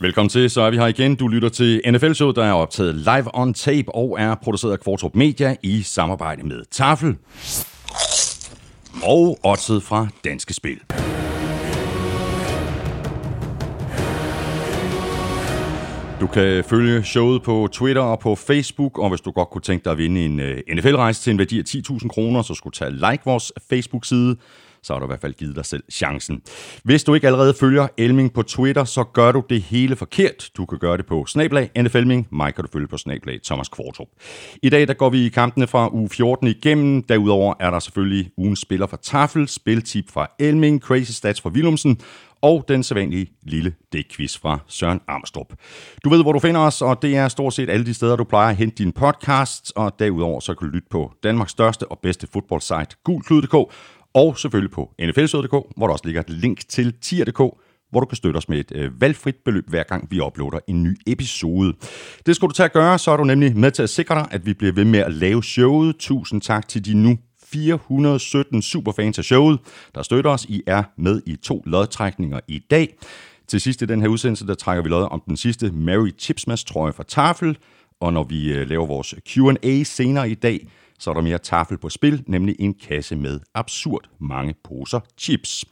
Velkommen til, så er vi her igen. Du lytter til NFL Show, der er optaget live on tape og er produceret af Kvartrup Media i samarbejde med Tafel og Odset fra Danske Spil. Du kan følge showet på Twitter og på Facebook, og hvis du godt kunne tænke dig at vinde en øh, NFL-rejse til en værdi af 10.000 kroner, så skulle du tage like vores Facebook-side, så har du i hvert fald givet dig selv chancen. Hvis du ikke allerede følger Elming på Twitter, så gør du det hele forkert. Du kan gøre det på snablag NFLming. Mig kan du følge på snablag Thomas Kvartrup. I dag der går vi i kampene fra uge 14 igennem. Derudover er der selvfølgelig ugens spiller fra Tafel, spiltip fra Elming, Crazy Stats fra Willumsen og den sædvanlige lille dækquiz fra Søren Armstrong. Du ved, hvor du finder os, og det er stort set alle de steder, du plejer at hente din podcast, og derudover så kan du lytte på Danmarks største og bedste fodboldsite, gulklud.dk, og selvfølgelig på nflsød.dk, hvor der også ligger et link til tier.dk, hvor du kan støtte os med et øh, valgfrit beløb, hver gang vi uploader en ny episode. Det skal du tage at gøre, så er du nemlig med til at sikre dig, at vi bliver ved med at lave showet. Tusind tak til de nu 417 superfans af showet, der støtter os. I er med i to lodtrækninger i dag. Til sidst i den her udsendelse, der trækker vi lod om den sidste Mary Chipsmas trøje fra Tafel, og når vi øh, laver vores Q&A senere i dag, så er der mere tafel på spil, nemlig en kasse med absurd mange poser chips.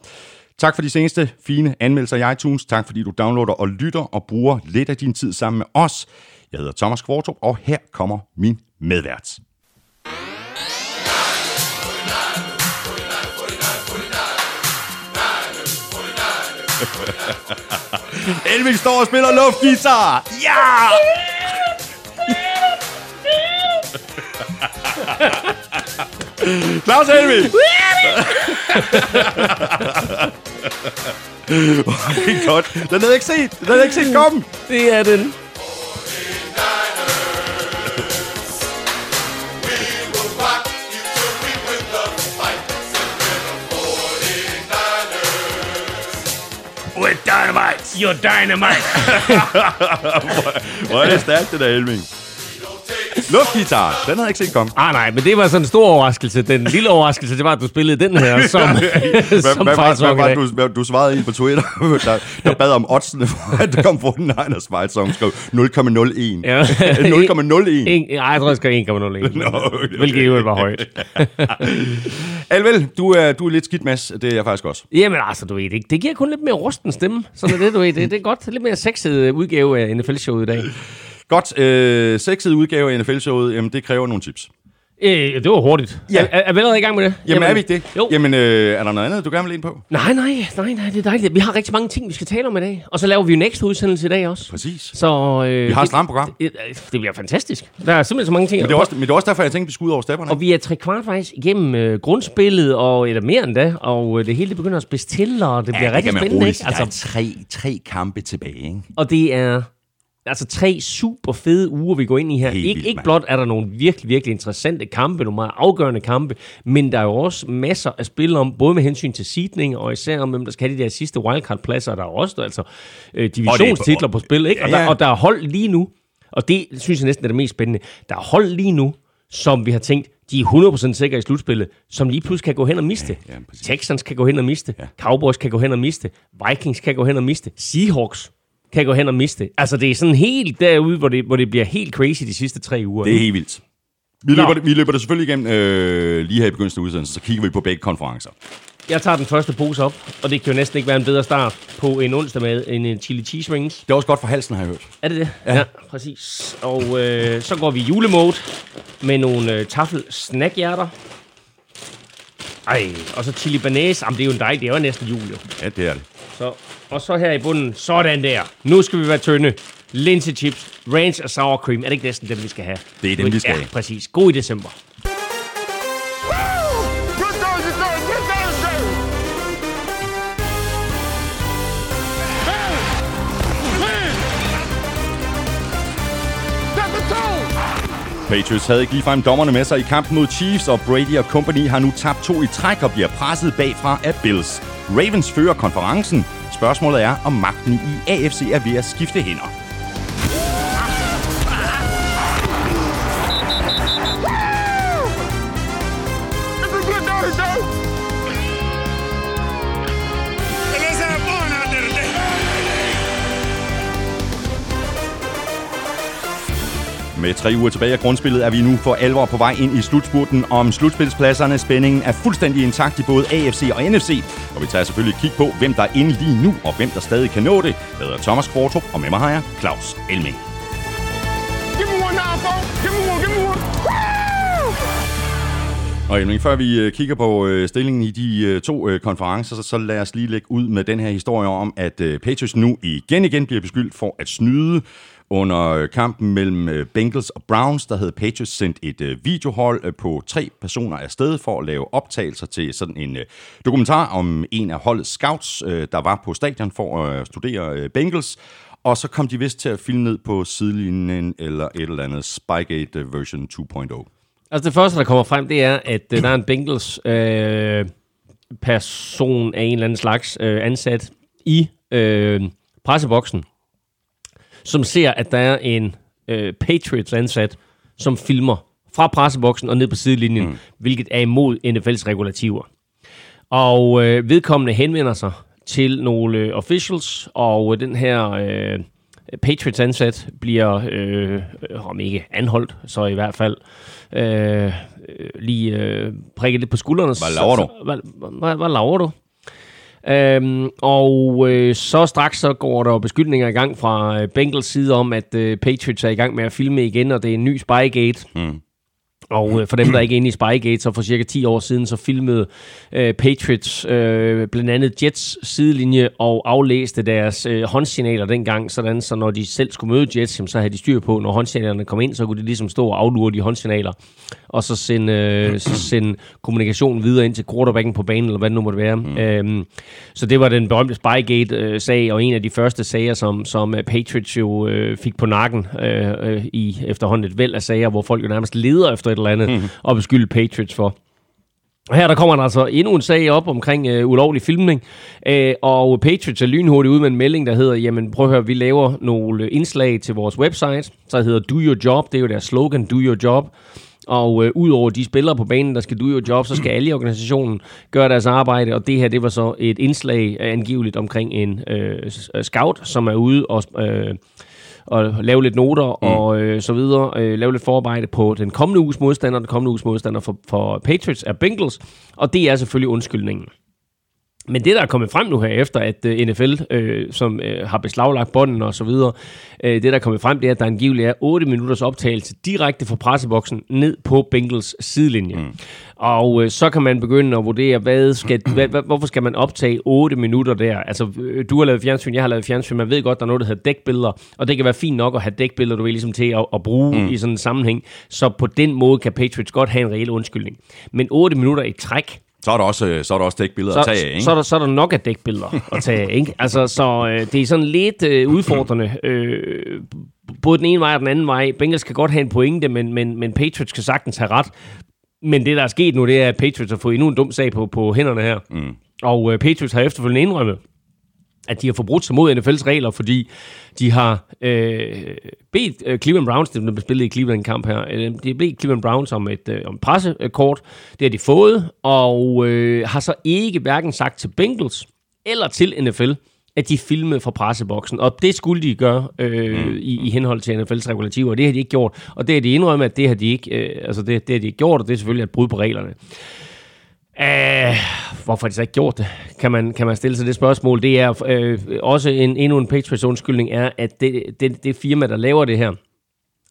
Tak for de seneste fine anmeldelser i iTunes. Tak fordi du downloader og lytter og bruger lidt af din tid sammen med os. Jeg hedder Thomas Kvartrup, og her kommer min medvært. Elvin står og spiller luftguitar! Ja! Claus Elvin! det er godt. Den havde jeg ikke set. Den havde jeg ikke set komme. Det er den. With dynamite! You're dynamite. Hvor er det stærkt, det der Elving. Luftgitar. Den havde jeg ikke set komme. ah, nej, men det var sådan en stor overraskelse. Den lille overraskelse, det var, at du spillede den her som, Hvad, som hvad, hvad, hvad, var du, hvad, du svarede ind på Twitter, der, der bad om oddsene for, at der kom 49ers fight song, skrev 0,01. Ja. 0,01. En, nej, jeg tror, jeg skal 1,01. okay. Hvilket jo var højt. Alvel, du er, du er lidt skidt, Mads. Det er jeg faktisk også. Jamen altså, du ved, det, det giver kun lidt mere rusten stemme. Sådan er det, du ved. Det, det er godt. Lidt mere sexet udgave af NFL-showet i dag. Godt, øh, sexet udgave af NFL-showet, jamen det kræver nogle tips. Øh, det var hurtigt. Ja. Er, er, er vi allerede i gang med det? Jamen, er vi ikke det? Jo. Jamen, øh, er der noget andet, du gerne vil ind på? Nej, nej, nej, nej, det er dejligt. Vi har rigtig mange ting, vi skal tale om i dag. Og så laver vi jo ekstra udsendelse i dag også. Præcis. Så, øh, Vi har et det- stramt program. Det, det bliver fantastisk. Der er simpelthen så mange ting. Men det er også, men det er også derfor, jeg tænkte, vi skulle ud over stepperne. Og vi er tre kvart faktisk igennem øh, grundspillet, og eller mere end da, og øh, det hele det begynder at spidse til, og det bliver rigtig spændende. Ikke? Altså, Altså, der er tre, tre kampe tilbage, ikke? og det er altså tre super fede uger, vi går ind i her. Helt Ik- vildt, ikke blot er der nogle virkelig, virkelig interessante kampe, nogle meget afgørende kampe, men der er jo også masser at spille om, både med hensyn til seedning, og især om, hvem der skal have de der sidste wildcard-pladser. Der er også altså, øh, divisionstitler på spil, ikke? Og, Ja, der, og der er hold lige nu, og det synes jeg næsten er det mest spændende, der er hold lige nu, som vi har tænkt, de er 100% sikre i slutspillet, som lige pludselig kan gå hen og miste. Ja, ja, præcis. Texans kan gå hen og miste. Ja. Cowboys kan gå hen og miste. Vikings kan gå hen og miste. Seahawks kan gå hen og miste. Altså, det er sådan helt derude, hvor det, hvor det bliver helt crazy de sidste tre uger. Det er helt vildt. Vi løber, det, vi løber det selvfølgelig igennem øh, lige her i begyndelsen af udsendelsen, så kigger vi på begge konferencer. Jeg tager den første pose op, og det kan jo næsten ikke være en bedre start på en onsdag med en chili cheese rings. Det er også godt for halsen, har jeg hørt. Er det det? Ja, ja præcis. Og øh, så går vi i julemode med nogle øh, tafel snackhjerter. Ej, og så chili banæs. Jamen, det er jo en dej, det er jo næsten jul, jo. Ja, det er det. Så, og så her i bunden, sådan der. Nu skal vi være tynde. Linse chips, ranch og sour cream. Er det ikke næsten dem, vi skal have? Det er dem, vi skal ja, have. præcis. God i december. Patriots havde ikke ligefrem dommerne med sig i kampen mod Chiefs, og Brady og company har nu tabt to i træk og bliver presset bagfra af Bills. Ravens fører konferencen. Spørgsmålet er, om magten i AFC er ved at skifte hænder. Med tre uger tilbage af grundspillet er vi nu for alvor på vej ind i slutspurten om slutspilspladserne. Spændingen er fuldstændig intakt i både AFC og NFC, og vi tager selvfølgelig et kig på, hvem der er inde lige nu, og hvem der stadig kan nå det. Jeg hedder Thomas Kvartrup, og med mig har jeg Claus Elming. Give me one now, folks. Give me one, give me one. Woo! Og Elming, før vi øh, kigger på øh, stillingen i de øh, to konferencer, så, lad os lige lægge ud med den her historie om, at Patriots nu igen igen bliver beskyldt for at snyde. Under øh, kampen mellem øh, Bengals og Browns, der havde Patriots sendt et øh, videohold på tre personer afsted for at lave optagelser til sådan en dokumentar om en af holdets scouts, der var på stadion for at studere Bengals. Og så kom de vist til at filme ned på sidelinjen eller et eller andet Spygate version 2.0. Altså det første, der kommer frem, det er, at der er en Bengals øh, person af en eller anden slags øh, ansat i øh, presseboksen, som ser, at der er en øh, Patriots ansat, som filmer fra presseboksen og ned på sidelinjen, mm. hvilket er imod NFL's regulativer. Og øh, vedkommende henvender sig til nogle øh, officials, og øh, den her øh, Patriots ansat bliver, øh, om ikke anholdt, så i hvert fald øh, øh, lige øh, prikket lidt på skuldrene. Hvad laver du? Hvad, hvad, hvad laver du? Øhm, og øh, så straks så går der beskyldninger i gang fra øh, Bengals side om, at øh, Patriots er i gang med at filme igen, og det er en ny Spygate. Mm. Og øh, for dem, der ikke er inde i Spygate, så for cirka 10 år siden, så filmede øh, Patriots øh, blandt andet Jets sidelinje og aflæste deres øh, håndsignaler dengang, sådan så når de selv skulle møde Jets, jamen, så havde de styr på, når håndsignalerne kom ind, så kunne de ligesom stå og aflure de håndsignaler, og så sende, øh, så sende kommunikationen videre ind til quarterbacken på banen, eller hvad det nu måtte være. Mm. Øhm, så det var den berømte Spygate-sag, og en af de første sager, som, som øh, Patriots jo øh, fik på nakken øh, øh, i efterhånden et væld af sager, hvor folk jo nærmest leder efter et eller andet, mm. og beskylde Patriots for. Og her der kommer der altså endnu en sag op omkring øh, ulovlig filmning, øh, og Patriots er lynhurtigt ud med en melding, der hedder, jamen prøv at høre, vi laver nogle indslag til vores website, så hedder Do Your Job, det er jo deres slogan, Do Your Job. Og øh, udover de spillere på banen, der skal do your job, så skal alle i organisationen gøre deres arbejde. Og det her, det var så et indslag angiveligt omkring en øh, scout, som er ude og, øh, og lave lidt noter mm. og øh, så videre. Øh, lave lidt forarbejde på den kommende uges modstander. Den kommende uges modstander for, for Patriots er Bengals. Og det er selvfølgelig undskyldningen. Men det, der er kommet frem nu her efter, at øh, NFL, øh, som øh, har beslaglagt bånden og så videre, øh, det, der er kommet frem, det er, at der angiveligt er 8 minutters optagelse direkte fra presseboksen ned på Bengals sidelinje. Mm. Og øh, så kan man begynde at vurdere, hvad skal, hvad, hvad, hvorfor skal man optage 8 minutter der? Altså, øh, du har lavet fjernsyn, jeg har lavet fjernsyn, man ved godt, der er noget, der hedder dækbilleder, og det kan være fint nok at have dækbilleder, du vil ligesom til at, at bruge mm. i sådan en sammenhæng. Så på den måde kan Patriots godt have en reel undskyldning. Men 8 minutter i træk, Så er der også, øh, så er der også dækbilleder så, at tage af, ikke? så, er der, så er der nok af dækbilleder at tage af, ikke? Altså, så øh, det er sådan lidt øh, udfordrende. Øh, både den ene vej og den anden vej. Bengals kan godt have en pointe, men, men, men Patriots kan sagtens have ret. Men det, der er sket nu, det er, at Patriots har fået endnu en dum sag på, på hænderne her. Mm. Og øh, Patriots har efterfølgende indrømmet, at de har forbrudt sig mod NFL's regler, fordi de har øh, bedt øh, Cleveland Browns, det blev spillet i Cleveland en kamp her, øh, de har bedt Cleveland Browns om et øh, om pressekort. Det har de fået, og øh, har så ikke hverken sagt til Bengals eller til NFL, at de filmede fra presseboksen. Og det skulle de gøre øh, mm. i, i henhold til NFL's regulativer, og det har de ikke gjort. Og det har de indrømmet, at det har de ikke, øh, altså det, det har de ikke gjort, og det er selvfølgelig et brud på reglerne. Uh, hvorfor har de så ikke gjort det? Kan man, kan man stille sig det spørgsmål? Det er øh, også en, endnu en Patriots undskyldning, er, at det, det, det firma, der laver det her,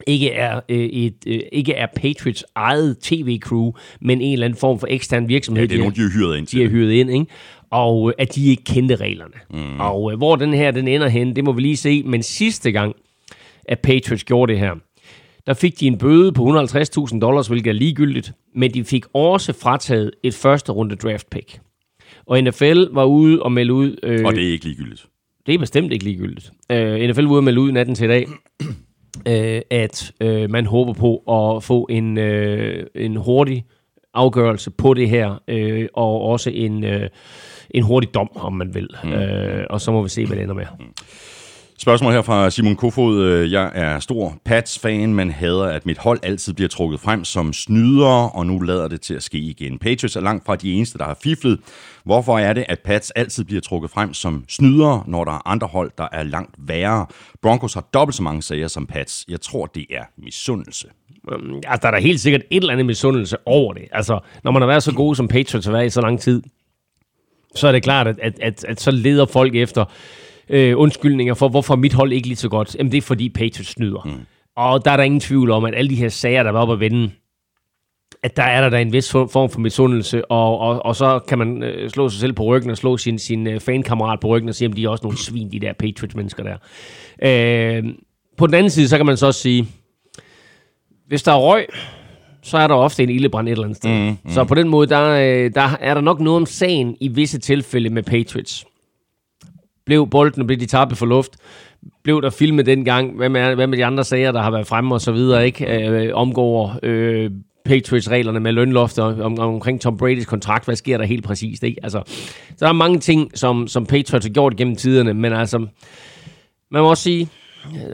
ikke er, øh, et, øh, ikke er Patriots eget tv-crew, men en eller anden form for ekstern virksomhed. Ja, det er nogen, de har hyret ind de har til. hyret ind, ikke? og øh, at de ikke kendte reglerne. Mm. Og øh, hvor den her den ender hen, det må vi lige se. Men sidste gang, at Patriots gjorde det her, der fik de en bøde på 150.000 dollars, hvilket er ligegyldigt, men de fik også frataget et første runde draft pick. Og NFL var ude og melde ud... Øh, Og det er ikke ligegyldigt. det er bestemt ikke ligegyldigt. Øh, NFL var ude og melde ud natten til i dag, øh, at øh, man håber på at få en, øh, en hurtig afgørelse på det her, øh, og også en, øh, en hurtig dom, om man vil. Mm. Øh, og så må vi se, hvad det ender med. Spørgsmål her fra Simon Kofod. Øh, jeg er stor Pats-fan, men hader, at mit hold altid bliver trukket frem som snydere, og nu lader det til at ske igen. Patriots er langt fra de eneste, der har fiflet. Hvorfor er det, at Pats altid bliver trukket frem som snydere, når der er andre hold, der er langt værre? Broncos har dobbelt så mange sager som Pats. Jeg tror, det er misundelse. Øhm, altså, der er da helt sikkert et eller andet misundelse over det. Altså, når man har været så god som Patriots har været i så lang tid, så er det klart, at, at, at, at så leder folk efter øh, undskyldninger for, hvorfor mit hold ikke lige så godt. Jamen, det er fordi Patriots snyder. Mm. Og der er der ingen tvivl om, at alle de her sager, der var oppe at vende, at der er der, der en vis form for misundelse, og, og, og så kan man øh, slå sig selv på ryggen og slå sin, sin øh, fankammerat på ryggen og sige, at de er også nogle svin, de der Patriots-mennesker der. Øh, på den anden side, så kan man så også sige, hvis der er røg, så er der ofte en ildebrand et eller andet sted. Mm, mm. Så på den måde, der, øh, der er der nok noget om sagen i visse tilfælde med Patriots. Blev bolden, blev de tappet for luft? Blev der filmet dengang? Hvad med, hvad med de andre sager, der har været fremme og så videre, ikke? Øh, omgår øh, Patriots-reglerne med lønlofter om, om, omkring Tom Brady's kontrakt. Hvad sker der helt præcist, ikke? Altså, der er mange ting, som, som Patriots har gjort gennem tiderne, men altså, man må også sige,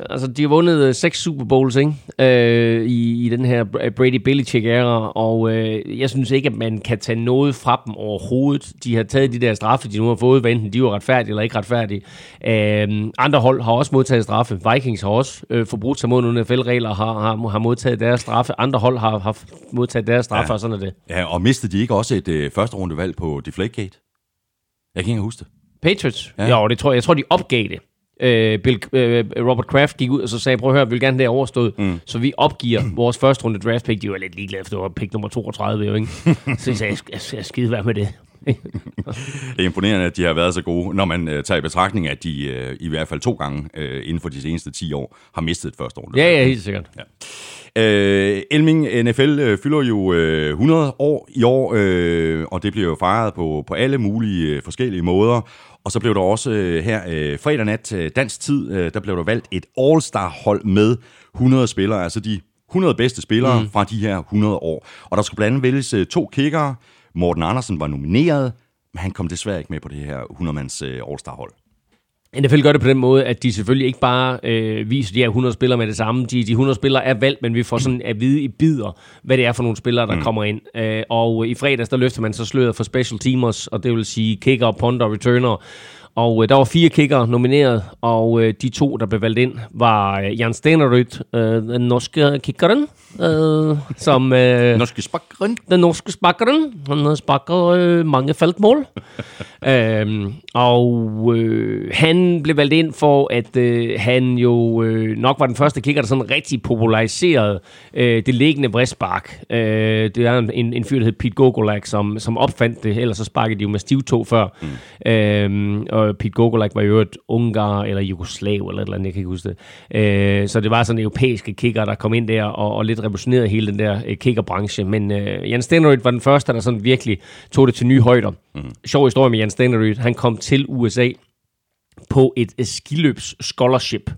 Altså, de har vundet øh, seks Super Bowls ikke? Øh, i, i den her Brady Belichick-æra, og øh, jeg synes ikke, at man kan tage noget fra dem overhovedet. De har taget de der straffe, de nu har fået, hvad enten de var retfærdige eller ikke retfærdige. Øh, andre hold har også modtaget straffe. Vikings har også øh, forbrudt sig mod nogle NFL-regler, har, har, har modtaget deres straffe. Andre hold har, har modtaget deres straffe, ja. og sådan er det. Ja, og mistede de ikke også et øh, første rundevalg på Deflategate? Jeg kan ikke huske det. Patriots? Ja. Jo, det tror jeg. Jeg tror, de opgav det. Øh, Bill, øh, Robert Kraft gik ud og så sagde, prøv at høre, vi vil gerne det overstået, mm. så vi opgiver vores første runde draft pick. De var lidt ligeglade, for det var pick nummer 32, jo, ikke? Så jeg sagde, jeg, jeg, jeg skide være med det. Det er imponerende, at de har været så gode, når man øh, tager i betragtning, at de øh, i hvert fald to gange øh, inden for de seneste 10 år har mistet et første runde. ja, ja, helt sikkert. Ja. Øh, Elming, NFL øh, fylder jo øh, 100 år i år, øh, og det bliver jo fejret på, på alle mulige øh, forskellige måder. Og så blev der også øh, her øh, fredag nat, øh, dansk tid, øh, der blev der valgt et All-Star-hold med 100 spillere, altså de 100 bedste spillere mm. fra de her 100 år. Og der skulle blandt andet vælges øh, to kickere. Morten Andersen var nomineret, men han kom desværre ikke med på det her 100-mands øh, All-Star-hold. NFL gør det på den måde, at de selvfølgelig ikke bare øh, viser de her 100 spillere med det samme. De, de 100 spillere er valgt, men vi får sådan at vide i bidder, hvad det er for nogle spillere, der mm. kommer ind. Øh, og i fredags, der løfter man så sløret for special teamers, og det vil sige kicker, punter, returner. Og øh, der var fire kicker nomineret, og øh, de to, der blev valgt ind, var øh, Jan Stenerud, øh, den norske kickeren, øh, som... Øh, Norske spakkeren. den norske spakkeren. Han sparker øh, mange feltmål. øhm, og øh, han blev valgt ind for, at øh, han jo øh, nok var den første kicker, der sådan rigtig populariserede øh, det liggende bristspark. Øh, det er en, en fyr, der hed Pete Gogolak, som, som opfandt det. Ellers så sparkede de jo med stivtog før. Mm. Øhm, og Pete Gogolak var jo et ungar eller jugoslav eller et eller andet, jeg kan ikke huske det. Øh, så det var sådan europæiske kicker, der kom ind der og, og lidt revolutionerede hele den der øh, kickerbranche. Men øh, Jan Stenerud var den første, der sådan virkelig tog det til nye højder. Mm. Sjov historie med Jan Stenerud. Han kom til USA på et øh, skiløbs scholarship.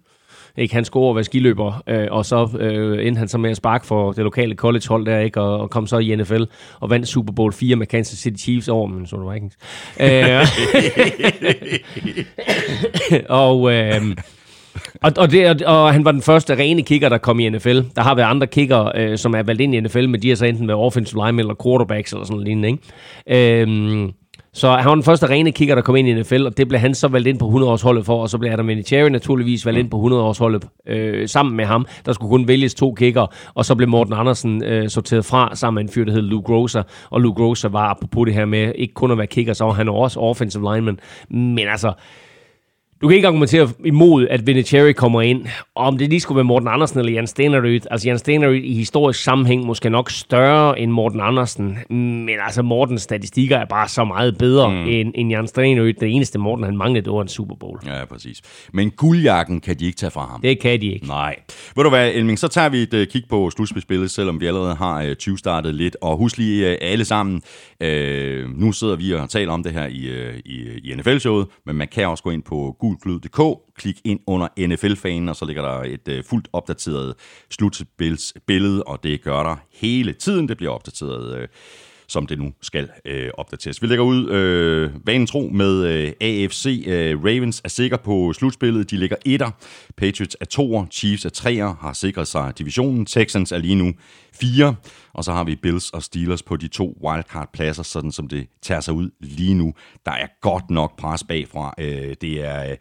Ikke? Han skulle over være skiløber, øh, og så øh, endte han så med at sparke for det lokale collegehold der, ikke? Og, og kom så i NFL og vandt Super Bowl 4 med Kansas City Chiefs over Minnesota Vikings. Øh, og, øh, og, og, det, og han var den første rene kicker, der kom i NFL. Der har været andre kicker, øh, som er valgt ind i NFL, men de har så enten været offensive linemen eller quarterbacks eller sådan noget lignende. Ikke? Øhm, så han var den første rene kicker, der kom ind i NFL, og det blev han så valgt ind på 100-årsholdet for, og så blev Adam Vinatieri naturligvis valgt ind på 100-årsholdet øh, sammen med ham. Der skulle kun vælges to kicker, og så blev Morten Andersen øh, sorteret fra sammen med en fyr, der hed Lou Grosser, Og Lou Grosser var, apropos det her med ikke kun at være kicker, så var han også offensive lineman. Men altså, du kan ikke argumentere imod, at Vinatieri kommer ind. Om det lige skulle være Morten Andersen eller Jan Stenerud. Altså Jan Stenerud i historisk sammenhæng måske nok større end Morten Andersen. Men altså Mortens statistikker er bare så meget bedre mm. end, end Jan Stenerud. Det eneste Morten han manglede, det var en Super Bowl. Ja, præcis. Men guldjakken kan de ikke tage fra ham. Det kan de ikke. Nej. Ved du hvad, Elming, så tager vi et uh, kig på slutspilsspillet, selvom vi allerede har uh, 20 startet lidt. Og husk lige uh, alle sammen, uh, nu sidder vi og taler om det her i, i, i NFL-showet, men man kan også gå ind på gulklud.dk, klik ind under NFL-fanen, og så ligger der et øh, fuldt opdateret slutspilsbillede, og det gør der hele tiden. Det bliver opdateret øh, som det nu skal øh, opdateres. Vi lægger ud øh, vanen tro med øh, AFC. Øh, Ravens er sikker på slutspillet. De ligger etter. Patriots er toer. Chiefs er treer, har sikret sig divisionen. Texans er lige nu fire. Og så har vi Bills og Steelers på de to wildcard-pladser, sådan som det tager sig ud lige nu. Der er godt nok pres bagfra. Øh, det er... Øh,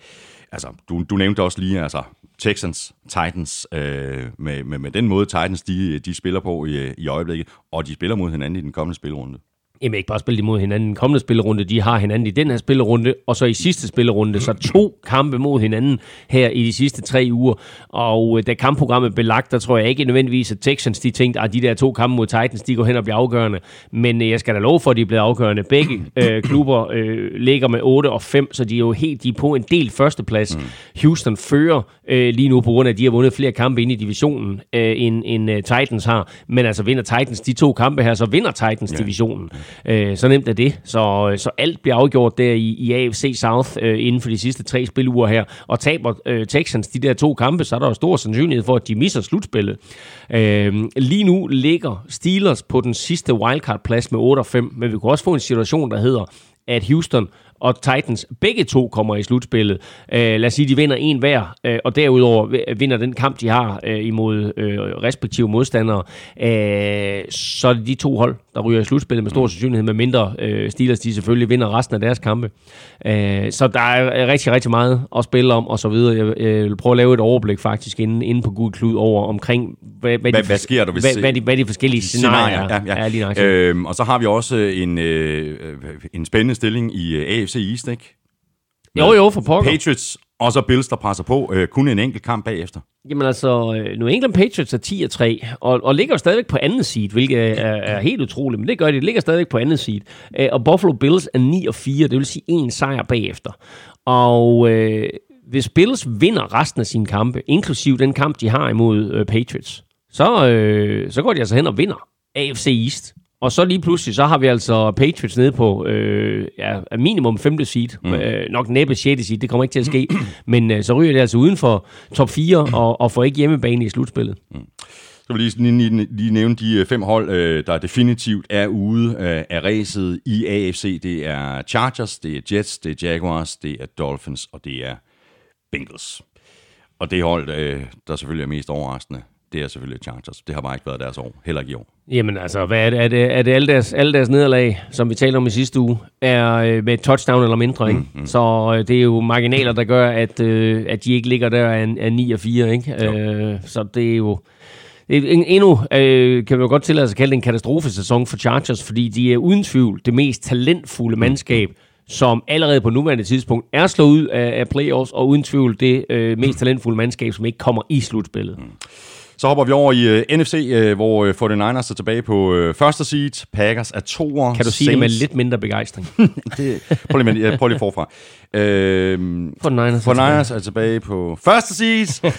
altså, du, du nævnte også lige, altså, Texans, Titans, øh, med, med, med den måde Titans de, de spiller på i, øh, i øjeblikket, og de spiller mod hinanden i den kommende spilrunde. Jamen ikke bare spille imod hinanden den kommende spillerunde, de har hinanden i den her spillerunde, og så i sidste spillerunde, så to kampe mod hinanden her i de sidste tre uger. Og øh, da kampprogrammet blev lagt, der tror jeg ikke nødvendigvis, at Texans de tænkte, at de der to kampe mod Titans, de går hen og bliver afgørende. Men øh, jeg skal da love for, at de er blevet afgørende. Begge øh, klubber øh, ligger med 8 og 5, så de er jo helt de er på en del førsteplads. Mm. Houston fører øh, lige nu på grund af, at de har vundet flere kampe ind i divisionen, øh, end, end uh, Titans har. Men altså vinder Titans de to kampe her, så vinder Titans ja. divisionen. Øh, så nemt er det. Så, øh, så alt bliver afgjort der i, i AFC South øh, inden for de sidste tre spiluger her. Og taber øh, Texans de der to kampe, så er der jo stor sandsynlighed for, at de misser slutspillet. Øh, lige nu ligger Steelers på den sidste wildcard-plads med 8-5, men vi kunne også få en situation, der hedder, at Houston og Titans begge to kommer i slutspillet. Øh, lad os sige, de vinder en hver, øh, og derudover vinder den kamp, de har øh, imod øh, respektive modstandere. Øh, så er det de to hold, der ryger i slutspillet med stor sandsynlighed, med mindre øh, Steelers, de selvfølgelig vinder resten af deres kampe. Øh, så der er rigtig, rigtig meget at spille om, og så videre. Jeg, jeg vil prøve at lave et overblik faktisk inde, inde på Gud Klud over omkring, hvad, hvad, hvad, de, hvad sker der, hvis... Hvad, hvad, de, hvad de forskellige scenarier, scenarier ja, ja. er. Lige øhm, og så har vi også en, øh, en spændende stilling i øh, AFC East, ikke? Med jo, jo, for pokker. Patriots og så Bills, der presser på. Øh, kun en enkelt kamp bagefter. Jamen altså, øh, nu England Patriots er 10 og 3, og, og ligger stadigvæk på anden seed, hvilket er, er helt utroligt, men det gør de. De ligger stadigvæk på anden seed. Øh, og Buffalo Bills er 9 og 4, det vil sige en sejr bagefter. Og øh, hvis Bills vinder resten af sine kampe, inklusiv den kamp, de har imod øh, Patriots, så, øh, så går de altså hen og vinder AFC East. Og så lige pludselig, så har vi altså Patriots nede på øh, ja, minimum 5. seed. Mm. Øh, nok næppe 6. seed, det kommer ikke til at ske. Men øh, så ryger det altså uden for top 4 og, og får ikke hjemmebane i slutspillet. Mm. Så vil lige, lige, lige nævne de øh, fem hold, øh, der definitivt er ude øh, af racet i AFC. Det er Chargers, det er Jets, det er Jaguars, det er Dolphins, og det er Bengals. Og det hold, der selvfølgelig er mest overraskende, det er selvfølgelig Chargers. Det har bare ikke været deres år, heller ikke i år. Jamen altså, hvad er det? Er det, er det alle, deres, alle deres nederlag, som vi talte om i sidste uge, er øh, med et touchdown eller mindre, ikke? Mm, mm. Så øh, det er jo marginaler, der gør, at, øh, at de ikke ligger der af, af 9 og 4, ikke? Øh, så det er jo... Endnu øh, kan man jo godt tillade sig at kalde det en katastrofesæson for Chargers, fordi de er uden tvivl det mest talentfulde mandskab, som allerede på nuværende tidspunkt er slået ud af, af playoffs, og uden tvivl det øh, mest talentfulde mandskab, som ikke kommer i slutspillet. Mm. Så hopper vi over i uh, øh, NFC, uh, øh, hvor uh, 49ers er tilbage på uh, første seed. Packers er toer. Kan du sige Saints... det med lidt mindre begejstring? det, prøv, lige, uh, prøv lige forfra. Uh, 49ers, 49ers er, tilbage på første seed.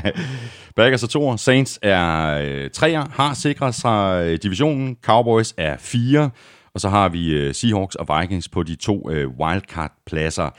Packers er toer. Saints er uh, treer, har sikret sig divisionen. Cowboys er fire. Og så har vi uh, Seahawks og Vikings på de to uh, wildcard-pladser.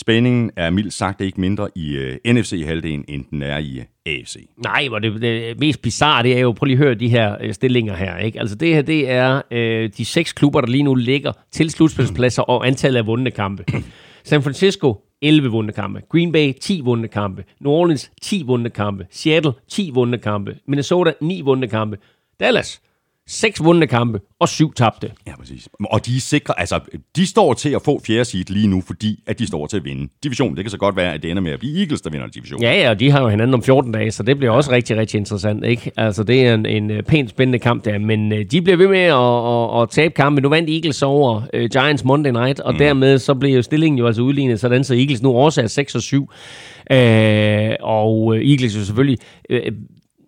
Spændingen er mildt sagt ikke mindre i øh, uh, NFC-halvdelen, end den er i øh, AFC. Nej, hvor det, det mest bizarre, det er jo, prøv lige at høre de her uh, stillinger her. Ikke? Altså det her, det er uh, de seks klubber, der lige nu ligger til slutspilspladser og antallet af vundne kampe. San Francisco, 11 vundne kampe. Green Bay, 10 vundne kampe. New Orleans, 10 vundne kampe. Seattle, 10 vundne kampe. Minnesota, 9 vundne kampe. Dallas, Seks vundne kampe og syv tabte. Ja, præcis. Og de er sikre, altså, de står til at få fjerde seed lige nu, fordi at de står til at vinde divisionen. Det kan så godt være, at det ender med at blive Eagles, der vinder divisionen. Ja, ja, og de har jo hinanden om 14 dage, så det bliver ja. også rigtig, rigtig interessant. Ikke? Altså, det er en, en øh, pænt spændende kamp der, men uh, de bliver ved med at, at, at tabe kampen. Nu vandt Eagles over uh, Giants Monday Night, og mm. dermed så bliver stillingen jo altså udlignet, sådan så Eagles nu også er 6 og 7. Uh, og Eagles jo selvfølgelig uh,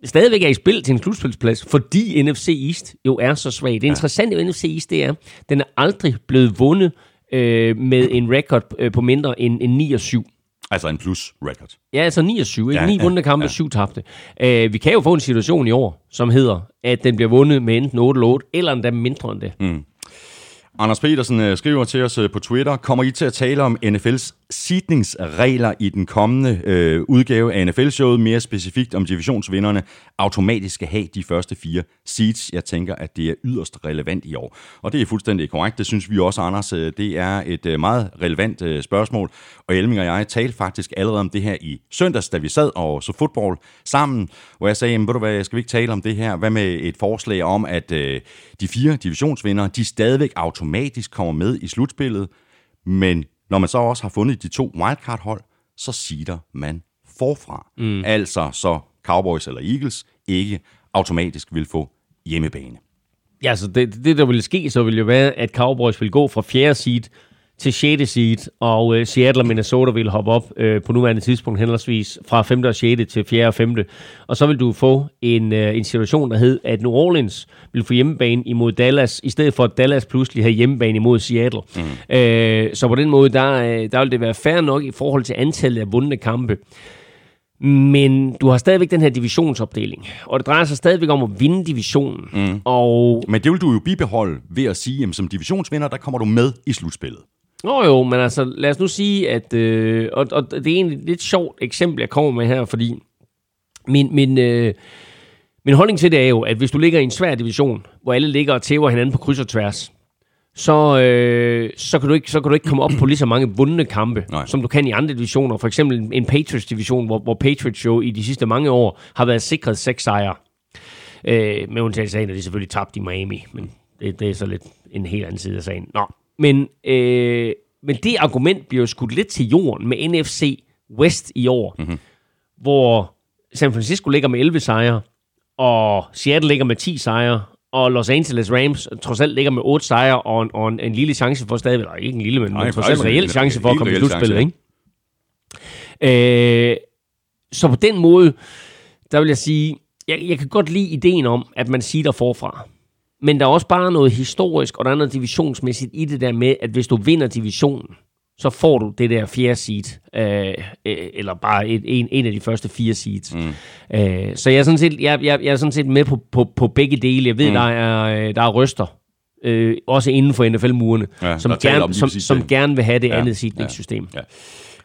stadigvæk er i spil til en slutspilsplads, fordi NFC East jo er så svag. Det interessante ved NFC East, det er, den er aldrig blevet vundet øh, med en record øh, på mindre end, end 9 og 7. Altså en plus record. Ja, altså 9 og 7. Ikke? Ja, 9 vundne kampe, ja. 7 tabte. Uh, vi kan jo få en situation i år, som hedder, at den bliver vundet med enten 8 8, eller endda mindre end det. Mm. Anders Petersen uh, skriver til os uh, på Twitter, kommer I til at tale om NFL's seedningsregler i den kommende øh, udgave af NFL-showet, mere specifikt om divisionsvinderne, automatisk skal have de første fire seeds. Jeg tænker, at det er yderst relevant i år. Og det er fuldstændig korrekt. Det synes vi også, Anders. Øh, det er et øh, meget relevant øh, spørgsmål. Og Elming og jeg talte faktisk allerede om det her i søndags, da vi sad og så fodbold sammen, hvor jeg sagde, ved du hvad, skal vi ikke tale om det her? Hvad med et forslag om, at øh, de fire divisionsvindere, de stadigvæk automatisk kommer med i slutspillet, men når man så også har fundet de to wildcard-hold, så siger man forfra. Mm. Altså så Cowboys eller Eagles ikke automatisk vil få hjemmebane. Ja, så det, det, der ville ske, så ville jo være, at Cowboys ville gå fra 4. seed til 6. seed, og øh, Seattle og Minnesota ville hoppe op øh, på nuværende tidspunkt henholdsvis fra 5. og 6. til 4. og 5. Og så vil du få en, øh, en situation, der hed, at New Orleans vil få hjemmebane imod Dallas, i stedet for at Dallas pludselig har hjemmebane imod Seattle. Mm. Øh, så på den måde, der, øh, der vil det være fair nok i forhold til antallet af vundne kampe. Men du har stadigvæk den her divisionsopdeling, og det drejer sig stadigvæk om at vinde divisionen. Mm. Og Men det vil du jo bibeholde ved at sige, at som divisionsvinder, der kommer du med i slutspillet. Nå jo, men altså lad os nu sige, at... Øh, og, og det er egentlig et lidt sjovt eksempel, jeg kommer med her, fordi min, min, øh, min holdning til det er jo, at hvis du ligger i en svær division, hvor alle ligger og tæver hinanden på kryds og tværs, så, øh, så, kan du ikke, så kan du ikke komme op på lige så mange vundne kampe, Nej. Som du kan i andre divisioner. For eksempel en- en Patriots-division, hvor, hvor Patriots jo i de sidste mange år har været sikret seks sejre. Øh, med undtagelse af at de selvfølgelig tabte i Miami, men det, det er så lidt en helt anden side af sagen. Nå, men, øh, men det argument bliver jo skudt lidt til jorden med NFC West i år, mm-hmm. hvor San Francisco ligger med 11 sejre, og Seattle ligger med 10 sejre, og Los Angeles Rams trods alt ligger med 8 sejre, og en, og en, en lille chance for stadigvæk, eller ikke en lille, men, Nej, men trods alt en reel chance for at komme i slutspillet, chance, ikke? Øh, så på den måde, der vil jeg sige, jeg, jeg kan godt lide ideen om, at man siger der forfra. Men der er også bare noget historisk, og der er noget divisionsmæssigt i det der med, at hvis du vinder divisionen, så får du det der fjerde seed, øh, øh, eller bare et, en, en af de første fire seeds. Mm. Øh, så jeg er sådan set, jeg, jeg, jeg er sådan set med på, på, på begge dele. Jeg ved, mm. der, er, øh, der er røster, øh, også inden for NFL-murene, Ja, som, gerne, som, som gerne vil have det Ja, andet ja, seedningssystem. Ja.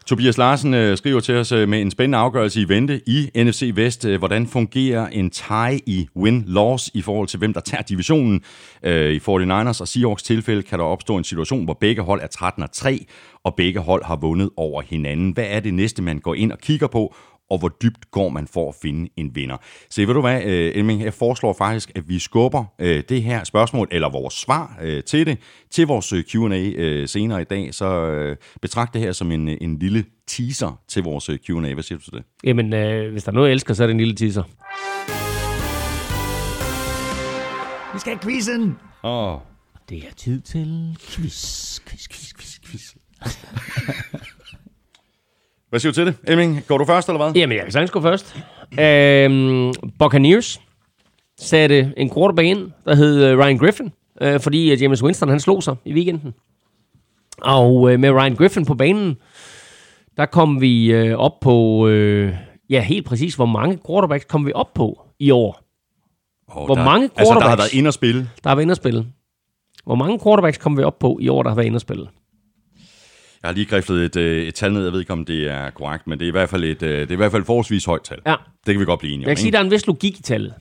Tobias Larsen øh, skriver til os øh, med en spændende afgørelse i vente i NFC Vest. Øh, hvordan fungerer en tie i win-loss i forhold til, hvem der tager divisionen? Øh, I 49ers og Seahawks tilfælde kan der opstå en situation, hvor begge hold er 13 og 3, og begge hold har vundet over hinanden. Hvad er det næste, man går ind og kigger på? Og hvor dybt går man for at finde en vinder. Så ved du hvad, øh, Elming, jeg foreslår faktisk, at vi skubber øh, det her spørgsmål, eller vores svar øh, til det, til vores Q&A senere i dag. Så betragt det her som en, en lille teaser til vores Q&A. Hvad siger du til det? Jamen, øh, hvis der er noget, jeg elsker, så er det en lille teaser. Vi skal have quizzen. Åh, oh. Det er tid til quiz, quiz, quiz, quiz, quiz. Hvad siger du til det, Elming? Går du først, eller hvad? Jamen, jeg kan sagtens gå først. Øhm, Buccaneers satte en quarterback ind, der hed øh, Ryan Griffin, øh, fordi James Winston han slog sig i weekenden. Og øh, med Ryan Griffin på banen, der kom vi øh, op på, øh, ja helt præcis, hvor mange quarterbacks kom vi op på i år. Oh, Hvor der, mange Altså, der har quarterbacks? været ind og spille. Der har været inde at spille. Hvor mange quarterbacks kom vi op på i år, der har været inde at spille? Jeg har lige griflet et, øh, et tal ned. Jeg ved ikke, om det er korrekt, men det er i hvert fald et, øh, det er i hvert fald et forholdsvis højt tal. Ja, Det kan vi godt blive enige om. jeg kan sige, der er en vis logik i tallet.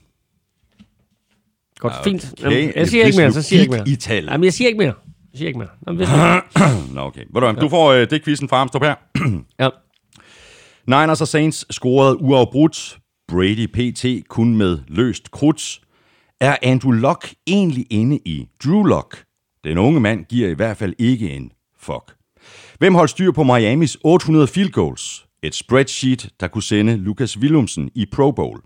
Godt, Ja, fint. okay. Jamen, En jeg siger ikke mere, så siger jeg ikke mere. i tallet. Jamen, jeg siger ikke mere. Jeg siger ikke mere. Nå, men hvis Nå, okay. Ved du, hvad, du får øh, det quizzen fra Armstrong her. ja. Niners og Saints scorede uafbrudt. Brady PT kun med løst krudt. Er Andrew Luck egentlig inde i Drew Luck? Den unge mand giver i hvert fald ikke en fuck. Hvem holdt styr på Miamis 800 field goals? Et spreadsheet, der kunne sende Lucas Willumsen i Pro Bowl.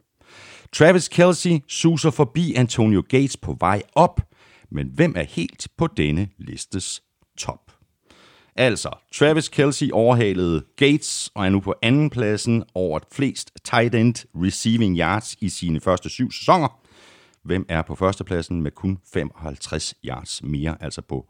Travis Kelsey suser forbi Antonio Gates på vej op, men hvem er helt på denne listes top? Altså, Travis Kelsey overhalede Gates og er nu på anden pladsen over flest tight end receiving yards i sine første syv sæsoner. Hvem er på førstepladsen med kun 55 yards mere, altså på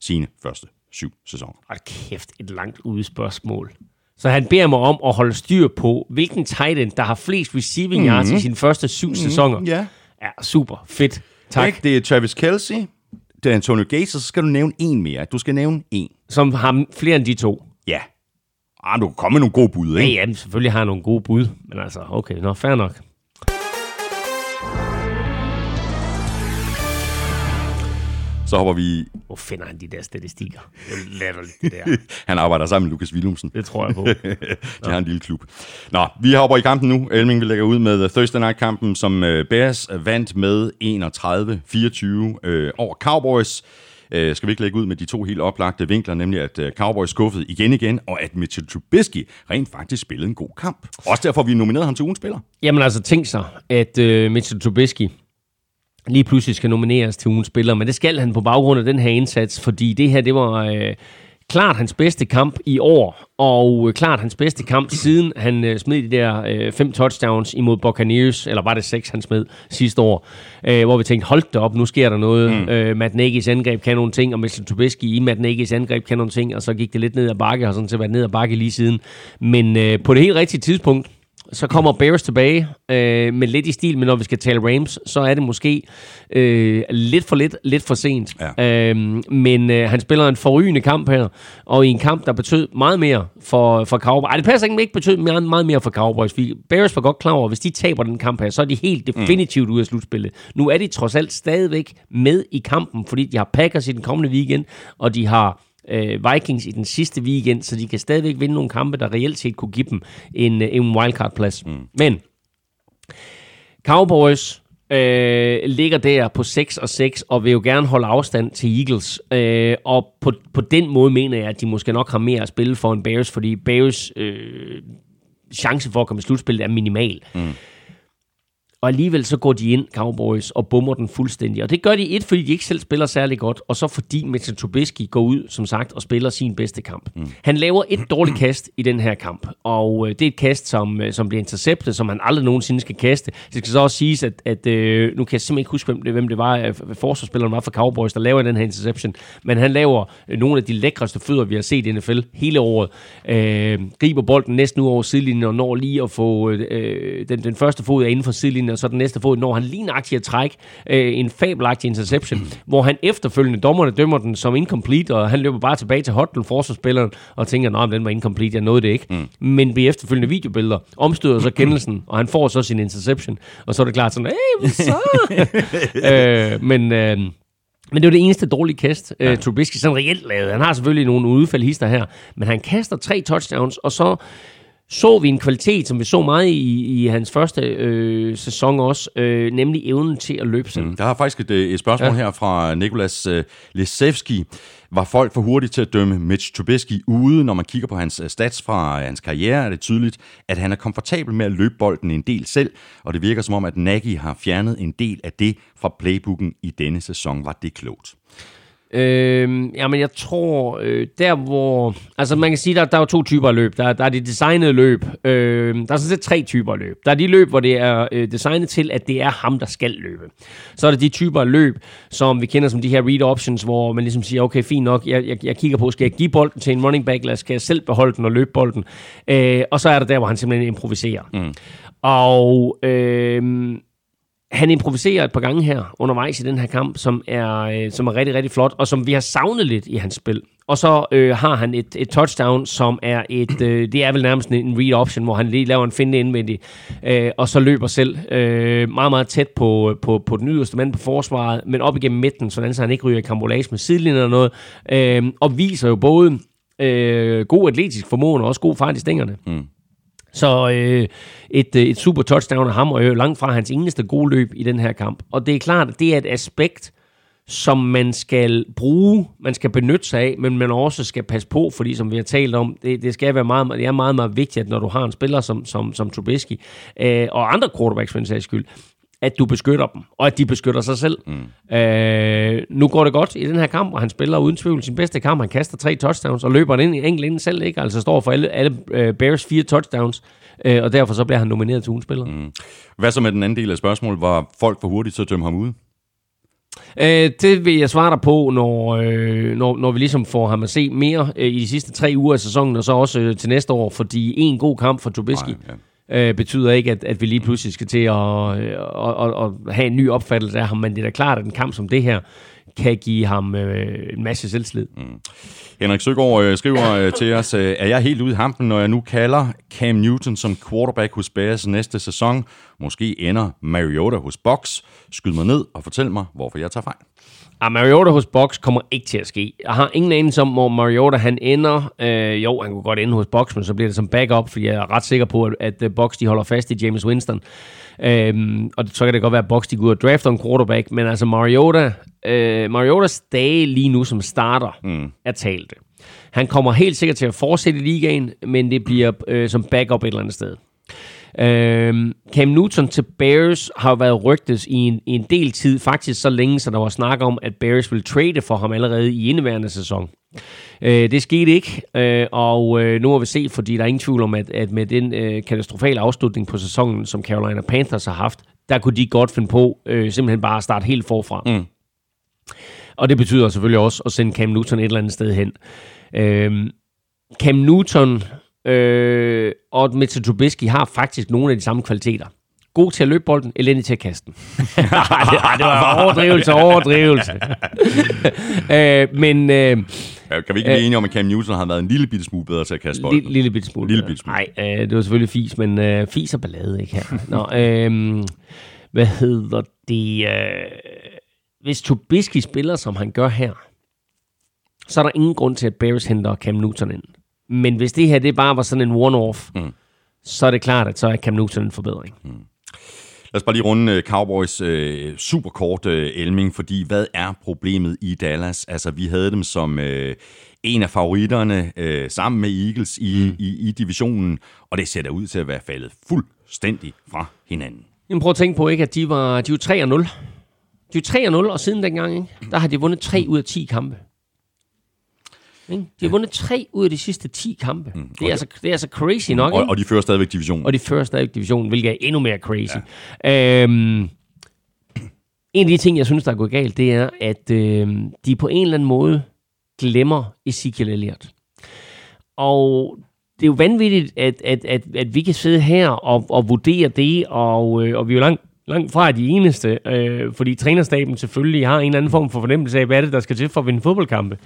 sine første syv sæsoner? Hold kæft, et langt ude spørgsmål. Så han beder mig om at holde styr på, hvilken tight end, der har flest receiving yards mm-hmm. i sine første syv mm-hmm. sæsoner. Ja. Ja, super. Fedt. Tak. Ikke? Det er Travis Kelsey, det er Antonio Gates, og så skal du nævne en mere. Du skal nævne en. Som har flere end de to. Ah, du kan komme med nogle gode bud, Ja, ikke? ja, selvfølgelig har jeg nogle gode bud, men altså, okay, nå, fair nok. Så hopper vi... Hvor finder han de der statistikker? Det er latterligt, det der. Han arbejder sammen med Lukas Willumsen. Det tror jeg på. De har en lille klub. Nå, vi hopper i kampen nu. Elming, vi lægger ud med Thursday Night-kampen, som øh, Bears vandt med 31-24 øh, over Cowboys. Øh, skal vi ikke lægge ud med de to helt oplagte vinkler, nemlig at øh, Cowboys skuffede igen igen, og at Mitchell Trubisky rent faktisk spillede en god kamp. Også derfor, vi nominerede ham til ugens spiller. Jamen altså, tænk sig, at øh, Mitchell Trubisky lige pludselig skal nomineres til ugens spiller, men det skal han på baggrund af den her indsats, fordi det her, det var øh, klart hans bedste kamp i år, og øh, klart hans bedste kamp siden han øh, smed de der øh, fem touchdowns imod Buccaneers, eller var det seks, han smed sidste år, øh, hvor vi tænkte, hold da op, nu sker der noget. Mm. Øh, Matt Nagy's angreb kan nogle ting, og Mitchell Trubisky i Matt Nagy's angreb kan nogle ting, og så gik det lidt ned ad bakke, og sådan set været ned ad bakke lige siden. Men øh, på det helt rigtige tidspunkt, så kommer Bears tilbage øh, med lidt i stil, men når vi skal tale Rams, så er det måske øh, lidt for lidt, lidt for sent. Ja. Øh, men øh, han spiller en forrygende kamp her, og i en kamp, der betød meget mere for, for Cowboys. Ej, det passer ikke, ikke betød meget, meget mere for Cowboys. fordi Bears var godt klar over, at hvis de taber den kamp her, så er de helt definitivt mm. ude af slutspillet. Nu er de trods alt stadigvæk med i kampen, fordi de har Packers i den kommende weekend, og de har øh, Vikings i den sidste weekend, så de kan stadigvæk vinde nogle kampe, der reelt set kunne give dem en, øh, en wildcard-plads. Mm. Men Cowboys øh, ligger der på 6 og 6, og vil jo gerne holde afstand til Eagles. Øh, og på, på den måde mener jeg, at de måske nok har mere at spille for en Bears, fordi Bears øh, chance for at komme i slutspillet er minimal. Mm. Og alligevel så går de ind, Cowboys, og bummer den fuldstændig. Og det gør de et, fordi de ikke selv spiller særlig godt, og så fordi Mitchell Trubisky går ud, som sagt, og spiller sin bedste kamp. Mm. Han laver et dårligt kast i den her kamp, og øh, det er et kast, som, øh, som bliver interceptet, som han aldrig nogensinde skal kaste. Det skal så også siges, at, at øh, nu kan jeg simpelthen ikke huske, hvem det, hvem det var, øh, forsvarsspilleren var for Cowboys, der laver den her interception, men han laver øh, nogle af de lækreste fødder, vi har set i NFL hele året. Øh, griber bolden næsten ud over sidelinjen, og når lige at få øh, den, den første fod er inden for sidelinjen, og så den næste fod når han lige nøjagtigt at trække øh, en fabelagtig interception, hvor han efterfølgende, dommerne dømmer den som incomplete, og han løber bare tilbage til hotlen, forsvarsspilleren, og tænker, nej, den var incomplete, jeg nåede det ikke. Mm. Men ved efterfølgende videobilleder omstøder så kendelsen, og han får så sin interception, og så er det klart sådan, hey, så? øh, men... Øh, men det var det eneste dårlige kast, ja. uh, Trubisky sådan reelt lavede. Han har selvfølgelig nogle udfaldhister her, men han kaster tre touchdowns, og så så vi en kvalitet, som vi så meget i, i hans første øh, sæson også, øh, nemlig evnen til at løbe selv. Mm. Der har faktisk et, øh, et spørgsmål ja. her fra Nikolas øh, Lesevski. Var folk for hurtigt til at dømme Mitch Trubisky ude? Når man kigger på hans øh, stats fra øh, hans karriere, er det tydeligt, at han er komfortabel med at løbe bolden en del selv, og det virker som om, at Nagy har fjernet en del af det fra playbooken i denne sæson. Var det klogt? Øh, jamen, jeg tror, øh, der hvor... Altså, man kan sige, der, der er jo to typer løb. Der, der er de designede løb. Øh, der er sådan set tre typer løb. Der er de løb, hvor det er øh, designet til, at det er ham, der skal løbe. Så er der de typer løb, som vi kender som de her read options, hvor man ligesom siger, okay, fint nok, jeg, jeg, jeg kigger på, skal jeg give bolden til en running back, eller skal jeg selv beholde den og løbe bolden? Øh, og så er der der, hvor han simpelthen improviserer. Mm. Og... Øh, han improviserer et par gange her undervejs i den her kamp, som er, øh, som er rigtig, rigtig flot, og som vi har savnet lidt i hans spil. Og så øh, har han et, et touchdown, som er et, øh, det er vel nærmest en read option, hvor han lige laver en finde indvendig, øh, og så løber selv øh, meget, meget tæt på, på, på den yderste mand på forsvaret, men op igennem midten, sådan så han ikke ryger i kambolage med sidelinjen eller noget, øh, og viser jo både øh, god atletisk formåen og også god fart i stængerne. Mm. Så øh, et, øh, et super touchdown af ham, og jo langt fra hans eneste gode løb i den her kamp. Og det er klart, at det er et aspekt, som man skal bruge, man skal benytte sig af, men man også skal passe på, fordi som vi har talt om, det, det skal være meget, det er meget, meget vigtigt, at når du har en spiller som, som, som Trubisky, øh, og andre quarterbacks for en sags skyld, at du beskytter dem, og at de beskytter sig selv. Mm. Øh, nu går det godt i den her kamp, og han spiller uden tvivl sin bedste kamp. Han kaster tre touchdowns og løber den enkelt inden selv, ikke? Altså står for alle, alle uh, Bears fire touchdowns, øh, og derfor så bliver han nomineret til ugens spiller. Mm. Hvad så med den anden del af spørgsmålet? Var folk for hurtigt til at dømme ham ude? Øh, det vil jeg svare dig på, når, øh, når, når vi ligesom får ham at se mere øh, i de sidste tre uger af sæsonen, og så også øh, til næste år, fordi en god kamp for Trubisky Nej, ja øh, betyder ikke, at, at vi lige pludselig skal til at, øh, at, at, at have en ny opfattelse af ham, men det er da klart, at en kamp som det her, kan give ham øh, en masse selvslid. Mm. Henrik Søgaard øh, skriver øh, til os, øh, er jeg helt ude i hampen, når jeg nu kalder Cam Newton som quarterback hos Bears næste sæson? Måske ender Mariota hos Box. Skyd mig ned og fortæl mig, hvorfor jeg tager fejl. Ah, Mariota hos Box kommer ikke til at ske. Jeg har ingen anelse om, hvor Mariota han ender. Øh, jo, han kunne godt ende hos Box, men så bliver det som backup, fordi jeg er ret sikker på, at, at øh, Box de holder fast i James Winston. Øhm, og så kan det godt være, at Box de går ud og drafter en quarterback, men altså Mariota, øh, Mariotas dage lige nu som starter mm. er talte. Han kommer helt sikkert til at fortsætte i ligaen, men det bliver øh, som backup et eller andet sted. Øhm, Cam Newton til Bears har været rygtet i en, i en del tid, faktisk så længe, så der var snak om, at Bears ville trade for ham allerede i indeværende sæson. Øh, det skete ikke, øh, og øh, nu må vi se, fordi der er ingen tvivl om, at, at med den øh, katastrofale afslutning på sæsonen, som Carolina Panthers har haft, der kunne de godt finde på øh, simpelthen bare at starte helt forfra. Mm. Og det betyder selvfølgelig også at sende Cam Newton et eller andet sted hen. Øh, Cam Newton øh, og Mitchell Trubisky har faktisk nogle af de samme kvaliteter. God til at løbe bolden, elendig til at kaste den. Ej, det var overdrivelse, overdrivelse. øh, men... Øh, Ja, kan vi ikke blive enige om, at Cam Newton har været en lille bitte smule bedre til at kaste bolden? Lille, lille bitte smule. Lille bitte smule. Nej, øh, det var selvfølgelig fis, men øh, fis og ballade, ikke her. Nå, øh, hvad hedder det? Øh, hvis Trubisky spiller, som han gør her, så er der ingen grund til, at Bears henter Cam Newton ind. Men hvis det her det bare var sådan en one-off, mm. så er det klart, at så er Cam Newton en forbedring. Mm. Lad os bare lige runde uh, Cowboys uh, super kort uh, elming, fordi hvad er problemet i Dallas? Altså, vi havde dem som uh, en af favoritterne uh, sammen med Eagles i, mm. i, i divisionen, og det ser da ud til at være faldet fuldstændig fra hinanden. Jamen prøv at tænke på, ikke, at de var, de var 3-0. De var 3-0, og siden dengang, ikke, der har de vundet 3 ud af 10 kampe. Ikke? De har vundet 3 ud af de sidste 10 kampe. Mm. Det, er altså, det er altså crazy nok. Og, og de fører stadigvæk divisionen. Og de fører stadigvæk divisionen, hvilket er endnu mere crazy. Ja. Øhm, en af de ting, jeg synes, der er gået galt, det er, at øh, de på en eller anden måde glemmer Ezekiel Elliott. Og det er jo vanvittigt, at, at, at, at vi kan sidde her og, og vurdere det, og, øh, og vi er jo langt, langt fra de eneste, øh, fordi trænerstaben selvfølgelig har en eller anden form for fornemmelse af, hvad er det, der skal til for at vinde fodboldkampe.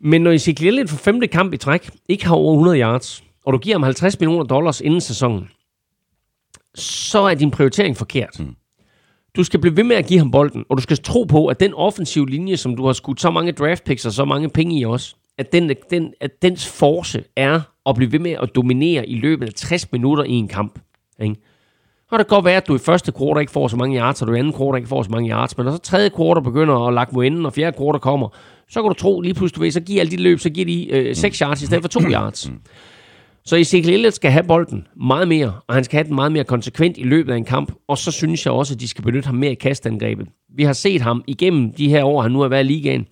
Men når Ezekiel Elliott for femte kamp i træk ikke har over 100 yards, og du giver ham 50 millioner dollars inden sæsonen, så er din prioritering forkert. Mm. Du skal blive ved med at give ham bolden, og du skal tro på, at den offensive linje, som du har skudt så mange draft picks og så mange penge i os, at, den, den, at dens force er at blive ved med at dominere i løbet af 60 minutter i en kamp. Ikke? Det kan godt være, at du i første kvartal ikke får så mange yards, og du i anden kvartal ikke får så mange yards, men når så tredje kvartal begynder at lagt mod enden, og fjerde kvartal kommer, så kan du tro lige pludselig, du ved, så giver alle de løb, så giver de øh, 6 yards i stedet for 2 yards. Så Ezekiel Elliott skal have bolden meget mere, og han skal have den meget mere konsekvent i løbet af en kamp, og så synes jeg også, at de skal benytte ham mere i kastangrebet. Vi har set ham igennem de her år, han nu har været i ligaen,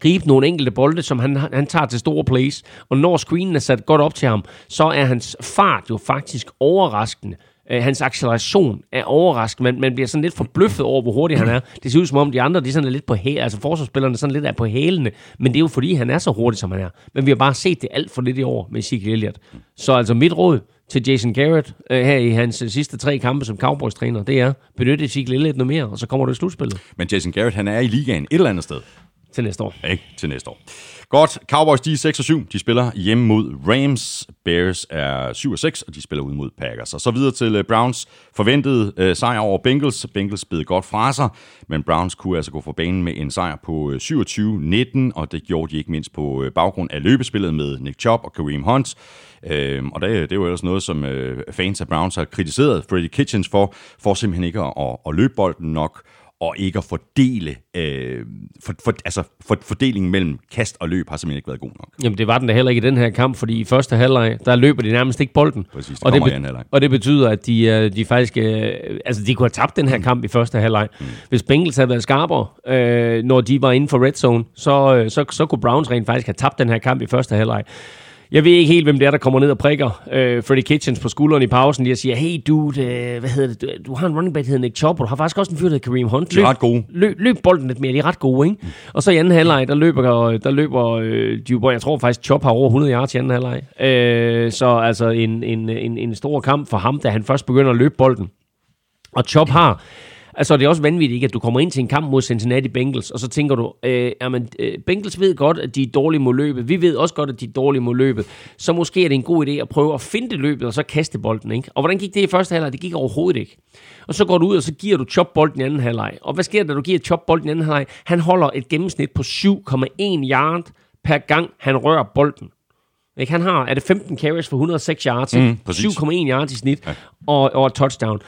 gribe nogle enkelte bolde, som han, han tager til store plays, og når screenen er sat godt op til ham, så er hans fart jo faktisk overraskende Øh, hans acceleration er overraskende. Man, man bliver sådan lidt forbløffet over, hvor hurtig han er. Det ser ud som om, de andre de er sådan lidt på hæ- altså forsvarsspillerne sådan lidt er på hælene, men det er jo fordi, han er så hurtig, som han er. Men vi har bare set det alt for lidt i år med Ezekiel Elliott. Så altså mit råd til Jason Garrett øh, her i hans øh, sidste tre kampe som Cowboys-træner, det er, benytte Ezekiel Elliott noget mere, og så kommer du i slutspillet. Men Jason Garrett, han er i ligaen et eller andet sted. Til næste år. Ikke til næste år. Godt, Cowboys de er 6 og 7. De spiller hjemme mod Rams. Bears er 7 og 6, og de spiller ud mod Packers. Og så videre til øh, Browns forventede øh, sejr over Bengals. Bengals bed godt fra sig, men Browns kunne altså gå for banen med en sejr på øh, 27-19, og det gjorde de ikke mindst på øh, baggrund af løbespillet med Nick Chubb og Kareem Hunt. Øhm, og det, det er jo ellers noget, som øh, fans af Browns har kritiseret Freddie Kitchens for, for simpelthen ikke at, at, at løbe bolden nok og ikke at fordele, øh, for, for, altså for, fordelingen mellem kast og løb har simpelthen ikke været god nok. Jamen det var den da heller ikke i den her kamp, fordi i første halvleg, der løber de nærmest ikke bolden. Præcis, det og, det halvleg. og det betyder, at de, øh, de faktisk, øh, altså de kunne have tabt den her kamp i første halvleg. Mm. Hvis Bengals havde været skarpere, øh, når de var inden for red zone, så, øh, så, så kunne Browns rent faktisk have tabt den her kamp i første halvleg. Jeg ved ikke helt, hvem det er, der kommer ned og prikker øh, Freddie Kitchens på skulderen i pausen lige og siger, hey dude, øh, hvad hedder det, du, du har en running back, der hedder Nick Chubb, og du har faktisk også en fyr, der hedder Kareem Hunt. De er ret gode. Løb, løb bolden lidt mere, de er ret gode, ikke? Mm. Og så i anden halvleg, der løber, der løber øh, de, jeg tror faktisk, Chubb har over 100 yards i anden halvleg. Øh, så altså en, en, en, en stor kamp for ham, da han først begynder at løbe bolden. Og Chubb har Altså, det er også vanvittigt, ikke, at du kommer ind til en kamp mod Cincinnati Bengals, og så tænker du, øh, jamen, øh, Bengals ved godt, at de er dårlige mod løbet. Vi ved også godt, at de er dårlige mod løbet. Så måske er det en god idé at prøve at finde løbet, og så kaste bolden, ikke? Og hvordan gik det i første halvleg? Det gik overhovedet ikke. Og så går du ud, og så giver du chop bolden i anden halvleg. Og hvad sker der, da du giver chop bolden i anden halvleg? Han holder et gennemsnit på 7,1 yard per gang, han rører bolden. Ikke? Han har, er det 15 carries for 106 yards, Mm, præcis. 7,1 yards i snit, ja. og, og et touchdown.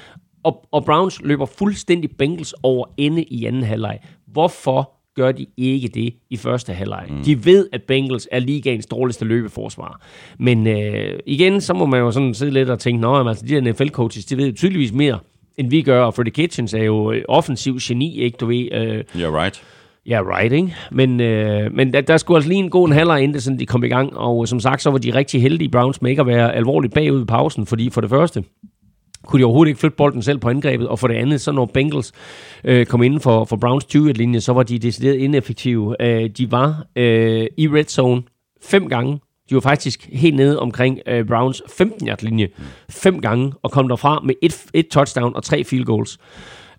Og, og Browns løber fuldstændig Bengals over ende i anden halvleg. Hvorfor gør de ikke det i første halvleg? Mm. De ved, at Bengals er ligaens dårligste løbeforsvar. Men øh, igen, så må man jo sådan sidde lidt og tænke, nå, jamen, altså, de her NFL-coaches, de ved jo tydeligvis mere, end vi gør, og Freddie Kitchens er jo øh, offensiv geni, ikke? Du ved, øh, Yeah, right. Ja, right, ikke? Men, øh, men der, der skulle altså lige en god halvleg inden det sådan de kom i gang, og øh, som sagt, så var de rigtig heldige Browns med ikke at være alvorligt bagud i pausen, fordi for det første kunne de overhovedet ikke flytte bolden selv på angrebet, og for det andet, så når Bengals øh, kom inden for, for Browns 20-linje, så var de decideret ineffektive. Øh, de var øh, i red zone fem gange, de var faktisk helt nede omkring øh, Browns 15-yard-linje fem gange, og kom derfra med et, et touchdown og tre field goals.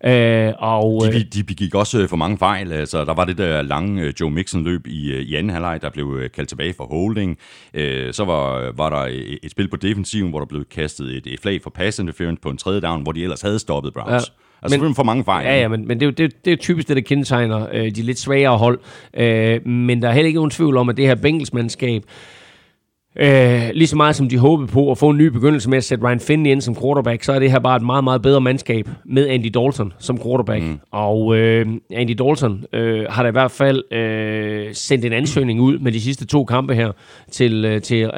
Øh, og, øh, De, de begik også øh, for mange fejl. Altså, der var det der lange øh, Joe Mixon-løb i, i anden halvleg, der blev kaldt tilbage for holding. Øh, så var, var der et, spil på defensiven, hvor der blev kastet et, et flag for pass interference på en tredje down, hvor de ellers havde stoppet Browns. Ja. Altså, Men- for mange fejl. Ja, ja, men, men det, er det, det er typisk det, der kendetegner øh, de lidt svagere hold. Øh, men der er heller ikke nogen tvivl om, at det her Bengals-mandskab, øh, lige så meget som de håbede på at få en ny begyndelse med at sætte Ryan Finley ind som quarterback, så er det her bare et meget, meget bedre mandskab med Andy Dalton som quarterback. Mm. Og øh, Andy Dalton øh, har da i hvert fald øh, sendt en ansøgning ud med de sidste to kampe her til, øh, til øh,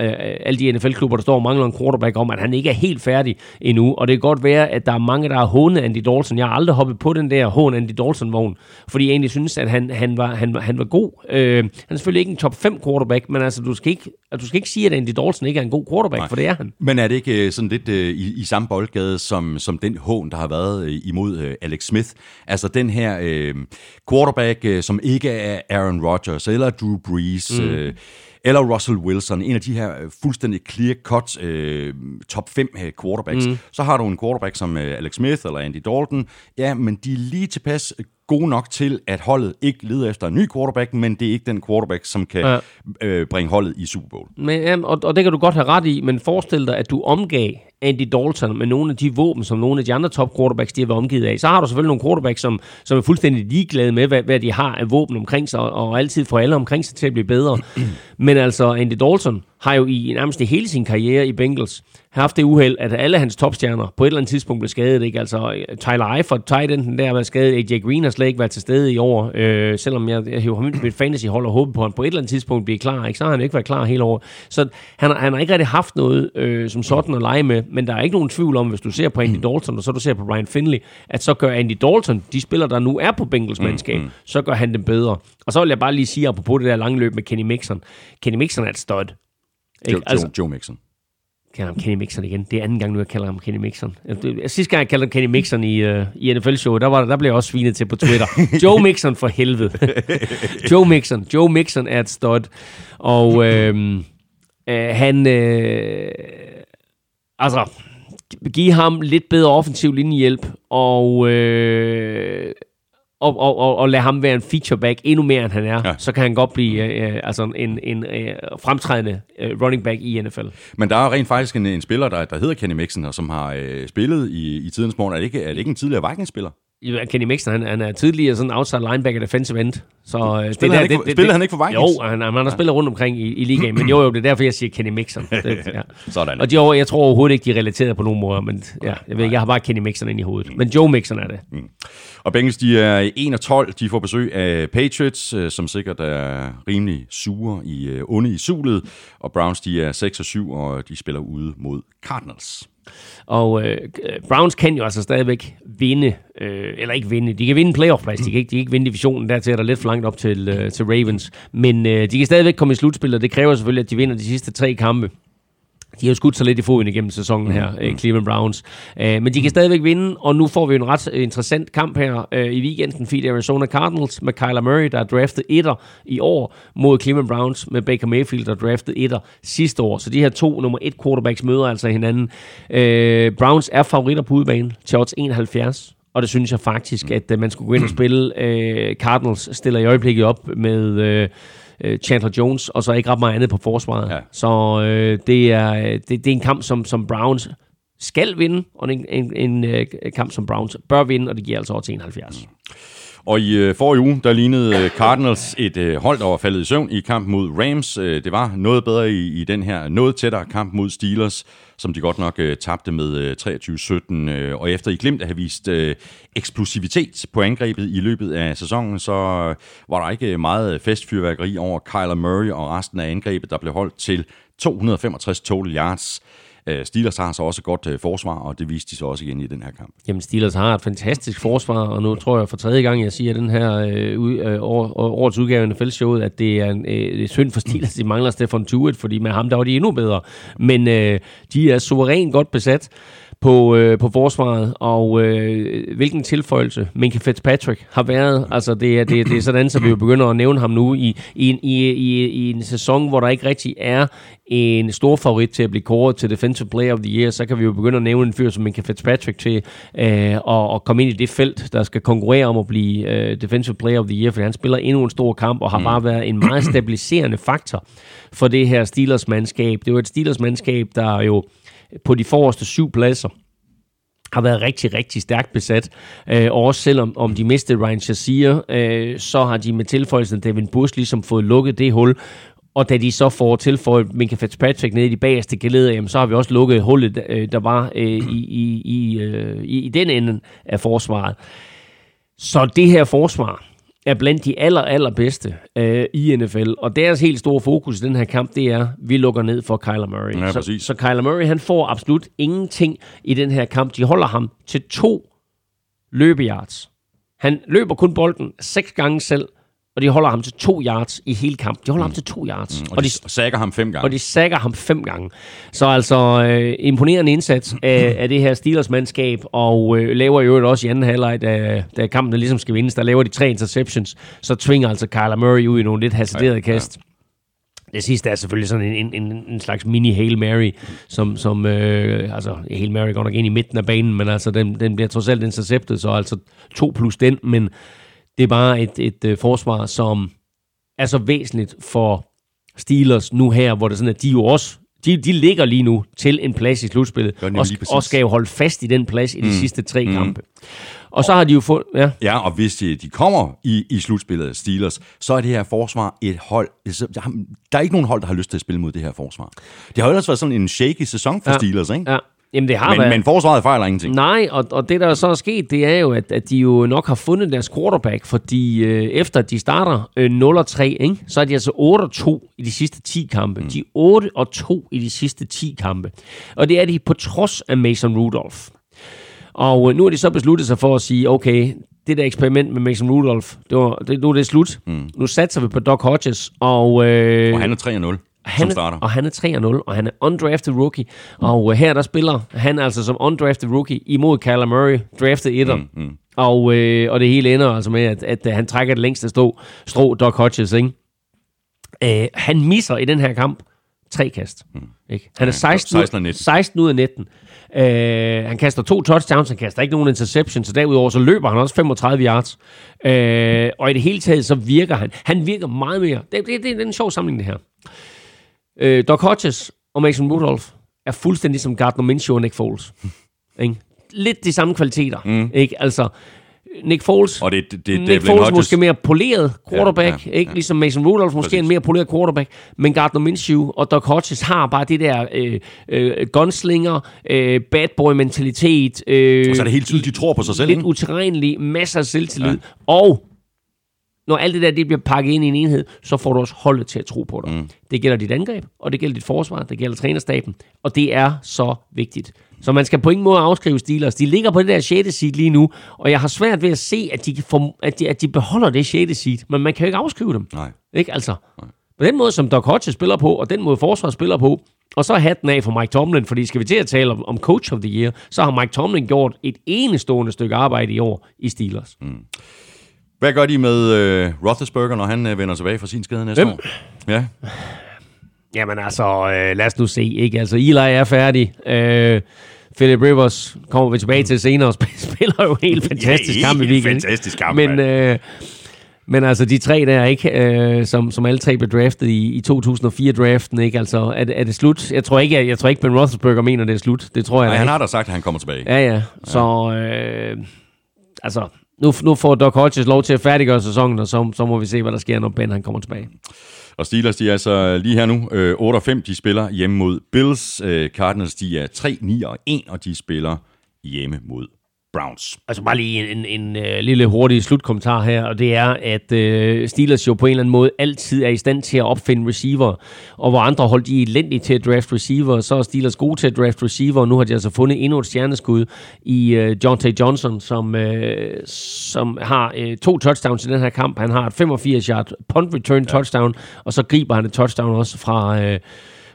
alle de NFL-klubber, der står og mangler en quarterback om, at han ikke er helt færdig endnu. Og det kan godt være, at der er mange, der har hånet Andy Dalton. Jeg har aldrig hoppet på den der hån Andy Dalton-vogn, fordi jeg egentlig synes, at han, han, var, han, var- han var god. Øh, han er selvfølgelig ikke en top 5 quarterback, men altså, du skal ikke, du skal ikke sige, at Andy Dalton ikke er en god quarterback, Nej. for det er han. Men er det ikke øh, sådan lidt øh, i, i samme boldgade som, som den hån, der har været øh, imod øh, Alex Smith? Altså den her øh, quarterback, øh, som ikke er Aaron Rodgers, eller Drew Brees, mm. øh, eller Russell Wilson, en af de her fuldstændig clear-cut øh, top 5 øh, quarterbacks. Mm. Så har du en quarterback som øh, Alex Smith eller Andy Dalton. Ja, men de er lige tilpas gode nok til, at holdet ikke leder efter en ny quarterback, men det er ikke den quarterback, som kan Ja. ja. øh, bringe holdet i Super Bowl. Men, jamen, og, og det kan du godt have ret i, men forestil dig, at du omgav Andy Dalton med nogle af de våben, som nogle af de andre top quarterbacks, de har været omgivet af. Så har du selvfølgelig nogle quarterbacks, som, som er fuldstændig ligeglade med, hvad, hvad de har af våben omkring sig, og, og altid får alle omkring sig til at blive bedre. men altså, Andy Dalton har jo i nærmest i hele sin karriere i Bengals haft det uheld, at alle hans topstjerner på et eller andet tidspunkt blev skadet. Ikke? Altså, Tyler Eifert, tight enden der, var skadet. AJ Green har slet ikke været til stede i år, øh, selvom jeg, jeg hiver ham ind på mit fantasyhold og håber på, at han på et eller andet tidspunkt bliver klar. Ikke? Så har han ikke været klar hele året. Så han, han har ikke rigtig haft noget øh, som sådan at lege med, men der er ikke nogen tvivl om, hvis du ser på Andy Dalton, og så du ser på Ryan Finley, at så gør Andy Dalton, de spillere, der nu er på Bengals mandskab, så gør han dem bedre. Og så vil jeg bare lige sige, apropos det der lange løb med Kenny Mixon. Kenny Mixon er et stud. Joe, Ikke? Altså, Joe, Joe Mixon. kalder ham Kenny Mixon igen. Det er anden gang nu, jeg kalder ham Kenny Mixon. Det- Sidste gang, jeg kaldte ham Kenny Mixon i, uh, i NFL-showet, der, var, der blev jeg også svinet til på Twitter. Joe Mixon for helvede. Joe Mixon. Joe Mixon er et stud. Og øh, øh, han... Øh, altså, give ham lidt bedre offensiv linjehjælp, og... Øh, og, og, og, og lade ham være en featureback endnu mere, end han er, ja. Så kan han godt blive øh, altså en, en øh, fremtrædende øh, running back i NFL. Men der er rent faktisk en, en spiller, der, der hedder Kenny Mixon, og som har øh, spillet i, i tidens morgen. Er det, ikke, er det ikke en tidligere Vikings-spiller? Ja, Kenny Mixon, han, han er tidligere sådan outside linebacker defensive end. Så, øh, Spillede han ikke for- spillede han ikke for Vikings? Jo, han, han har spillet rundt omkring i, i ligaen, men jo, jo, det er derfor, jeg siger Kenny Mixon. Det, ja. Sådan. Og de, over- jeg tror overhovedet ikke, de er relateret på nogen måde, men ja, jeg ved jeg har bare Kenny Mixon ind i hovedet. Men Joe Mixon er det. Og Bengals, de er 1 og 12. De får besøg af Patriots, øh, som sikkert er rimelig sure i øh, onde i sulet. Og Browns, de er 6 og 7, og de spiller ude mod Cardinals. Og øh, Browns kan jo altså stadigvæk vinde, øh, eller ikke vinde, de kan vinde playoff-plads, de kan ikke, de kan ikke vinde divisionen, dertil er der lidt for langt op til, øh, til Ravens, men øh, de kan stadigvæk komme i slutspillet, og det kræver selvfølgelig, at de vinder de sidste tre kampe. De har jo skudt sig lidt i foden igennem sæsonen her, mm. Cleveland Browns. Uh, men de kan stadigvæk vinde, og nu får vi en ret interessant kamp her uh, i weekenden, fordi Arizona Cardinals med Kyler Murray, der er draftet etter i år, mod Cleveland Browns med Baker Mayfield, der er draftet etter sidste år. Så de her to nummer et quarterbacks møder altså hinanden. Uh, Browns er favoritter på udebane til odds 71, Og det synes jeg faktisk, at øh, man skulle gå ind og spille. Øh, Cardinals stiller i øjeblikket op med øh, øh, Chandler Jones, og så ikke ret meget andet på forsvaret. Ja. Så øh, det, er, det, det er en kamp, som, som Browns skal vinde, og er en, en, en øh, kamp, som Browns bør vinde, og det giver altså over til 71. Og i øh, forrige uge, der lignede øh, Cardinals et øh, hold, der var faldet i søvn i kamp mod Rams. Øh, det var noget bedre i, i den her noget tættere kamp mod Steelers, som de godt nok øh, tabte med øh, 23-17. Øh, og efter I glimt at have vist øh, eksplosivitet på angrebet i løbet af sæsonen, så øh, var der ikke meget festfyrværkeri over Kyler Murray og resten af angrebet, der blev holdt til 265 total yards. Øh, Steelers har så også et godt øh, forsvar, og det viste de så også igen i den her kamp. Jamen, Steelers har et fantastisk forsvar, og nu tror jeg for tredje gang, jeg siger den her øh, øh år, årets udgave af NFL-showet, at det er, en, øh, synd for Steelers, de mangler Stefan Tuitt, fordi med ham der var de endnu bedre. Men øh, de er suverænt godt besat på, øh, på forsvaret, og øh, hvilken tilføjelse Minka Fitzpatrick har været. Altså, det er, det, det er sådan, så vi jo begynder at nævne ham nu i, i, i, i, i en sæson, hvor der ikke rigtig er en stor favorit til at blive kåret til Defensive Player of the Year, så kan vi jo begynde at nævne en fyr som Minka Fitzpatrick til øh, at, at komme ind i det felt, der skal konkurrere om at blive øh, Defensive Player of the Year, fordi han spiller endnu en stor kamp og har mm. bare været en meget stabiliserende faktor for det her Steelers-mandskab. Det var et Steelers-mandskab, der jo på de forreste syv pladser har været rigtig, rigtig stærkt besat. Øh, og også selvom om de mistede Ryan Shazier, øh, så har de med tilføjelsen af Devin Bush ligesom fået lukket det hul. Og da de så får tilføjet Minka Fitzpatrick ned i de bagerste geleder, jamen, så har vi også lukket hullet, øh, der var øh, i, i, i, øh, i, i den ende af forsvaret. Så det her forsvar, er blandt de aller, allerbedste øh, i NFL. Og deres helt store fokus i den her kamp, det er, at vi lukker ned for Kyler Murray. Ja, så, så Kyler Murray, han får absolut ingenting i den her kamp. De holder ham til to løbeyards. Han løber kun bolden seks gange selv, og de holder ham til to yards i hele kampen. De holder mm. ham til to yards. Mm. Og, og de, de sækker ham fem gange. Og de sækker ham fem gange. Så altså øh, imponerende indsats af, af det her Steelers-mandskab, og øh, laver jo øvrigt også i anden halvleg, da, da kampen ligesom skal vindes, der laver de tre interceptions, så tvinger altså Kyler Murray ud i nogle lidt hasarderede ja, kast. Ja. Det sidste er selvfølgelig sådan en, en, en slags mini Hail Mary, som, som øh, altså Hail Mary går nok ind i midten af banen, men altså den, den bliver trods alt interceptet, så altså to plus den, men det er bare et, et et forsvar, som er så væsentligt for Steelers nu her, hvor det sådan, at de jo også de, de ligger lige nu til en plads i slutspillet, og, og skal jo holde fast i den plads i de mm. sidste tre mm. kampe. Og så har de jo fået... Ja, ja og hvis de, de kommer i, i slutspillet af Steelers, så er det her forsvar et hold... Der er ikke nogen hold, der har lyst til at spille mod det her forsvar. Det har ellers været sådan en shaky sæson for ja. Steelers, ikke? Ja. Jamen, det har men, været... men forsvaret fejler ingenting. Nej, og, og det, der så er sket, det er jo, at, at de jo nok har fundet deres quarterback, fordi øh, efter de starter øh, 0-3, ikke, så er de altså 8-2 i de sidste 10 kampe. Mm. De er 8-2 i de sidste 10 kampe. Og det er de på trods af Mason Rudolph. Og øh, nu har de så besluttet sig for at sige, okay, det der eksperiment med Mason Rudolph, det var, det, nu er det slut. Mm. Nu satser vi på Doc Hodges. Og, øh, og han er 3-0 han, som starter. Og han er 3-0, og han er undrafted rookie. Og uh, her der spiller han altså som undrafted rookie imod Kyler Murray, drafted etter. Mm, mm. Og, øh, og det hele ender altså med, at, at, at han trækker det længste stå, strå, Doc Hodges. Ikke? Uh, han misser i den her kamp tre kast. Mm. Ikke? Han er 16, 16, 19. 16 ud af 19. Uh, han kaster to touchdowns, han kaster ikke nogen interceptions, så derudover så løber han også 35 yards. Uh, og i det hele taget, så virker han. Han virker meget mere. Det, det, det, det er en sjov samling, det her. Øh, Doc Hodges og Mason Rudolph er fuldstændig som Gardner Minshew og Nick Foles. ikke? Lidt de samme kvaliteter. Mm. Ikke? Altså, Nick Foles, og det, det, det, Nick Foles Hodges. måske mere poleret quarterback, ja, ja, ikke? Ja. ligesom Mason Rudolph måske Præcis. en mere poleret quarterback, men Gardner Minshew og Doc Hodges har bare det der øh, øh, gunslinger, øh, bad boy mentalitet. Øh, og så er det helt tydeligt, de tror på sig selv. Lidt utilregnelig, masser af selvtillid, ja. og når alt det der det bliver pakket ind i en enhed, så får du også holdet til at tro på dig. Mm. Det gælder dit angreb, og det gælder dit forsvar, det gælder trænerstaben, og det er så vigtigt. Så man skal på ingen måde afskrive Steelers. De ligger på det der 6. seed lige nu, og jeg har svært ved at se, at de, får, at de, at de beholder det 6. seed, men man kan jo ikke afskrive dem. Nej. Ikke altså? Nej. På den måde, som Doc Hodges spiller på, og den måde forsvaret spiller på, og så hatten af for Mike Tomlin, fordi skal vi til at tale om, om Coach of the Year, så har Mike Tomlin gjort et enestående stykke arbejde i år i Steelers. Mm. Hvad gør de med øh, Roethlisberger, når han øh, vender tilbage fra sin skade næste Hvem? år? Ja. Jamen altså, øh, lad os nu se. Ikke? Altså, Eli er færdig. Øh, Philip Rivers kommer vi tilbage til senere og sp- spiller jo helt fantastisk Ja, kamp i weekenden. fantastisk kamp, Men, øh, men altså de tre der, ikke, øh, som, som alle tre blev draftet i, i 2004-draften, ikke? Altså, er, det- er det slut? Jeg tror ikke, jeg, jeg tror ikke Ben Roethlisberger mener, det er slut. Det tror jeg Nej, han ikke. har da sagt, at han kommer tilbage. Ja, ja. Så, øh, altså, nu, nu får Doc Hodges lov til at færdiggøre sæsonen, og så, så må vi se, hvad der sker, når Ben han kommer tilbage. Og Steelers, de er altså lige her nu øh, 8 og 5, de spiller hjemme mod Bills. Øh, Cardinals, de er 3, 9 og 1, og de spiller hjemme mod Browns. Altså bare lige en, en, en uh, lille hurtig slutkommentar her, og det er, at uh, Steelers jo på en eller anden måde altid er i stand til at opfinde receiver, og hvor andre hold de er elendige til at draft receiver, så er Steelers gode til at draft receiver, og nu har de altså fundet endnu et stjerneskud i uh, John T. Johnson, som, uh, som har uh, to touchdowns i den her kamp. Han har et 85-yard punt return touchdown, og så griber han et touchdown også fra... Uh,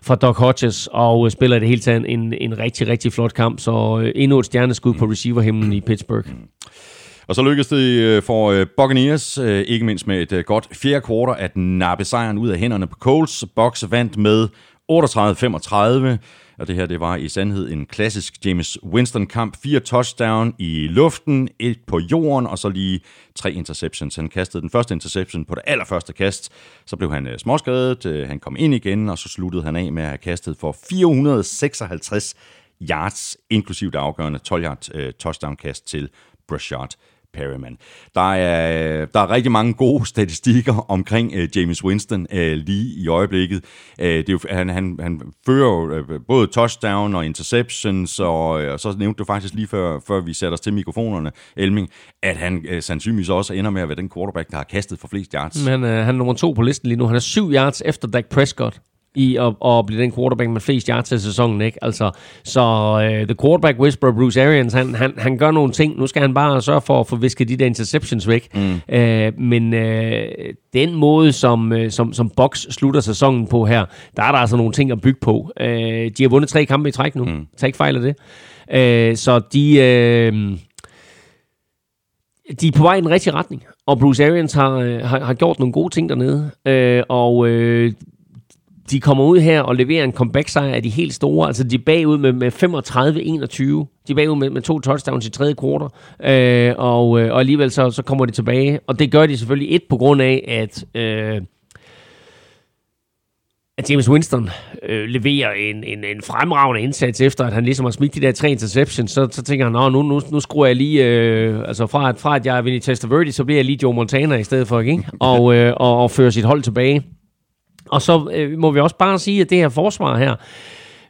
fra Doc Hodges, og øh, spiller i det hele taget en, en rigtig, rigtig flot kamp. Så øh, endnu et stjerneskud på receiverhimlen i Pittsburgh. Mm. Og så lykkedes det øh, for Buccaneers, ikke mindst med et godt fjerde kvartal, at nappe sejren ud af hænderne på Colts. Box vandt med 38-35, og det her det var i sandhed en klassisk James Winston-kamp. Fire touchdown i luften, et på jorden, og så lige tre interceptions. Han kastede den første interception på det allerførste kast, så blev han øh, småskadet, øh, han kom ind igen, og så sluttede han af med at have kastet for 456 yards, inklusive det afgørende 12-yard øh, touchdown-kast til Brashard Perryman. Der er, der er rigtig mange gode statistikker omkring øh, James Winston øh, lige i øjeblikket. Øh, det er jo, han, han, han fører jo øh, både touchdown og interceptions, og, øh, og så nævnte du faktisk lige før, før vi satte os til mikrofonerne, Elming, at han øh, sandsynligvis også ender med at være den quarterback, der har kastet for flest yards. Men øh, han er nummer to på listen lige nu. Han er syv yards efter Dak Prescott i at, at blive den quarterback med flest yards til sæsonen. Ikke? Altså, så uh, the quarterback whisperer Bruce Arians, han, han, han gør nogle ting. Nu skal han bare sørge for at få visket de der interceptions væk. Mm. Uh, men uh, den måde, som, uh, som, som Box slutter sæsonen på her, der er der altså nogle ting at bygge på. Uh, de har vundet tre kampe i træk nu. Mm. Tag ikke fejl af det. Uh, så de... Uh, de er på vej i den rigtige retning, og Bruce Arians har, øh, har, har gjort nogle gode ting dernede, øh, og øh, de kommer ud her og leverer en comeback-sejr af de helt store. Altså, de er bagud med, med 35-21. De er bagud med, med to touchdowns i tredje kvartal. Øh, og, øh, og alligevel så, så kommer de tilbage. Og det gør de selvfølgelig et på grund af, at... Øh, at James Winston øh, leverer en, en, en fremragende indsats efter, at han ligesom har smidt de der tre interceptions, så, så tænker han, Nå, nu, nu, nu skruer jeg lige, øh, altså fra at, fra at jeg er Vinny Testaverde, så bliver jeg lige Joe Montana i stedet for, ikke? Og, øh, og, og fører sit hold tilbage. Og så øh, må vi også bare sige, at det her forsvar her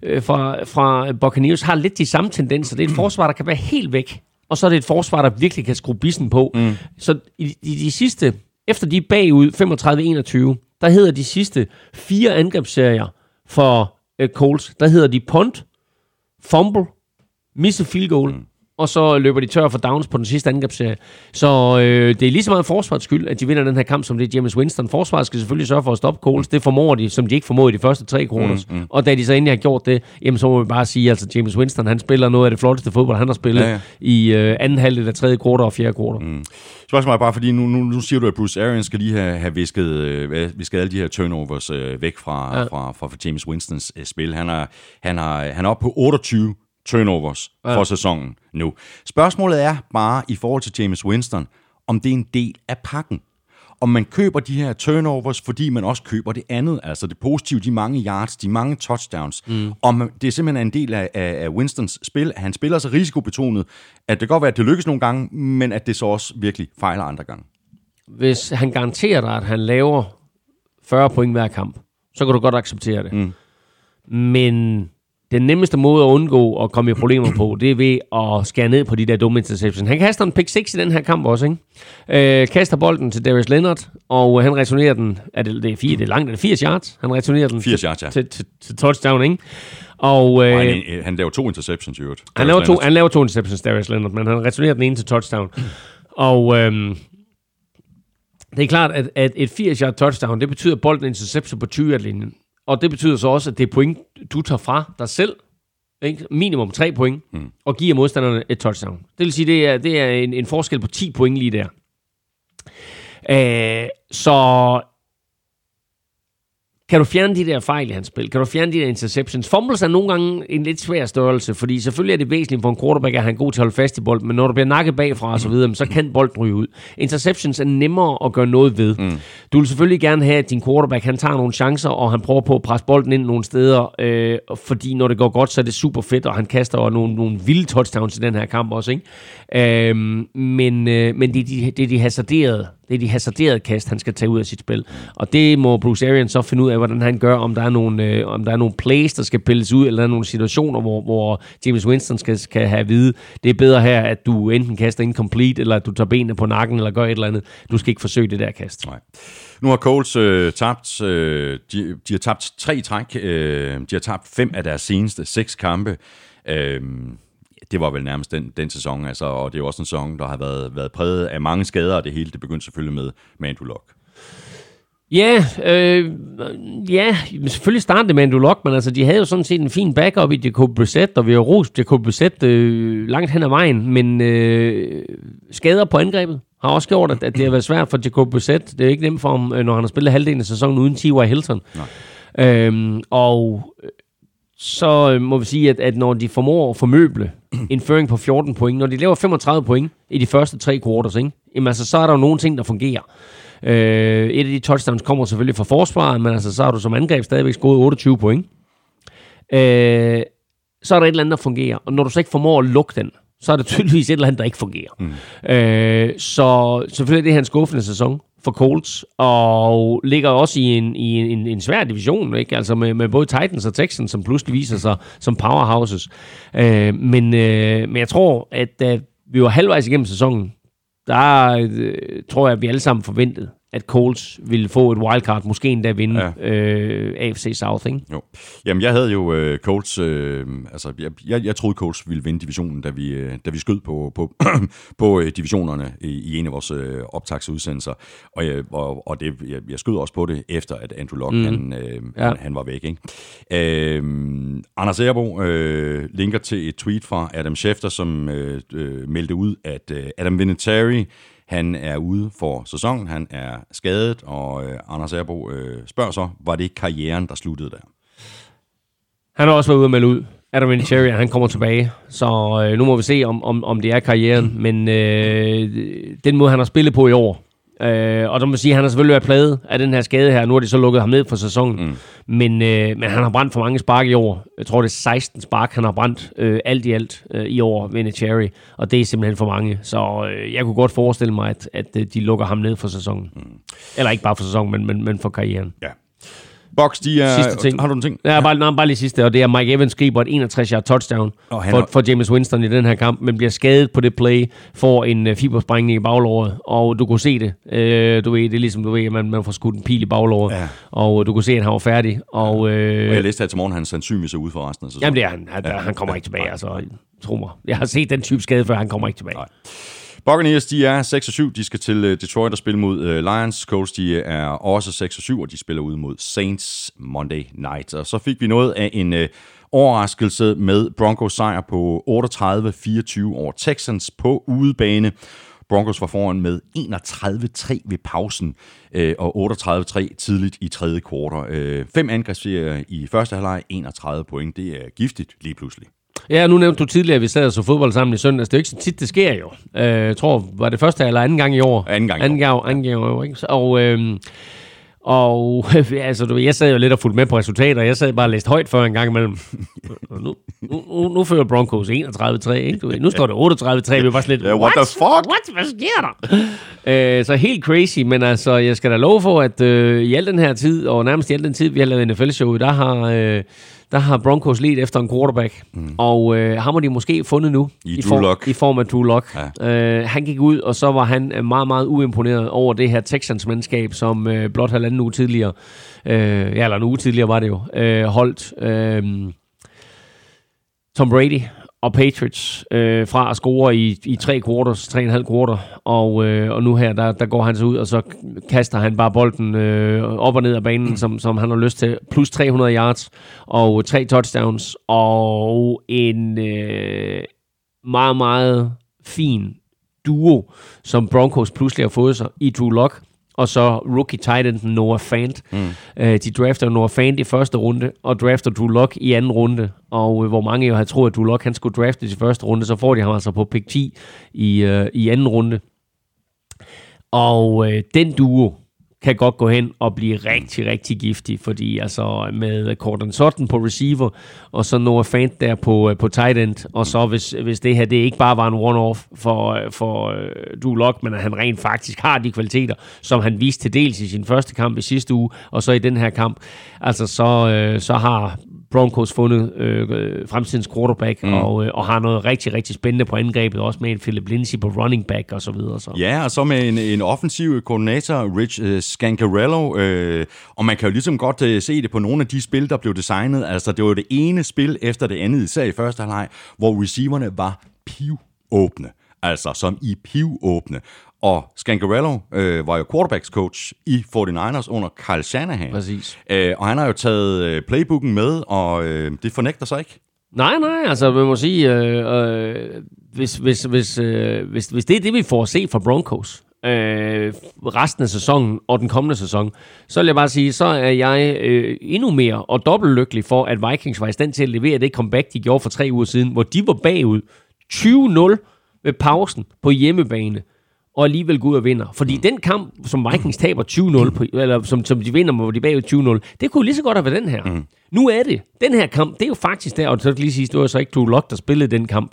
øh, fra, fra Buccaneers har lidt de samme tendenser. Det er et forsvar, der kan være helt væk, og så er det et forsvar, der virkelig kan skrue bissen på. Mm. Så i, i de sidste, efter de bagud 35-21, der hedder de sidste fire angrebsserier for øh, Colts, der hedder de punt, fumble, misse field goal, mm. Og så løber de tør for downs på den sidste angrebsserie. Så øh, det er lige så meget forsvarets skyld, at de vinder den her kamp, som det er James Winston. Forsvaret skal selvfølgelig sørge for at stoppe Coles. Det formår de, som de ikke formåede i de første tre quarters. Mm, mm. Og da de så endelig har gjort det, jamen, så må vi bare sige, at altså, James Winston han spiller noget af det flotteste fodbold, han har spillet Ja, ja, i øh, anden halvdel af tredje kvartal og fjerde kvartal. Mm. Spørgsmålet er bare, fordi nu, nu, nu siger du, at Bruce Arians skal lige have, have visket, øh, visket alle de her turnovers øh, væk fra. Ja. fra, fra, fra James Winstons øh, spil. Han er, han, er, han er oppe på 28 turnovers ja. for sæsonen nu. Spørgsmålet er bare i forhold til James Winston, om det er en del af pakken. Om man køber de her turnovers, fordi man også køber det andet, altså det positive, de mange yards, de mange touchdowns. Mm. Om det er simpelthen en del af, af, Winstons spil. Han spiller så risikobetonet, at det kan godt være, at det lykkes nogle gange, men at det så også virkelig fejler andre gange. Hvis han garanterer dig, at han laver 40 point hver kamp, så kan du godt acceptere det. Mm. Men den nemmeste måde at undgå at komme i problemer på, det er ved at skære ned på de der dumme interceptions. Han kaster en pick 6 i den her kamp også, ikke? Øh, kaster bolden til Darius Leonard, og han returnerer den, er det, det er fire, det er langt, er det 80 yards? Han returnerer den 80 yards, ja. til, til, til touchdown, ikke? Og, Og øh, han, han laver to interceptions i øvrigt. han laver, to, han laver to interceptions, Darius Leonard, men han returnerer den ene til touchdown. Og øhm, det er klart, at, at et 80-yard touchdown, det betyder, bolden er interception på 20 linjen Og det betyder så også, at det er point, du tager fra dig selv. Ikke? Minimum 3 point, mm. og giver modstanderne et touchdown. Det vil sige, det er, det er en, en forskel på 10 point lige der. Øh, så kan du fjerne de der fejl i hans spil? Kan du fjerne de der interceptions? Fumbles er nogle gange en lidt svær størrelse, fordi selvfølgelig er det væsentligt for en quarterback, at han er god til at holde fast i bolden, men når du bliver nakket bagfra og så videre, så kan bolden ryge ud. Interceptions er nemmere at gøre noget ved. Mm. Du vil selvfølgelig gerne have, at din quarterback han tager nogle chancer, og han prøver på at presse bolden ind nogle steder, øh, fordi når det går godt, så er det super fedt, og han kaster nogle, nogle vilde touchdowns i den her kamp også. Ikke? Øh, men øh, men det, er de, det er de hasarderede det er de hasarderede kast, han skal tage ud af sit spil. Og det må Bruce Arians så finde ud af, hvordan han gør, om der er nogle, øh, om der er nogle plays, der skal pilles ud, eller der er nogle situationer, hvor, hvor James Winston skal, skal have at vide, det er bedre her, at du enten kaster incomplete, eller at du tager benene på nakken, eller gør et eller andet. Du skal ikke forsøge det der kast. Nej. Nu har Coles øh, tabt, øh, de, de har tabt tre træk, øh, de har tabt fem af deres seneste seks kampe. Øh, det var vel nærmest den, den sæson, altså, og det er jo også en sæson, der har været, været præget af mange skader, og det hele det begyndte selvfølgelig med, med Andrew Luck. Ja, øh, ja, selvfølgelig startede med Andrew Luck, men altså, de havde jo sådan set en fin backup i Jacob Brissett, og vi har rost Jacob Brissett øh, langt hen ad vejen, men øh, skader på angrebet har også gjort, at, at det har været svært for Jacob Brissett. Det er ikke nemt for ham, øh, når han har spillet halvdelen af sæsonen uden T.Y. Hilton. Nej. Øhm, og så øh, må vi sige, at, at når de formår at formøble en føring på 14 point, når de laver 35 point i de første tre quarters, ikke? Jamen, altså, så er der jo nogle ting, der fungerer. Øh, et af de touchdowns kommer selvfølgelig fra forsvaret, men altså, så har du som angreb stadigvæk scoret 28 point. Øh, så er der et eller andet, der fungerer. Og når du så ikke formår at lukke den, så er der tydeligvis et eller andet, der ikke fungerer. Mm. Øh, så selvfølgelig er det her en skuffende sæson for Colts, og ligger også i en, i en, en svær division, ikke? Altså med, med både Titans og Texans, som pludselig viser sig som powerhouses. Øh, men, øh, men jeg tror, at da vi var halvvejs igennem sæsonen, der øh, tror jeg, at vi alle sammen forventede, at Colts ville få et wildcard, måske endda vinde ja. øh, AFC South, ikke? Jo. Jamen, jeg havde jo øh, Colts, øh, altså, jeg, jeg, jeg troede Colts ville vinde divisionen, da vi, øh, da vi skød på, på, på øh, divisionerne i, i en af vores øh, optagsudsendelser, og, jeg, og, og det, jeg, jeg skød også på det, efter at Andrew Luck, mm. han, øh, ja. han, han var væk, ikke? Øh, Anders Erbo øh, linker til et tweet fra Adam Schefter, som øh, øh, meldte ud, at øh, Adam Vinatieri, han er ude for sæsonen, han er skadet, og øh, Anders Erbo øh, spørger så, var det karrieren, der sluttede der? Han har også været ude melde ud. Adam Vinatieri, han kommer tilbage, så øh, nu må vi se, om, om, om det er karrieren. Men øh, den måde, han har spillet på i år, Øh, og så må man sige, at han har selvfølgelig været pladet af den her skade her. Nu har de så lukket ham ned for sæsonen. Mm. Men, øh, men han har brændt for mange spark i år. Jeg tror, det er 16 spark, han har brændt øh, alt i alt øh, i år, Vinatieri. Og det er simpelthen for mange. Så øh, jeg kunne godt forestille mig, at, at øh, de lukker ham ned for sæsonen. Mm. Eller ikke bare for sæsonen, men, men, men for karrieren. Ja. Box, de er... Sidste ting. Har du en ting? Ja, bare, nej, bare lige sidste, og det er Mike Evans griber et 61-yard touchdown oh, for, har... for James Winston i den her kamp, men bliver skadet på det play, får en uh, fibersprængning i baglåret, og du kunne se det. Uh, du ved, det er ligesom, du ved, at man, man får skudt en pil i baglåret, ja. og uh, du kunne se, at han var færdig. Og, uh, og jeg læste her til morgen, han sandsynligvis er ude for resten af sæsonen. Jamen det er han. Han, ja. han kommer ikke tilbage, altså. Tro mig. Jeg har set den type skade før, han kommer ikke tilbage. Nej. Buccaneers, de er 6 7. De skal til øh, Detroit og spille mod øh, Lions. Colts, de øh, er også 6 7, og de spiller ud mod Saints Monday Night. Og så fik vi noget af en overraskelse med Broncos sejr på 38-24 over Texans på udebane. Broncos var foran med 31-3 ved pausen øh, og 38-3 tidligt i tredje kvartal. Øh, fem angrebsserier i første halvleg, 31 point. Det er giftigt lige pludselig. Ja, nu nævnte du tidligere, at vi sad og så fodbold sammen i søndags. Det er jo ikke så tit, det sker jo. Øh, jeg tror, var det første eller anden gang i år? Anden gang i anden år. Anden gang i år, ikke? Og, øh, og altså, du, jeg sad jo lidt og fulgte med på resultater. Jeg sad bare og læste højt før en gang imellem. Nu, nu, nu, nu fører Broncos 31-3, ikke? Du, nu står det 38-3. Vi var sådan lidt, yeah, what, what the fuck? What? Hvad sker der? øh, så helt crazy, men altså, jeg skal da love for, at øh, i al den her tid, og nærmest i al den tid, vi har lavet NFL-show, der har... Øh, der har Broncos ledt efter en quarterback, mm. og øh, ham har de måske fundet nu. I, i, form, i form af Drew Lock. Ja. Øh, han gik ud, og så var han øh, meget, meget uimponeret over det her Texans-mandskab, som øh, blot halvanden uge tidligere, øh, ja, eller en uge tidligere var det jo, øh, holdt øh, Tom Brady og Patriots øh, fra at score i, i tre quarters, tre og en halv quarter, og, øh, og nu her, der, der går han så ud, og så kaster han bare bolden øh, op og ned af banen, som, som han har lyst til, plus 300 yards, og tre touchdowns, og en øh, meget, meget fin duo, som Broncos pludselig har fået sig i Drew Lock og så rookie tight Noah Fant. Mm. Øh, de drafter Noah Fant i første runde, og drafter Drew Lock i anden runde. Og øh, hvor mange jo havde troet, at Drew Lock han skulle draftes i første runde, så får de ham altså på pick 10 i, øh, i anden runde. Og øh, den duo, kan godt gå hen og blive rigtig, rigtig giftig, fordi altså med Corden Sutton på receiver, og så Noah Fant der på, øh, på tight end, og så hvis, hvis det her det ikke bare var en one-off for, øh, for uh, Drew Lock, men at han rent faktisk har de kvaliteter, som han viste til dels i sin første kamp i sidste uge, og så i den her kamp, altså så, uh, så har Broncos fundet øh, fremtidens quarterback, mm. og, øh, og har noget rigtig, rigtig spændende på angrebet, også med en Philip Lindsay på running back og så videre. Så. Ja, og så med en, en offensiv koordinator, Rich øh, Scancarello, øh, og man kan jo ligesom godt øh, se det på nogle af de spil, der blev designet. Altså, det var det ene spil efter det andet, især i første halvleg, hvor receiverne var piv åbne altså som i piv åbne. Og Scangarello øh, var jo quarterbacks coach i 49ers under Kyle Shanahan. Præcis. Øh, og han har jo taget øh, playbooken med, og øh, det fornægter sig ikke. Nej, nej, altså man må sige, øh, øh, hvis, hvis, hvis, øh, hvis, hvis det er det, vi får at se fra Broncos, øh, resten af sæsonen og den kommende sæson, så vil jeg bare sige, så er jeg øh, endnu mere og dobbelt lykkelig for, at Vikings var i stand til at levere det comeback, de gjorde for tre uger siden, hvor de var bagud 20-0 ved pausen på hjemmebane og alligevel går ud og vinder. Fordi mm. den kamp, som Vikings taber 20-0, på, eller som, som de vinder, hvor de bagud 20-0, det kunne lige så godt have været den her. Mm. Nu er det. Den her kamp, det er jo faktisk der, og så kan lige sige, det var så ikke Drew Lock, der spillede den kamp.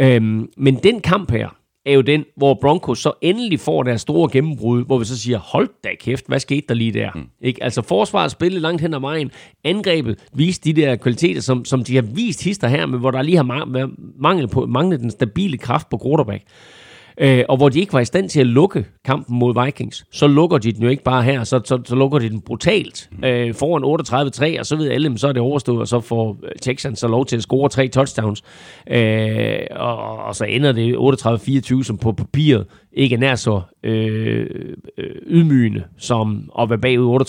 Øhm, men den kamp her, er jo den, hvor Broncos så endelig får deres store gennembrud, hvor vi så siger, hold da kæft, hvad skete der lige der? Mm. Ikke? Altså forsvaret spillede langt hen ad vejen, angrebet viste de der kvaliteter, som, som de har vist hister her, men hvor der lige har manglet, på, manglet den stabile kraft på quarterback øh, og hvor de ikke var i stand til at lukke kampen mod Vikings, så lukker de den jo ikke bare her, så, så, så lukker de den brutalt øh, foran 38-3, og så ved alle, så er det overstået, og så får Texans så lov til at score tre touchdowns, øh, og, og så ender det 38-24, som på papiret ikke er nær så øh, øh, ydmygende som at være bagud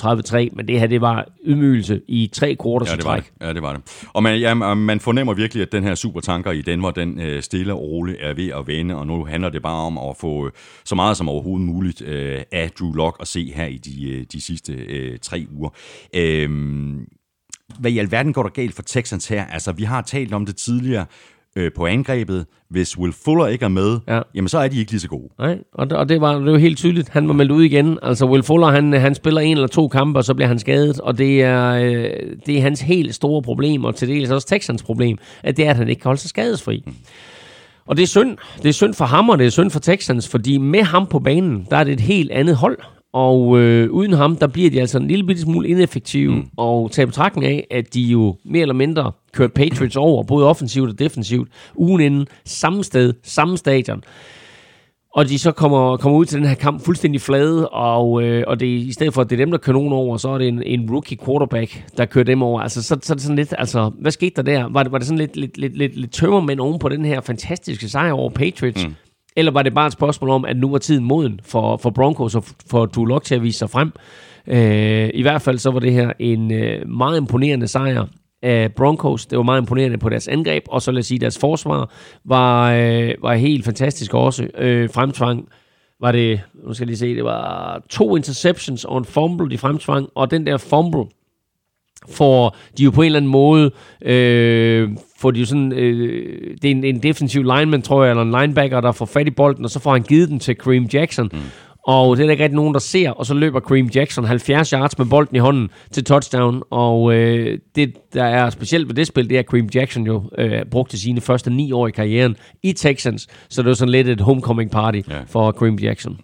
38-3, men det her, det var ydmygelse i tre quarters ja, det var det. Ja, det var det. Og man, ja, man fornemmer virkelig, at den her supertanker i Denver, den øh, stille og roligt er ved at vende, og nu handler det bare om at få øh, så meget som overhovedet muligt øh, af Drew Lock at se her i de, øh, de sidste øh, tre uger. Øh, hvad i alverden går der galt for Texans her? Altså, vi har talt om det tidligere øh, på angrebet. Hvis Will Fuller ikke er med, ja. jamen så er de ikke lige så gode. Nej, og det, og det var det var helt tydeligt. Han var meldt ud igen. Altså Will Fuller, han, han spiller en eller to kampe, og så bliver han skadet. Og det er, øh, det er hans helt store problem, og til dels også Texans problem, at det er, at han ikke kan holde sig skadesfri. Mm. Og det er synd. Det er synd for ham, og det er synd for Texans, fordi med ham på banen, der er det et helt andet hold. Og øh, uden ham, der bliver de altså en lille bitte smule ineffektive. Mm. Og tage betragtning af, at de jo mere eller mindre kørt Patriots over, både offensivt og defensivt, ugen inden, samme sted, samme stadion. Og de så kommer, kommer ud til den her kamp fuldstændig flade, og, øh, og det, i stedet for, at det er dem, der kører nogen over, så er det en, en rookie quarterback, der kører dem over. Altså, så, så er det sådan lidt, altså, hvad skete der der? Var det, var det sådan lidt, lidt, lidt, lidt, lidt tømmermænd oven på den her fantastiske sejr over Patriots? Mm. Eller var det bare et spørgsmål om, at nu var tiden moden for, for Broncos og for Drew Lock til at vise sig frem? Øh, I hvert fald så var det her en øh, meget imponerende sejr af Broncos. Det var meget imponerende på deres angreb, og så lad os sige, deres forsvar var, øh, var helt fantastisk også. Øh, fremtvang var det, nu skal jeg lige se, det var to interceptions og en fumble, de fremtvang, og den der fumble, får de jo på en eller anden måde, øh, får de jo sådan, øh, det er en, en defensiv lineman, tror jeg, eller en linebacker, der får fat i bolden, og så får han givet den til Kareem Jackson. Mm. Og det er der ikke rigtig nogen, der ser, og så løber Kareem Jackson 70 yards med bolden i hånden til touchdown. Og øh, det, der er specielt ved det spil, det er, at Kareem Jackson jo øh, brugte sine første ni år i karrieren i Texans. Så det var sådan lidt et homecoming party ja. for Kareem Jackson.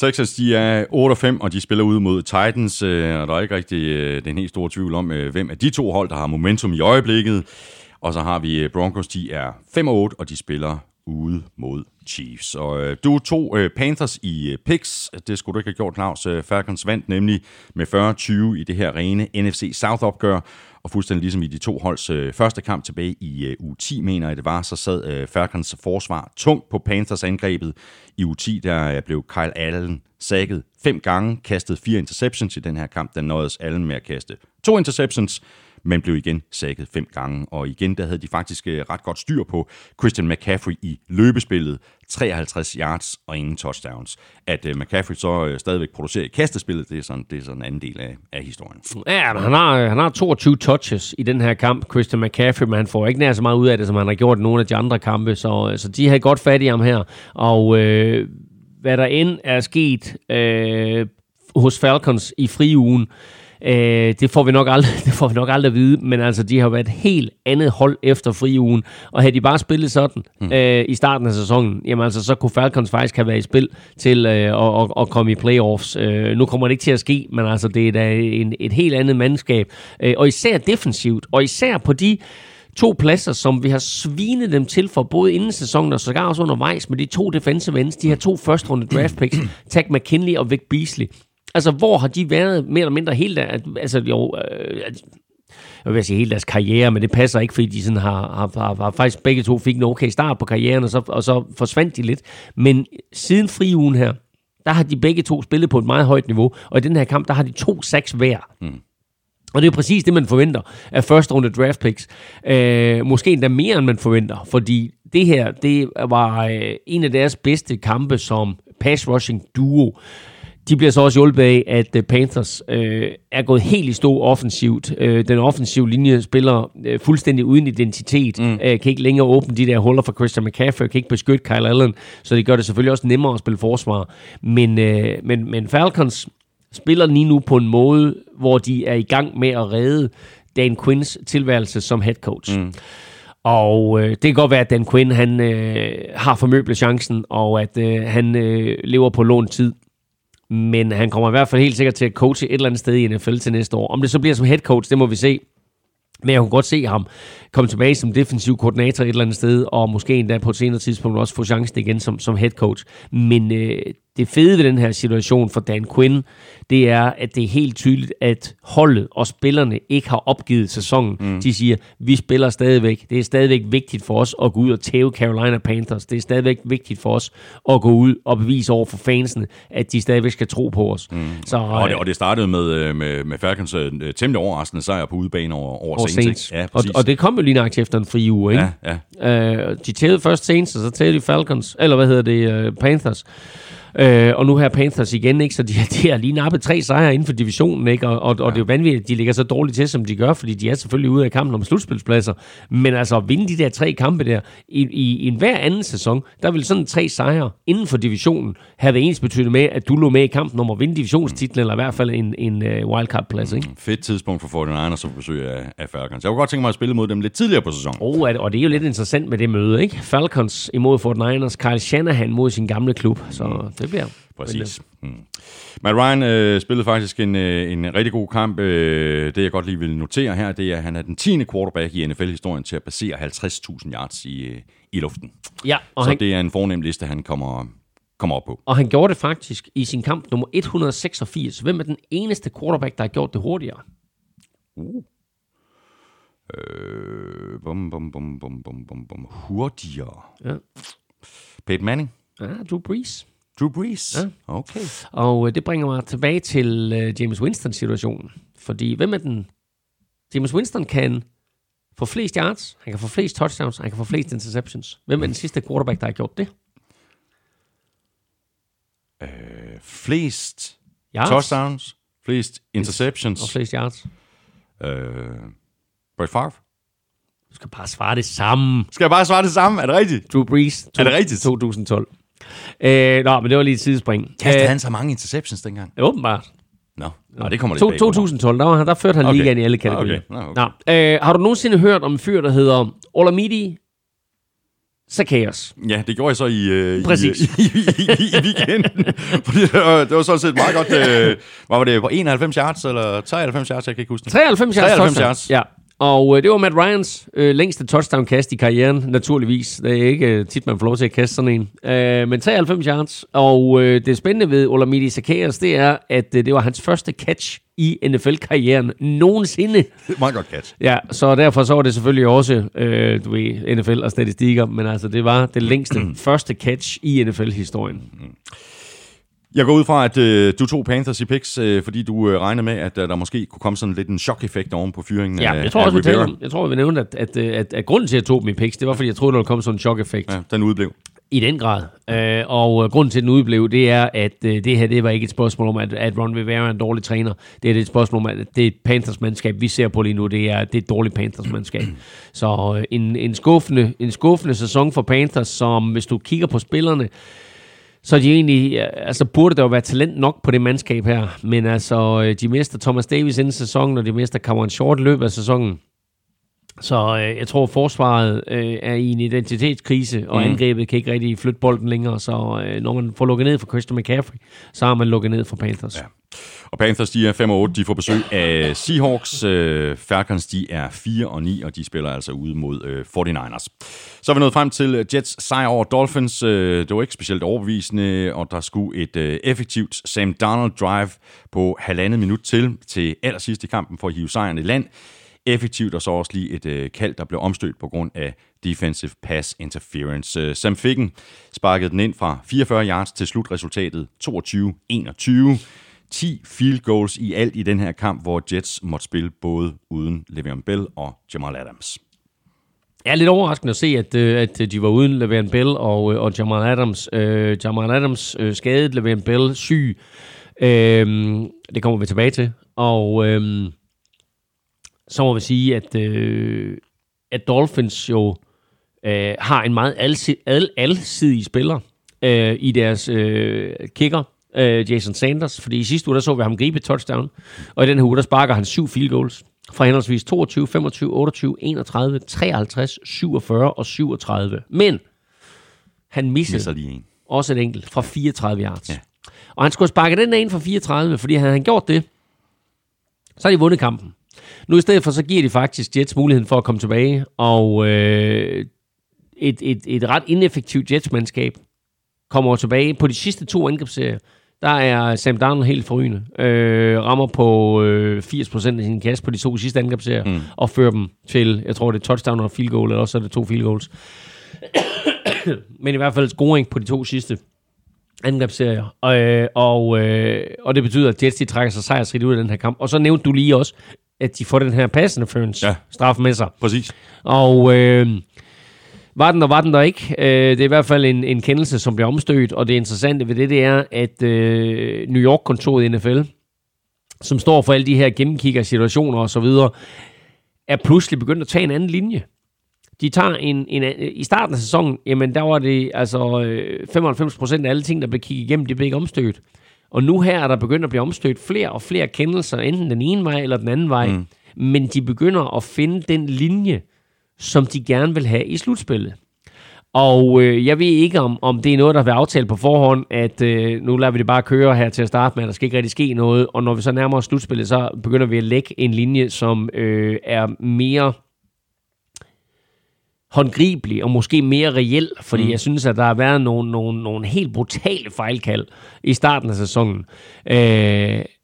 Texas, de er 8-5, og de spiller ud mod Titans, øh, og der er ikke rigtig øh, den helt store tvivl om, øh, hvem af de to hold, der har momentum i øjeblikket. Og så har vi Broncos, de er 5-8, og de spiller ude mod Chiefs. Og øh, du tog øh, Panthers i øh, picks. Det skulle du ikke have gjort, Claus. Øh, Falcons vandt nemlig med 40-20 i det her rene NFC South-opgør. Og fuldstændig ligesom i de to holds øh, første kamp tilbage i øh, u 10, mener jeg det var, så sad øh, Falcons forsvar tungt på Panthers angrebet. I u 10, der øh, blev Kyle Allen sækket fem gange, kastet fire interceptions i den her kamp. Den nåede Allen med at kaste to interceptions men blev igen sækket fem gange. Og igen, der havde de faktisk øh, ret godt styr på Christian McCaffrey i løbespillet. 53 yards og ingen touchdowns. At uh, McCaffrey så uh, stadigvæk producerer i kastespillet, det er sådan, det er sådan en anden del af, af historien. Ja, men han har, han har 22 touches i den her kamp, Christian McCaffrey, men han får ikke nær så meget ud af det, som han har gjort i nogle af de andre kampe, så, så de har godt fat i ham her. Og øh, hvad der end er sket øh, hos Falcons i friugen, Øh, det, får vi nok aldrig, det får vi nok aldrig at vide, men altså, de har været et helt andet hold efter friugen, og havde de bare spillet sådan mm. øh, i starten af sæsonen, jamen altså, så kunne Falcons faktisk have været i spil til øh, at, at, at komme i playoffs. Øh, nu kommer det ikke til at ske, men altså, det er da en, et helt andet mandskab, øh, og især defensivt, og især på de to pladser, som vi har svinet dem til for både inden sæsonen og sågar også undervejs med de to defensive ends, de her to første runde draft picks, Tag McKinley og Vic Beasley. Altså, hvor har de været mere eller mindre hele der, altså jo, øh, jeg vil sige hele deres karriere, men det passer ikke, fordi de sådan har, har, har, har faktisk begge to fik en okay start på karrieren, og så, og så forsvandt de lidt. Men siden friugen her, der har de begge to spillet på et meget højt niveau, og i den her kamp, der har de to sacks hver. Mm. Og det er præcis det, man forventer af første runde draft picks. Øh, måske endda mere, end man forventer, fordi det her, det var øh, en af deres bedste kampe som pass rushing duo. De bliver så også hjulpet af, at øh, Panthers øh, er gået helt i stå offensivt. Øh, den offensive linje spiller øh, fuldstændig uden identitet. Mm. Øh, kan ikke længere åbne de der huller for Christian McCaffrey, kan ikke beskytte Kyle Allen, så det gør det selvfølgelig også nemmere at spille forsvar. Men, øh, men, men Falcons spiller lige nu på en måde, hvor de er i gang med at redde Dan Quinns tilværelse som head coach. Mm. Og øh, det kan godt være, at Dan Quinn han, øh, har formøblet chancen, og at øh, han øh, lever på lånt tid. Men han kommer i hvert fald helt sikkert til at coache et eller andet sted i NFL til næste år. Om det så bliver som head coach, det må vi se. Men jeg kunne godt se ham komme tilbage som defensiv koordinator et eller andet sted, og måske endda på et senere tidspunkt også få chancen igen som, som head coach. Men øh, det fede ved den her situation for Dan Quinn, det er, at det er helt tydeligt, at holdet og spillerne ikke har opgivet sæsonen. Mm. De siger, vi spiller stadigvæk. Det er stadigvæk vigtigt for os at gå ud og tæve Carolina Panthers. Det er stadigvæk vigtigt for os at gå ud og bevise over for fansene, at de stadigvæk skal tro på os. Mm. Så, og, det, og det startede med, øh, med, med Falcons uh, temmelig overraskende sejr på udebane over, over, over Saints. Saints. Ja, og, og det kom jo lige nok efter en fri uge, ikke? Ja, ja. Uh, de tævede først Saints, og så tævede de Falcons, eller hvad hedder det, uh, Panthers. Øh, og nu her Panthers igen, ikke? så de, de har lige nappet tre sejre inden for divisionen, ikke? og, og, ja. og det er jo vanvittigt, at de ligger så dårligt til, som de gør, fordi de er selvfølgelig ude af kampen om slutspilspladser. Men altså at vinde de der tre kampe der, i, i, i en hver anden sæson, der vil sådan tre sejre inden for divisionen have det ens betydet med, at du lå med i kampen om at vinde divisionstitlen, eller i hvert fald en, en uh, wildcard-plads. Ikke? Mm, fedt tidspunkt for 49ers som besøg af, af Falcons. Jeg kunne godt tænke mig at spille mod dem lidt tidligere på sæsonen. Oh, og det er jo lidt interessant med det møde, ikke? Falcons imod 49ers, Kyle Shanahan mod sin gamle klub, så mm. Det bliver Præcis. Mm. Matt Ryan øh, spillede faktisk en, øh, en rigtig god kamp. Øh, det jeg godt lige vil notere her, det er, at han er den 10. quarterback i NFL-historien til at passere 50.000 yards i, øh, i luften. Ja, og Så han, det er en fornem liste, han kommer, kommer op på. Og han gjorde det faktisk i sin kamp nummer 186. Hvem er den eneste quarterback, der har gjort det hurtigere? Uh. Øh, bum, bum, bum, bum, bum, bum, bum. Hurtigere. Ja. Peyton Manning? Ja, Drew Brees. Drew Brees? Ja. Okay. Og øh, det bringer mig tilbage til øh, James Winston-situationen. Fordi hvem er den... James Winston kan få flest yards, han kan få flest touchdowns, han kan få flest interceptions. Hvem er den sidste quarterback, der har gjort det? Øh, flest yards. touchdowns, flest interceptions. Og flest yards. Øh, Brett Favre? Du skal bare svare det samme. Skal jeg bare svare det samme? Er det rigtigt? Drew Brees. To, er det rigtigt? 2012. Øh, nå, men det var lige et sidespring. Kastede øh, han så mange interceptions dengang? Åbenbart. Nå, nå det kommer lidt 2012, der, var, der førte han okay. ligaen i alle kategorier. Okay. Nå, okay. Nå, øh, har du nogensinde hørt om en fyr, der hedder Olamidi Zacchaeus. Ja, det gjorde jeg så i, øh, Præcis. i, i, i, i weekenden. Fordi det var, det var sådan set meget godt. Øh, var det på 91 yards eller 93 yards? Jeg kan ikke huske det. 93 yards. 93 yards. Ja. Og øh, det var Matt Ryans øh, længste touchdown-kast i karrieren, naturligvis. Det er ikke øh, tit, man får lov til at kaste sådan en. Øh, men 93 yards. Og øh, det spændende ved Olamide Zacchaeus, det er, at øh, det var hans første catch i NFL-karrieren nogensinde. Meget godt catch. Ja, så derfor så var det selvfølgelig også øh, du ved, NFL og statistikker, men altså det var det længste første catch i NFL-historien. Jeg går ud fra, at øh, du tog Panthers i picks, øh, fordi du øh, regner med, at øh, der måske kunne komme sådan lidt en chok-effekt oven på fyringen Ja, af, jeg tror af også, om- jeg tror, vi nævnte, at, at, at, at, at grunden til, at jeg tog dem i picks, det var, fordi jeg troede, der ville komme sådan en chok-effekt. Ja, den udblev. I den grad. Øh, og øh, grunden til, at den udblev, det er, at øh, det her det var ikke et spørgsmål om, at, at Ron Rivera er en dårlig træner. Det er et spørgsmål om, at det er et Panthers-mandskab, vi ser på lige nu. Det er, det er et dårligt Panthers-mandskab. Så øh, en, en, skuffende, en skuffende sæson for Panthers, som hvis du kigger på spillerne, så er de egentlig, øh, altså burde der jo være talent nok på det mandskab her. Men altså, øh, de mister Thomas Davis inden sæsonen, og de mister Cameron Short i løbet af sæsonen. Så øh, jeg tror, forsvaret øh, er i en identitetskrise, og mm. angrebet kan ikke rigtig flytte bolden længere. Så øh, når man får lukket ned for Christian McCaffrey, så har man lukket ned for Panthers. Ja. Og Panthers, de er 5 og 8. De får besøg af Seahawks. Øh, Falcons, de er 4 og 9, og de spiller altså ude mod øh, 49ers. Så er vi nået frem til Jets sejr over Dolphins. Øh, det var ikke specielt overbevisende, og der skulle et øh, effektivt Sam Donald drive på halvandet minut til, til allersidst i kampen for at hive sejren i land. Effektivt, og så også lige et øh, kald, der blev omstødt på grund af defensive pass interference. Øh, Sam Ficken sparkede den ind fra 44 yards til slutresultatet 22-21. 10 field goals i alt i den her kamp, hvor Jets måtte spille både uden Le'Veon Bell og Jamal Adams. Jeg er lidt overraskende at se, at, øh, at de var uden Le'Veon Bell og, øh, og Jamal Adams. Øh, Jamal Adams øh, skadet, Le'Veon Bell syg. Øh, det kommer vi tilbage til. Og øh, så må vi sige, at, øh, at Dolphins jo øh, har en meget alsi- al- alsidig spiller øh, i deres øh, kicker, øh, Jason Sanders. Fordi i sidste uge, der så vi ham gribe touchdown. Og i den her uge, der sparker han syv field goals fra henholdsvis 22, 25, 28, 31, 53, 47 og 37. Men han missede Misser lige en. også et enkelt fra 34 yards. Ja. Og han skulle have sparket den der ind fra 34, fordi havde han gjort det, så har de vundet kampen. Nu i stedet for, så giver de faktisk Jets muligheden for at komme tilbage, og øh, et, et, et ret ineffektivt Jets-mandskab kommer tilbage på de sidste to angrebsserier. Der er Sam Darnold helt forrygende. Øh, rammer på øh, 80% af sin kast på de to sidste angrebsserier, mm. og fører dem til, jeg tror det er touchdown og field goal, eller også er det to field goals. Men i hvert fald scoring på de to sidste angrebsserier. Og, øh, og, øh, og det betyder, at Jets de trækker sig sejrsrigt ud af den her kamp. Og så nævnte du lige også, at de får den her pass interference Ja. straf med sig. Præcis. Og øh, var den der, var den der ikke. Øh, det er i hvert fald en, en kendelse, som bliver omstødt, og det interessante ved det, det er, at øh, New York-kontoret i NFL, som står for alle de her gennemkigger-situationer osv., er pludselig begyndt at tage en anden linje. De tager en, en, I starten af sæsonen, jamen der var det altså øh, 95% af alle ting, der blev kigget igennem, det blev ikke omstødt. Og nu her er der begyndt at blive omstødt flere og flere kendelser, enten den ene vej eller den anden vej. Mm. Men de begynder at finde den linje, som de gerne vil have i slutspillet. Og øh, jeg ved ikke, om, om det er noget, der vil aftalt på forhånd, at øh, nu lader vi det bare køre her til at starte med, at der skal ikke rigtig ske noget. Og når vi så nærmer os slutspillet, så begynder vi at lægge en linje, som øh, er mere håndgribelig og måske mere reel, fordi mm. jeg synes, at der har været nogle, nogle, nogle helt brutale fejlkald i starten af sæsonen. Øh,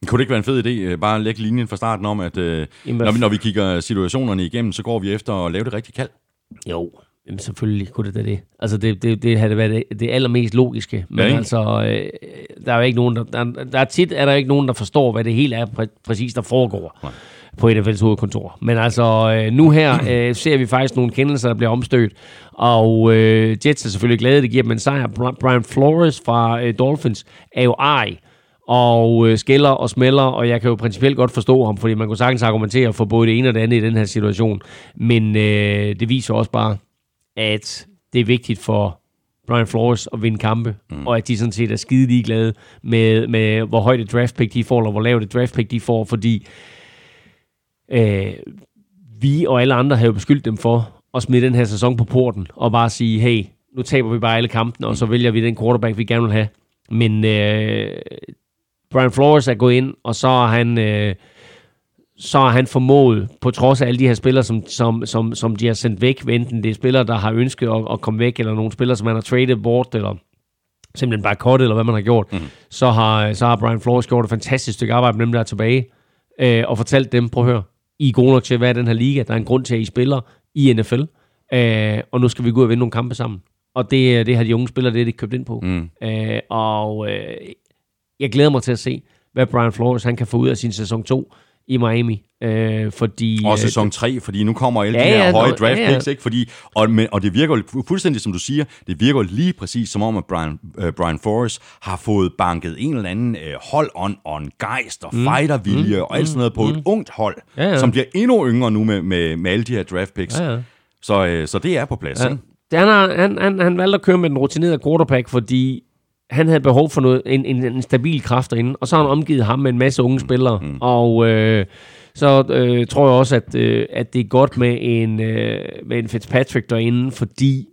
Kunne det ikke være en fed idé, øh, bare at lægge linjen fra starten om, at øh, Jamen, når, vi, når vi kigger situationerne igennem, så går vi efter at lave det rigtige kald? Jo, jamen selvfølgelig kunne det da det. Altså det, det, det havde været det, det allermest logiske. Men Ja, altså, øh, der er jo ikke nogen, der, der, der er tit er der ikke nogen, der forstår, hvad det hele er præ- præcis, der foregår Nej. På NFL's hovedkontor. Men altså, øh, nu her øh, ser vi faktisk nogle kendelser, der bliver omstødt. Og øh, Jets er selvfølgelig glade, det giver dem en sejr. Bri- Brian Flores fra øh, Dolphins er jo ej og øh, skælder og smelter, og jeg kan jo principielt godt forstå ham, fordi man kunne sagtens argumentere for både det ene og det andet i den her situation. Men øh, det viser også bare, at det er vigtigt for Brian Flores at vinde kampe, mm. og at de sådan set er skide ligeglade med, med, hvor højt et draft pick de får, eller hvor lavt et draft pick de får, fordi øh, vi og alle andre har jo beskyldt dem for at smide den her sæson på porten, og bare sige, hey, nu taber vi bare alle kampene, og så vælger vi den quarterback, vi gerne vil have. Men øh, Brian Flores er gået ind, og så har han... Øh, så har han formået, på trods af alle de her spillere, som, som, som, som de har sendt væk, enten det er spillere, der har ønsket at, at komme væk, eller nogle spillere, som man har traded bort, eller simpelthen bare kottet, eller hvad man har gjort, mm. så, har, så har Brian Flores gjort et fantastisk stykke arbejde med dem, der er tilbage, øh, og fortalt dem, prøv at høre, I er gode nok til at være i den her liga, der er en grund til, at I spiller i NFL, øh, og nu skal vi gå ud og vinde nogle kampe sammen. Og det, det har de unge spillere, det er de købt ind på. Mm. Øh, og øh, jeg glæder mig til at se, hvad Brian Flores han kan få ud af sin sæson 2 i Miami. Øh, fordi, Og øh, sæson 3, fordi nu kommer alle Ja, de her ja, høje draft ja, ja. picks, ikke? Fordi, og, men, og det virker jo fu- fuldstændig, som du siger, det virker lige præcis som om, at Brian, øh, Brian Flores har fået banket en eller anden øh, holdånd og en gejst og fightervilje og alt sådan noget på et ungt hold, Mm. Ja, ja. som bliver endnu yngre nu med, med, med alle de her draft picks. Ja, ja. Så, øh, så det er på plads, Ja. ikke? Han, har, han, han, han valgte at køre med den rutinerede quarterback, fordi han havde behov for noget, en, en, en stabil kraft derinde, og så har han omgivet ham med en masse unge spillere. Mm. Og øh, så øh, tror jeg også, at, øh, at det er godt med en, øh, med en Fitzpatrick derinde, fordi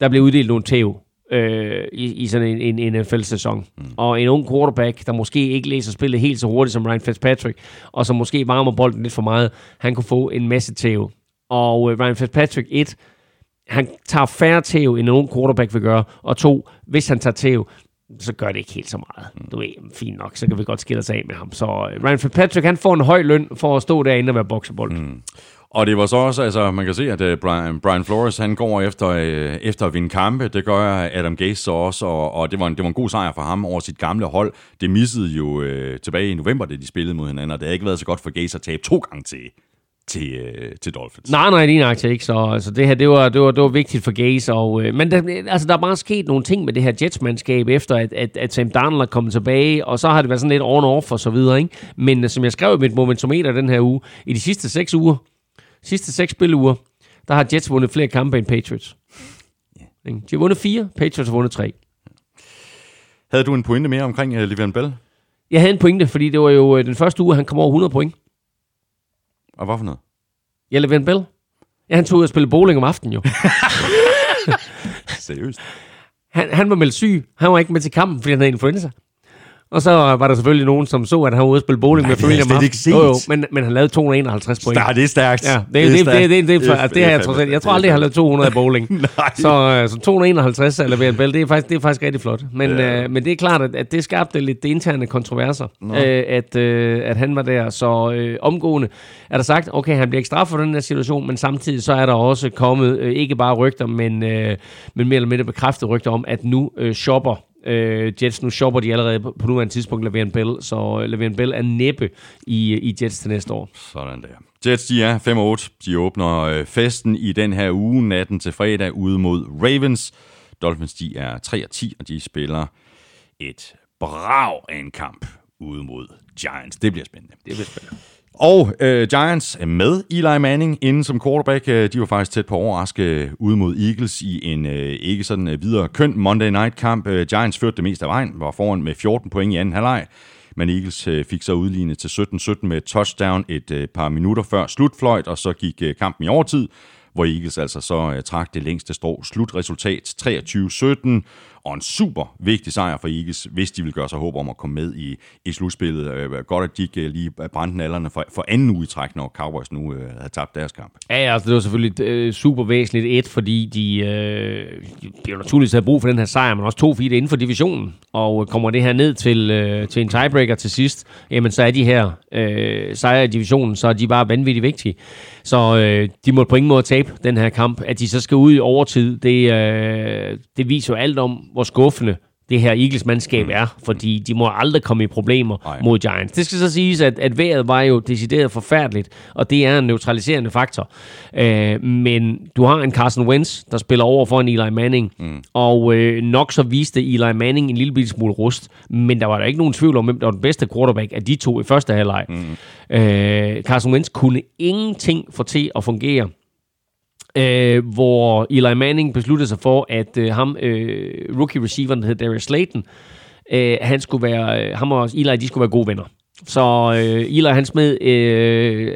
der bliver uddelt nogle tæv øh, i, i sådan en, en NFL-sæson. Mm. Og en ung quarterback, der måske ikke læser spillet helt så hurtigt som Ryan Fitzpatrick, og som måske varmer bolden lidt for meget, han kunne få en masse tæv. Og øh, Ryan Fitzpatrick, et, han tager færre tæv, end en ung quarterback vil gøre, og to, hvis han tager tæv, så gør det ikke helt så meget. Du ved, fint nok, så kan vi godt skille os af med ham. Så øh, Ryan Fitzpatrick, han får en høj løn for at stå derinde og være boksebold. Mm. Og det var så også, altså man kan se, at uh, Brian, Brian Flores, han går efter, uh, efter at vinde kampe. Det gør Adam Gase så også, og, og det, var en, det var en god sejr for ham over sit gamle hold. Det missede jo uh, tilbage i november, da de spillede mod hinanden, og det har ikke været så godt for Gase at tabe to gange til, til, uh, til Dolphins. Nej, nej, er nok ikke. Så altså, det her, det var, det var, det var vigtigt for Gaze. Og, øh, men der, altså, der er bare sket nogle ting med det her Jets-mandskab, efter at, at, at Sam Darnold er kommet tilbage, og så har det været sådan lidt on-off og så videre. Ikke? Men øh, som jeg skrev i mit momentometer den her uge, i de sidste seks uger, sidste seks spiluger, der har Jets vundet flere kampe end Patriots. Ikke? De har vundet fire, Patriots har vundet tre. Havde du en pointe mere omkring uh, Le'Veon Bell? Jeg havde en pointe, fordi det var jo øh, den første uge, han kom over 100 point. Og hvad for noget? Ja, Le'Veon Bell. Ja, han tog ud og spille bowling om aftenen jo. Seriøst? Han, han var meldt syg. Han var ikke med til kampen, fordi han havde influenza. Og så var der selvfølgelig nogen, som så, at han var ude at spille bowling Nej, med det familien. slet ikke Jo, jo, set. men, men han lavede 251 point. Nej, det er stærkt. Ja, det, det, det, det, det, det, det, er- det, det har jeg er trods alt. Jeg tror det er aldrig, fandme- lavet 200 af bowling. Nej. Så, øh, så 251 af Levan Bell, det er faktisk, det er faktisk rigtig flot. Men, Ja. øh, men det er klart, at, at det skabte lidt det interne kontroverser, øh, at, øh, at han var der. Så øh, omgående er der sagt, okay, han bliver ikke straffet for den her situation, men samtidig så er der også kommet øh, ikke bare rygter, men, øh, men mere eller mindre bekræftet rygter om, at nu øh, shopper Øh, Jets, nu shopper de allerede på, på nuværende tidspunkt Le'Veon Bell, så øh, Le'Veon Bell er næppe i, i Jets til næste år. Sådan der. Jets, de er 5-8. De åbner øh, festen i den her uge, natten til fredag, ude mod Ravens. Dolphins, de er 3-10, og de spiller et brag af en kamp ude mod Giants. Det bliver spændende. Det bliver spændende. Og øh, Giants er med Eli Manning inden som quarterback. Øh, De var faktisk tæt på at overraske øh, ude mod Eagles i en øh, ikke sådan øh, videre køn Monday Night kamp. Øh, Giants førte det meste af vejen, var foran med 14 point i anden halvleg. Men Eagles øh, fik så udlignet til 17-17 med et touchdown et øh, par minutter før slutfløjt, og så gik øh, kampen i overtid, hvor Eagles altså så øh, trak det længste strå. Slutresultat 23-17, og en super vigtig sejr for Eagles, hvis de vil gøre sig håb om at komme med i, i slutspillet. Øh, øh godt, at de ikke øh, lige brændte nallerne for, for anden uge i træk, når Cowboys nu øh, havde tabt deres kamp. Ja, altså det var selvfølgelig øh, super væsentligt. Et, fordi de, øh, de bliver naturligvis havde brug for den her sejr, men også to, fordi det er inden for divisionen. Og kommer det her ned til, øh, til en tiebreaker til sidst, jamen så er de her øh, sejre i divisionen, så er de bare vanvittigt vigtige. Så øh, de må på ingen måde tabe den her kamp. At de så skal ud i overtid, det, øh, det viser jo alt om, hvor skuffende det her Eagles-mandskab er, fordi de må aldrig komme i problemer Nej. mod Giants. Det skal så siges, at, at vejret var jo decideret forfærdeligt, og det er en neutraliserende faktor. Øh, men du har en Carson Wentz, der spiller over for en Eli Manning, mm. og øh, nok så viste Eli Manning en lille smule rust, men der var der ikke nogen tvivl om, hvem der var den bedste quarterback af de to i første halvleg. Mm. Øh, Carson Wentz kunne ingenting få til at fungere øh, hvor Eli Manning besluttede sig for, at øh, ham, øh, rookie receiveren, der hedder Darius Slayton, øh, han skulle være, øh, ham og Eli, de skulle være gode venner. Så øh, Eli, han smed øh,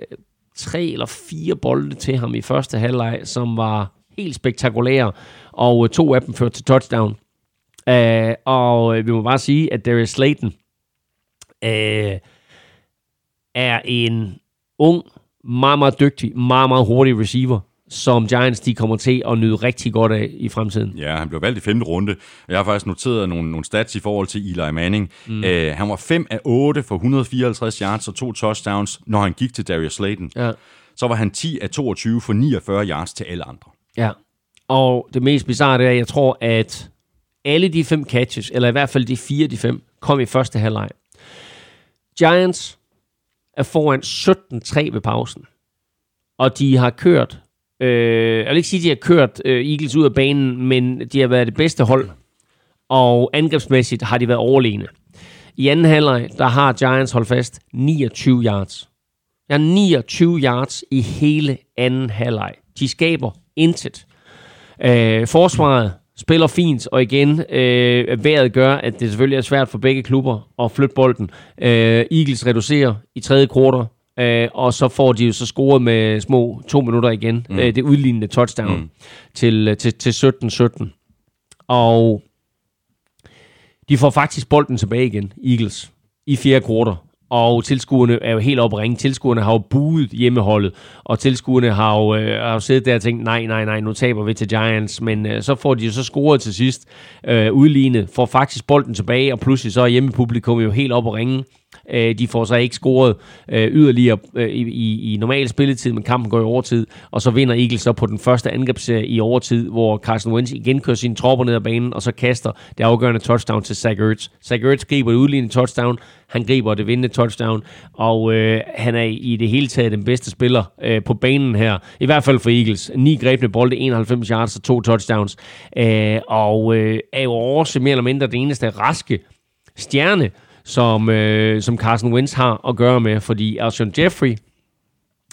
tre eller fire bolde til ham i første halvleg, som var helt spektakulære, og øh, to af dem førte til touchdown. Øh, og øh, vi må bare sige, at Darius Slayton øh, er en ung, meget, meget dygtig, meget, meget hurtig receiver, som Giants de kommer til at nyde rigtig godt af i fremtiden. Ja, han blev valgt i femte runde. Jeg har faktisk noteret nogle, nogle stats i forhold til Eli Manning. Mm. Uh, han var 5 af 8 for 154 yards og to touchdowns, når han gik til Darius Slayton. Ja. Så var han 10 af 22 for 49 yards til alle andre. Ja. Og det mest bizarre det er, at jeg tror, at alle de fem catches, eller i hvert fald de fire de fem, kom i første halvleg. Giants er foran 17-3 ved pausen. Og de har kørt, øh, jeg vil ikke sige, at de har kørt øh, Eagles ud af banen, men de har været det bedste hold. Og angrebsmæssigt har de været overlegne. I anden halvleg, der har Giants holdt fast 29 yards. Ja, 29 yards i hele anden halvleg. De skaber intet. Øh, forsvaret spiller fint, og igen, øh, vejret gør, at det selvfølgelig er svært for begge klubber at flytte bolden. Øh, Eagles reducerer i tredje kvartal, øh, og så får de jo så scoret med små to minutter igen. Mm. Øh, det udlignende touchdown mm. til, til, til 17-17. Og de får faktisk bolden tilbage igen, Eagles, i fjerde kvartal. Og tilskuerne er jo helt oppe ringe. Tilskuerne har jo buet hjemmeholdet, og tilskuerne har jo, øh, har jo siddet der og tænkt, nej, nej, nej, nu taber vi til Giants. Men øh, så får de jo så scoret til sidst, øh, udlignet, får faktisk bolden tilbage, og pludselig så er hjemmepublikum jo helt oppe at ringe. Øh, de får så ikke scoret øh, yderligere øh, i, i, i normal spilletid, men kampen går i overtid, og så vinder Eagles så på den første angrebsserie i overtid, hvor Carson Wentz igen kører sine tropper ned ad banen, og så kaster det afgørende touchdown til Zach Ertz. Zach Ertz griber det udlignende touchdown, han griber det vindende touchdown, og øh, han er i det hele taget den bedste spiller øh, på banen her, i hvert fald for Eagles. Ni grebne bolde, 91 yards og to touchdowns, øh, og øh, er jo også mere eller mindre det eneste raske stjerne, som, øh, som Carson Wentz har at gøre med, fordi Alshon Jeffrey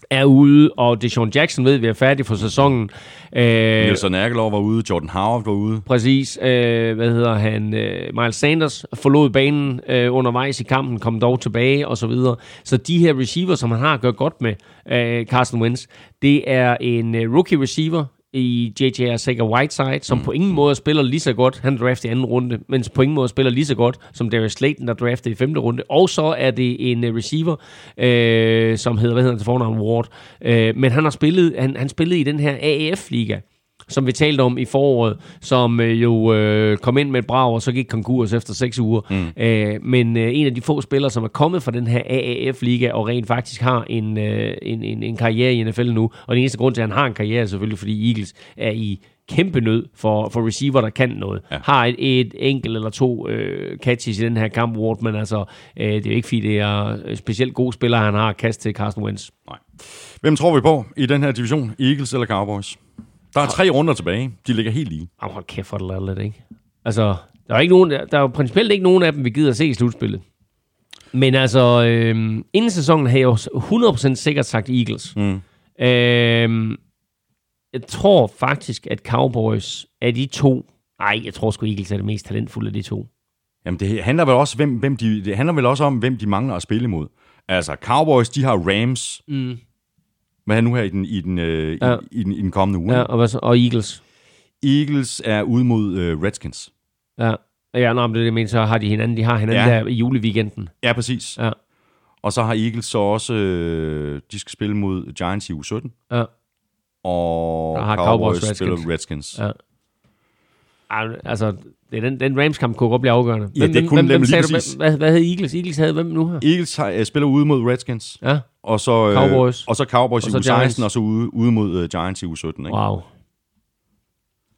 er ude, og Deshaun Jackson ved, at vi er færdige for sæsonen. Øh, Nelson Aguilar var ude, Jordan Howard var ude. Præcis. Øh, hvad hedder han? Øh, Miles Sanders forlod banen øh, undervejs i kampen, kom dog tilbage og så videre. Så de her receiver, som han har gør godt med øh, Carson Wentz, det er en øh, rookie receiver, i J.J. Arcega Whiteside, som mm. på ingen måde spiller lige så godt, han draftede i anden runde, men på ingen måde spiller lige så godt, som Darius Slayton, der draftede i femte runde. Og så er det en uh, receiver, øh, som hedder, hvad hedder han til fornavn, Ward. Øh, men han har spillet, han, han spillede i den her AAF-liga, som vi talte om i foråret, som øh, jo øh, kom ind med et brag, og så gik konkurs efter seks uger. Mm. Øh, men øh, en af de få spillere, som er kommet fra den her AAF-liga, og rent faktisk har en, øh, en, en, en karriere i NFL nu, og den eneste grund til, at han har en karriere, er selvfølgelig, fordi Eagles er i kæmpe nød for, for receiver, der kan noget. Ja. Har et, et enkelt eller to øh, catches i den her kamp, Ward, men altså, øh, det er jo ikke, fordi det er specielt gode spillere, han har kast til Carson Wentz. Nej. Hvem tror vi på i den her division? Eagles eller Cowboys? Der er tre runder tilbage. De ligger helt lige. Jamen, hold kæft for det lidt, ikke? Altså, der er, ikke nogen, der er jo principielt ikke nogen af dem, vi gider at se i slutspillet. Men altså, øh, inden sæsonen havde jeg jo 100% sikkert sagt Eagles. Mm. Øh, jeg tror faktisk, at Cowboys er de to... Nej, jeg tror sgu Eagles er det mest talentfulde af de to. Jamen, det handler vel også, hvem, hvem de, det handler vel også om, hvem de mangler at spille imod. Altså, Cowboys, de har Rams. Mm. Hvad er nu her i den, i den, øh, ja. i, i, den, i den kommende uge? Ja, og, hvad så? og Eagles? Eagles er ude mod øh, Redskins. Ja, ja nå, men det, det mener, så har de hinanden. De har hinanden ja. der i juleweekenden. Ja, præcis. Ja. Og så har Eagles så også, øh, de skal spille mod Giants i u 17. Ja. Og har Cowboys, Cowboys Redskins. spiller Redskins. Ja. Altså, det er den, den Rams-kamp kunne godt blive afgørende. Ja, det kunne hvem, hvem, lige du, hvad, hvad havde Eagles? Eagles havde hvem nu her? Eagles har, uh, spiller ude mod Redskins. Ja. Og så, uh, Cowboys. Og så Cowboys og så i u 16, og så ude, ude mod uh, Giants i u 17. Ikke? Wow.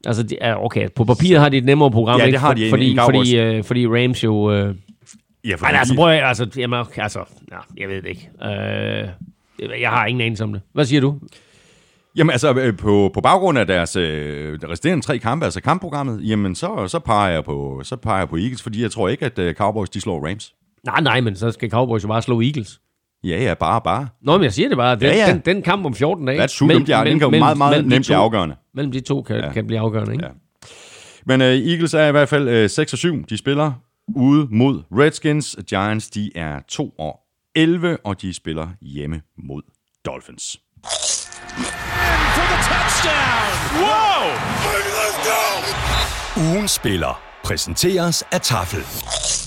Altså, de, okay, på papiret har de et nemmere program, ja, ikke? det har de fordi, fordi, uh, fordi Rams jo... Uh, ja, fordi... Ej, altså, prøv at, altså, jamen, altså, ja, jeg ved det ikke. Uh, jeg har ingen anelse om det. Hvad siger du? Jamen altså, øh, på, på baggrund af deres øh, resterende tre kampe, altså kampprogrammet, jamen så, så, peger jeg på, så peger jeg på Eagles, fordi jeg tror ikke, at uh, Cowboys de slår Rams. Nej, nej, men så skal Cowboys jo bare slå Eagles. Ja, ja, bare, bare. Nå, men jeg siger det bare. Den, ja, ja. den, den kamp om 14 dage. That's true, mellem, de, den kan jo meget, meget nemt blive afgørende. Mellem de to kan, ja. kan blive afgørende, ikke? Ja. Men uh, Eagles er i hvert fald uh, 6 og 7. De spiller ude mod Redskins. Giants, de er 2 og 11, og de spiller hjemme mod Dolphins! Wow! Ugen spiller præsenteres af Tafel.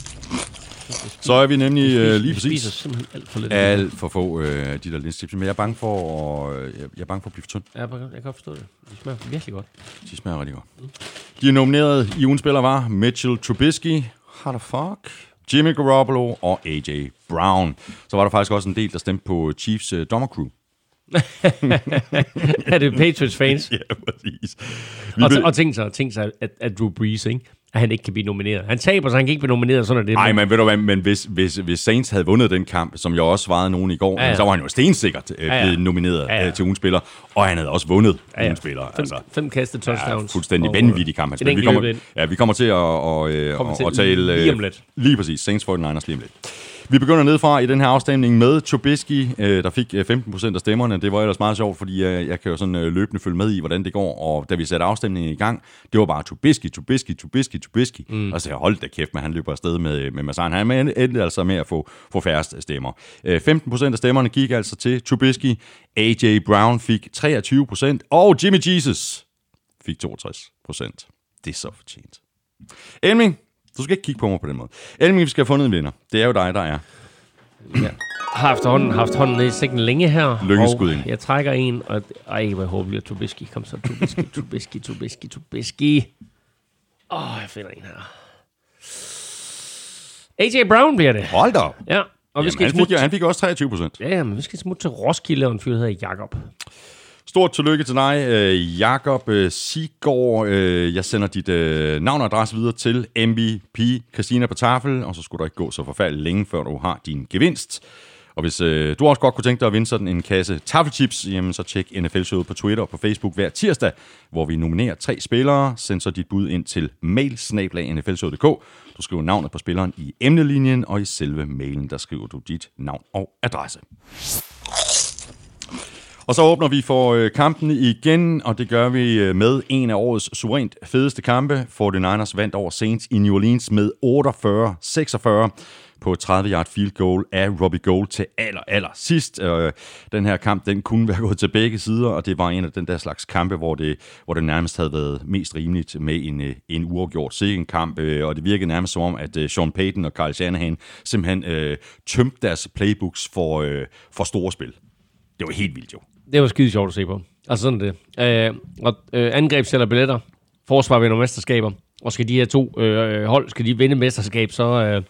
Så er vi nemlig øh, lige præcis spiser simpelthen alt for lidt. alt for få øh, de der linstips, men jeg er bange for at, øh, jeg er bange for at blive for tynd. Ja, jeg kan godt forstå det. De smager virkelig godt. De smager rigtig godt. Mm. De er nomineret i ugen spiller var Mitchell Trubisky, how the fuck, Jimmy Garoppolo og AJ Brown. Så var der faktisk også en del, der stemte på Chiefs øh, dommercrew er det Patriots fans? ja, præcis. og, og tænk sig, tænk sig at, at Drew Brees, ikke? At han ikke kan blive nomineret. Han taber, så han kan ikke blive nomineret, sådan er det. Nej, men ved du hvad, men hvis, hvis, hvis Saints havde vundet den kamp, som jeg også svarede nogen i går, Ja, ja, ja. ja. så var han jo stensikkert øh, Ja, ja. blevet nomineret Ja, ja. øh, til ugens spiller, og han havde også vundet Ja, ja. ugens spiller. Fem, Altså, fem kastet ja, touchdowns. fuldstændig Og, vanvittig kamp. Spillede. Vi kommer, ja, vi kommer til at, og, øh, Kommer og, til og tale... lige om lidt. Lige præcis. Saints 49ers lige om lidt. Vi begynder nedefra i den her afstemning med Trubisky, øh, der fik øh, 15% af stemmerne. Det var ellers meget sjovt, fordi øh, jeg kan jo sådan øh, løbende følge med i, hvordan det går. Og da vi satte afstemningen i gang, det var bare Trubisky, Trubisky, Trubisky, Trubisky. Mm. Og så jeg holdt da kæft, men han løber afsted med, med Massan. Han endte altså med at få, få færrest stemmer. Øh, 15% af stemmerne gik altså til Trubisky. AJ Brown fik 23%, og Jimmy Jesus fik 62%. Det er så fortjent. Elming, du skal ikke kigge på mig på den måde. Elming, vi skal have fundet en vinder. Det er jo dig, der er. har haft hånden, haft hånden ned i sækken længe her. Lykkeskud ind. jeg trækker en, og ej, hvor jeg håber, at Trubisky. Kom så, Trubisky, Trubisky, Trubisky, Trubisky. Åh, oh, jeg finder en her. AJ Brown bliver det. Hold da op. Ja, og vi Jamen, skal han, fik, smutte... han fik også 23 procent. Ja, ja, men vi skal smutte til Roskilde, og en fyr der hedder Jakob. Stort tillykke til dig, øh, Jakob øh, Sigård. Øh, jeg sender dit øh, navn og adresse videre til MVP Christina på tafel, og så skulle der ikke gå så forfærdeligt længe, før du har din gevinst. Og hvis øh, du også godt kunne tænke dig at vinde sådan en kasse taffelchips, jamen så tjek NFL-showet på Twitter og på Facebook hver tirsdag, hvor vi nominerer tre spillere. Send så dit bud ind til mailsnablag.nflshowet.dk. Du skriver navnet på spilleren i emnelinjen, og i selve mailen, der skriver du dit navn og adresse. Og så åbner vi for øh, kampen igen, og det gør vi øh, med en af årets suverænt fedeste kampe. 49ers vandt over Saints i New Orleans med 48-46 på 30-yard field goal af Robbie Gold til aller, aller sidst. Øh, den her kamp, den kunne være gået til begge sider, og det var en af den der slags kampe, hvor det, hvor det nærmest havde været mest rimeligt med en, øh, en uafgjort kamp, øh, og det virkede nærmest som om, at øh, Sean Payton og Kyle Shanahan simpelthen øh, tømte deres playbooks for, øh, for store spil. Det var helt vildt jo. Det var skide sjovt at se på. Altså sådan det. Øh, og øh, angreb sælger billetter. Forsvar vinder mesterskaber. Og skal de her to øh, hold, skal de vinde mesterskab, så, øh,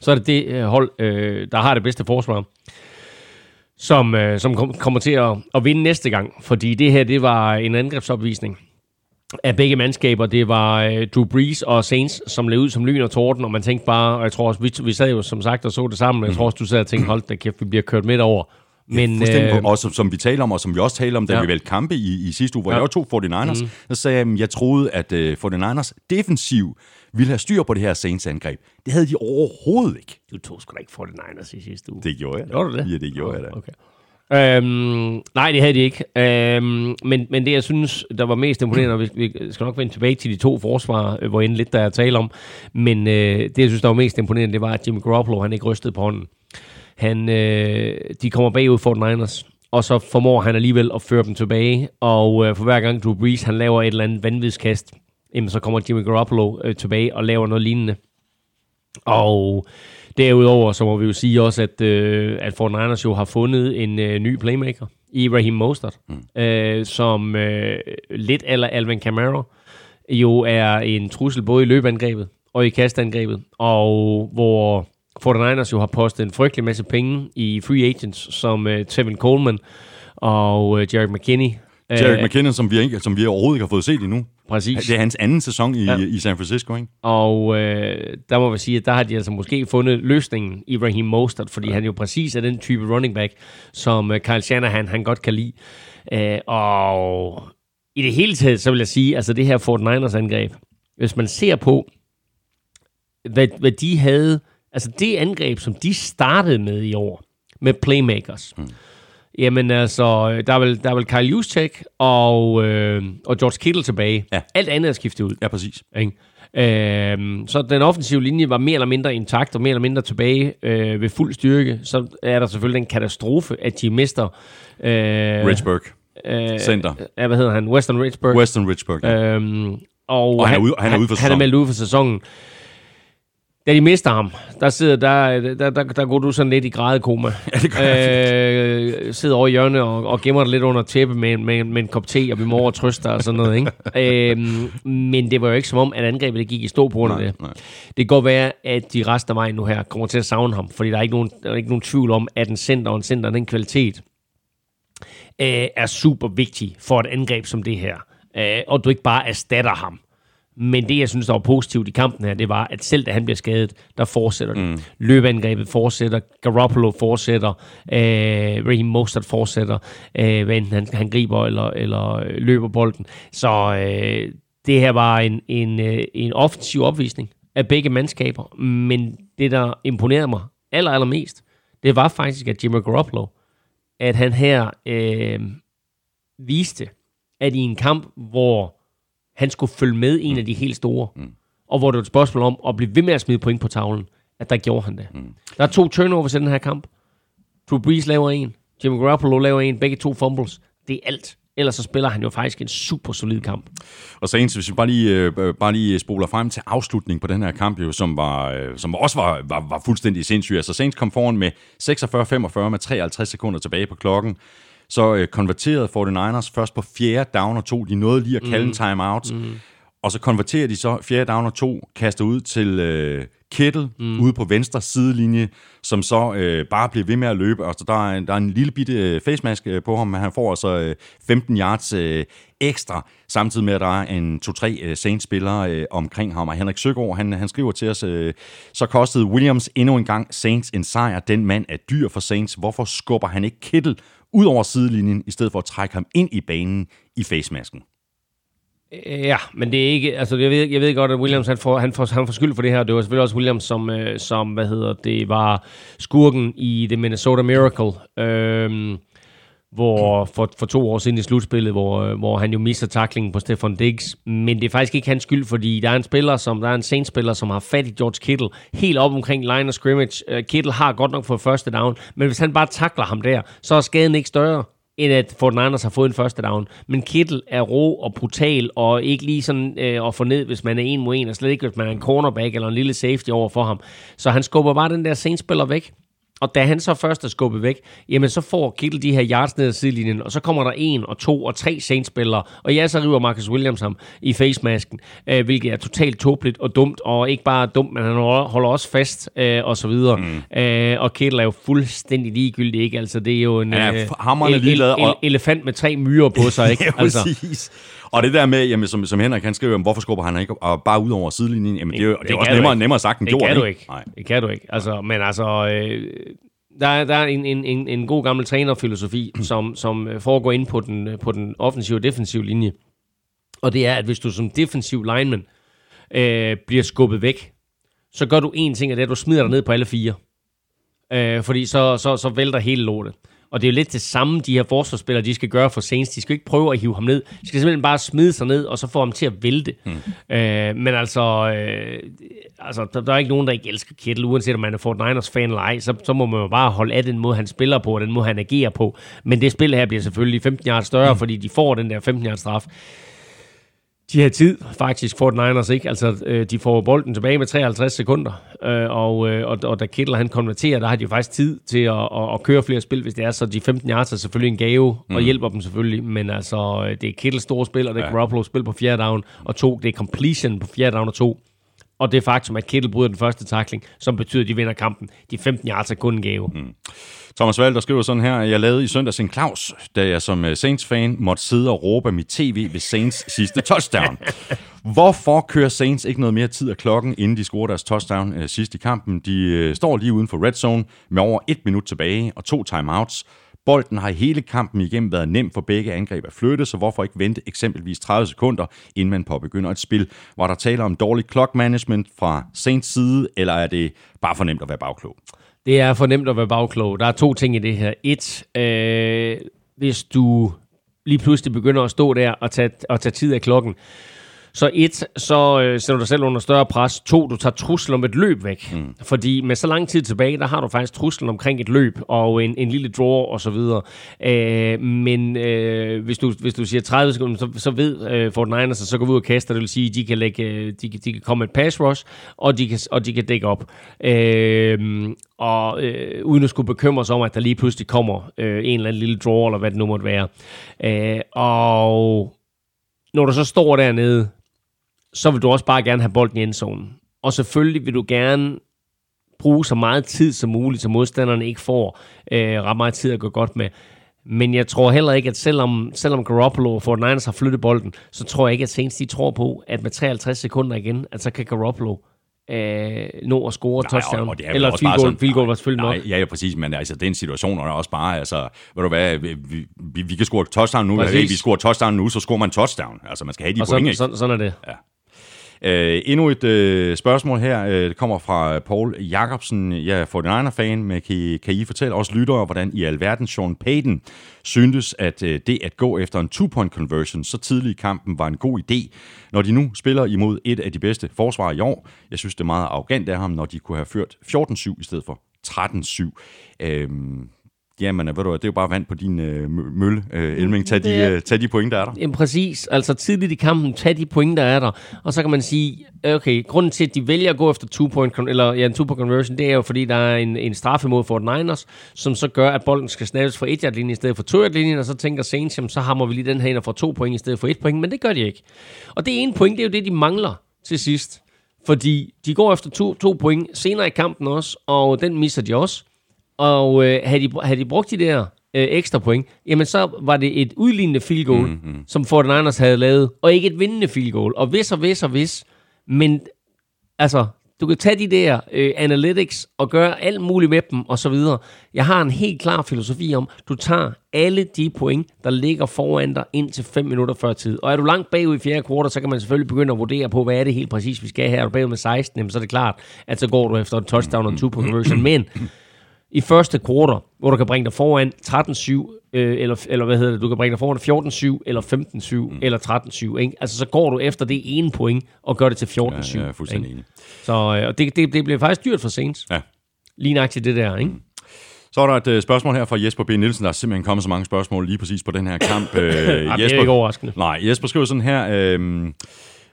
så er det det øh, hold, øh, der har det bedste forsvar, som, øh, som kom, kommer til at, at vinde næste gang. Fordi det her, det var en angrebsopvisning af begge mandskaber. Det var øh, Drew Brees og Saints, som levede ud som lyn og torden, og man tænkte bare, og jeg tror også, vi, vi sad jo som sagt og så det sammen, men jeg tror også, du sad og tænkte, hold da kæft, vi bliver kørt midt over. Men, Fuldstændig, øh, og som, som vi taler om, og som vi også taler om, da Ja. ja. vi valgte kampe i, i sidste uge, hvor Ja. ja. jeg tog 49ers, mm. så sagde jeg, at jeg troede, at uh, 49ers defensiv ville have styr på det her Saints-angreb. Det havde de overhovedet ikke. Du tog sgu da ikke 49ers i sidste uge. Det gjorde jeg. Gjorde du det? Ja, det gjorde jeg da. Okay. Øhm, nej, det havde de ikke. Øhm, men, men det, jeg synes, der var mest imponerende, og vi, vi skal nok vende tilbage til de to forsvar, øh, hvor end lidt der er tale om, men øh, det, jeg synes, der var mest imponerende, det var, at Jimmy Garoppolo, han ikke rystede på hånden. Han, øh, de kommer bagud for Niners, og så formår han alligevel at føre dem tilbage, og øh, for hver gang Drew Brees, han laver et eller andet vanvidskast, jamen, så kommer Jimmy Garoppolo øh, tilbage og laver noget lignende. Og derudover, så må vi jo sige også, at, øh, at Fort Niners jo har fundet en øh, ny playmaker i Raheem Mostert, mm. øh, som øh, lidt eller Alvin Kamara jo er en trussel både i løbeangrebet og i kastangrebet, og hvor 49ers jo har postet en frygtelig masse penge i free agents, som øh, Tevin Coleman og øh, Jarek McKinney. Jarek McKinnon, som vi, ikke, som vi overhovedet ikke har fået set endnu. Præcis. Det er hans anden sæson i, Ja. i San Francisco, ikke? Og øh, der må vi sige, at der har de altså måske fundet løsningen i Raheem Mostert, fordi ja. han jo præcis er den type running back, som øh, Kyle Shanahan han godt kan lide. Øh, og i det hele taget, så vil jeg sige, altså det her Fort Niners angreb, hvis man ser på, hvad, hvad de havde, altså det angreb, som de startede med i år, med playmakers, mm. Jamen altså, der er vel, der er vel Kyle Juszczyk og, øh, og George Kittle tilbage. Ja. Alt andet er skiftet ud. Ja, præcis. Ikke? Øhm, så den offensive linje var mere eller mindre intakt og mere eller mindre tilbage øh, ved fuld styrke. Så er der selvfølgelig en katastrofe, at de mister... Øh, Richburg. øh, Center. Ja, hvad hedder han? Western Richburg. Western Richburg. Ja. Øhm, og, Og han er ude- han er ude for han, han er sæsonen. meldt ude for sæsonen. Da de mister ham, der sidder der, der, der, der går du sådan lidt i grædekoma. Ja, det gør jeg. øh, sidder over i hjørnet og, og gemmer dig lidt under tæppe med, med, med en kop te, og vi må over og trøste dig og sådan noget. Ikke? øhm, men det var jo ikke som om, at angrebet det gik i stå på grund af det. nej. Det kan godt være, at de resten af vejen nu her kommer til at savne ham, fordi der er ikke nogen, der er ikke nogen tvivl om, at en center og en center, den kvalitet, øh, er super vigtig for et angreb som det her. Øh, og du ikke bare erstatter ham Men det, jeg synes, der var positivt i kampen her, det var, at selv da han bliver skadet, der fortsætter det. Mm. Løbeangrebet fortsætter, Garoppolo fortsætter, øh, Raheem Mostert fortsætter, øh, hvad enten han, han griber eller, eller øh, løber bolden. Så øh, det her var en, en, øh, en offensiv opvisning af begge mandskaber. Men det, der imponerede mig aller, allermest, det var faktisk, at Jimmy Garoppolo, at han her øh, viste, at i en kamp, hvor han skulle følge med en af de helt store, mm. og hvor det var et spørgsmål om at blive ved med at smide point på tavlen, at der gjorde han det. Mm. Der er to turnovers i den her kamp. Drew Brees laver en, Jimmy Garoppolo laver en, begge to fumbles. Det er alt. Ellers så spiller han jo faktisk en super solid kamp. Og Saints, hvis vi bare lige, øh, bare lige spoler frem til afslutningen på den her kamp, jo, som, var, øh, som også var, var, var fuldstændig sindssyg. Altså Saints kom foran med 46-45 med 53 sekunder tilbage på klokken. Så øh, konverterede 49ers først på fjerde down og to. De nåede lige at kalde mm. en timeout. Mm. Og så konverterer de så fjerde down og to, kaster ud til øh, Kittle mm. ude på venstre sidelinje, som så øh, bare bliver ved med at løbe. Altså, der, er, der er en lille bitte øh, facemask øh, på ham, men han får altså øh, 15 yards øh, ekstra, samtidig med, at der er en 2-3 øh, Saints-spillere øh, omkring ham. Og Henrik Søgaard, han, han skriver til os, øh, så kostede Williams endnu en gang Saints en sejr. Den mand er dyr for Saints. Hvorfor skubber han ikke Kittle ud over sidelinjen, i stedet for at trække ham ind i banen i facemasken? Øh, ja, men det er ikke, altså jeg ved, jeg ved godt, at Williams han får, han får, han får skyld for det her. Det var selvfølgelig også Williams, som, øh, som hvad hedder det, var skurken i The Minnesota Miracle. Øh, hvor for, for to år siden i slutspillet, hvor, øh, hvor han jo mister taklingen på Stefan Diggs. Men det er faktisk ikke hans skyld, fordi der er en spiller, som der er en Saints-spiller, som har fat i George Kittle helt op omkring line of scrimmage. Øh, Kittle har godt nok fået første down, men hvis han bare takler ham der, så er skaden ikke større end at Fort Niners har fået en første down. Men Kittle er rå og brutal, og ikke lige sådan øh, at få ned, hvis man er en mod en, og slet ikke, hvis man er en cornerback eller en lille safety over for ham. Så han skubber bare den der Saints-spiller væk. Og da han så først er skubbet væk, jamen så får Kittle de her yards ned ad sidelinjen, og så kommer der en og to og tre Saints-spillere, og ja, så river Marcus Williams ham i facemasken, øh, hvilket er totalt tåbeligt og dumt, og ikke bare dumt, men han holder også fast, øh, og så videre. Mm. Øh, og Kittle er jo fuldstændig ligegyldig, ikke? Altså, det er jo en Ja, øh, el- el- og- elefant med tre myrer på sig, ikke? Altså, præcis. Og det der med, jamen, som, som Henrik han skriver, jamen, hvorfor skubber han ikke og bare ud over sidelinjen? Jamen, det, er det, det er også nemmere, nemmere sagt end det gjort. kan du ikke. Nej. Det kan du ikke. Altså, men altså, øh, der, er- der er en, en, en, en god gammel trænerfilosofi, som, som øh, foregår ind på den, øh, på den offensive og defensive linje. Og det er, at hvis du som defensiv lineman øh, bliver skubbet væk, så gør du en ting, og det er, at du smider dig ned på alle fire. Øh, fordi så, så, så vælter hele lortet. Og det er jo lidt det samme, de her forsvarsspillere, de skal gøre for Saints. De skal ikke prøve at hive ham ned. De skal simpelthen bare smide sig ned, og så få ham til at vælte. Hmm. Øh, men altså, øh, altså der, der er ikke nogen, der ikke elsker Kittle, uanset om man er Fort Niners fan eller ej, så, så må man jo bare holde af den måde, han spiller på, og den måde, han agerer på. Men det spil her bliver selvfølgelig 15 yards større, fordi de får den der 15 yards straf. De har tid, faktisk, Fort Niners, ikke? Altså, øh, de får bolden tilbage med 53 sekunder, øh, og, øh, og, og da Kittle han konverterer, der har de faktisk tid til at, at, at køre flere spil, hvis det er, så de 15 yards er selvfølgelig en gave, mm. og hjælper dem selvfølgelig, men altså, det er Kittles store spil, og det er Ja. Garoppolo spil på fjerde down, og to, det er completion på fjerde down og to, og det faktum, at Kittle bryder den første takling, som betyder, at de vinder kampen. De 15 yards er kun en gave. Mm. Thomas Valder skriver sådan her, jeg lavede i søndags en Claus, da jeg som øh, Saints-fan måtte sidde og råbe mit tv ved Saints sidste touchdown. Hvorfor kører Saints ikke noget mere tid af klokken, inden de scorer deres touchdown øh, sidst i kampen? De øh, står lige uden for red zone med over et minut tilbage og to timeouts. Bolden har hele kampen igennem været nem for begge angreb at flytte, så hvorfor ikke vente eksempelvis 30 sekunder, inden man påbegynder et spil? Var der taler om dårlig clock management fra Saints side, eller er det bare for nemt at være bagklog? Det er for nemt at være bagklog. Der er to ting i det her. Et, øh, hvis du lige pludselig begynder at stå der og tage, og tage tid af klokken, så et, så øh, sætter du dig selv under større pres. To, du tager truslen om et løb væk. Mm. Fordi med så lang tid tilbage, der har du faktisk truslen omkring et løb og en, en lille draw og så videre. Øh, men øh, hvis, du, hvis du siger 30 sekunder, så, så ved øh, Fort Niners, så går vi ud og kaster. Det vil sige, de kan, lægge, øh, de, kan- de kan komme et pass rush, og de kan, og de kan dække op. Øh, og øh, uden at skulle bekymre sig om, at der lige pludselig kommer øh, en eller anden lille draw, eller hvad det nu måtte være. Øh, og når du så står dernede, så vil du også bare gerne have bolden i endzonen. Og selvfølgelig vil du gerne bruge så meget tid som muligt, så modstanderne ikke får øh, ret meget tid at gå godt med. Men jeg tror heller ikke, at selvom, selvom Garoppolo og 49ers har flyttet bolden, så tror jeg ikke, at Saints de tror på, at med 53 sekunder igen, at så kan Garoppolo øh, nå at score Nej, touchdown. og- og er Eller field bare goal, sådan- field goal var selvfølgelig nej, nok. Ja, ja, præcis, men altså, den situation er også bare, altså, ved du hvad, vi, vi, vi kan score touchdown nu, Præcis. vi scorer touchdown nu, så scorer man touchdown. Altså, man skal have de Og point, sådan, ikke? sådan, sådan er det. Øh, endnu et øh, spørgsmål her, øh, det kommer fra Paul Jacobsen. Jeg er 49er-fan, men kan I, kan I fortælle os lyttere, hvordan i alverden Sean Payton syntes, at øh, det at gå efter en two-point conversion så tidligt i kampen var en god idé, når de nu spiller imod et af de bedste forsvar i år. Jeg synes, det er meget arrogant af ham, når de kunne have ført 14-7 i stedet for 13-7. Øhm, jamen, ved du det er jo bare vand på din øh, mø- mølle, øh, Elming. Tag de, øh, tag de point, der er der. Jamen præcis, altså tidligt i kampen, tag de point, der er der. Og så kan man sige, okay, grunden til, at de vælger at gå efter two-point, con- eller ja, en two-point conversion, det er jo, fordi der er en, en straffe mod Fort Niners, som så gør, at bolden skal snappes fra 1 yard linjen i stedet for 2 yard linjen og så tænker Saints, jamen, så hammer vi lige den her ind og får to point i stedet for et point, men det gør de ikke. Og det ene point, det er jo det, de mangler til sidst. Fordi de går efter to, to point senere i kampen også, og den misser de også. Og øh, havde, de, havde de brugt de der øh, ekstra point, jamen så var det et udlignende field goal, mm-hmm. som 49ers havde lavet, og ikke et vindende field goal. Og hvis og hvis og hvis, men altså, du kan tage de der øh, analytics og gøre alt muligt med dem og så videre. Jeg har en helt klar filosofi om, du tager alle de point, der ligger foran dig ind til 5 minutter før tid. Og er du langt bagud i fjerde kvartal, så kan man selvfølgelig begynde at vurdere på, hvad er det helt præcis, vi skal her. Er du bagud med 16, jamen, så er det klart, at så går du efter en touchdown og en two-point conversion. Men i første kvartal, hvor du kan bringe dig foran 13-7, øh, eller, eller hvad hedder det, du kan bringe dig foran 14-7, eller 15-7, mm. eller 13-7, ikke? Altså, så går du efter det ene point, og gør det til 14-7. Ja, er fuldstændig ikke? enig. Så øh, og det, det, det bliver faktisk dyrt for Saints. Ja. Lige nøjagtigt det der, ikke? Så er der et øh, spørgsmål her fra Jesper B. Nielsen. Der er simpelthen kommet så mange spørgsmål lige præcis på den her kamp. Øh, det er ikke overraskende. Nej, Jesper skriver sådan her. Øh,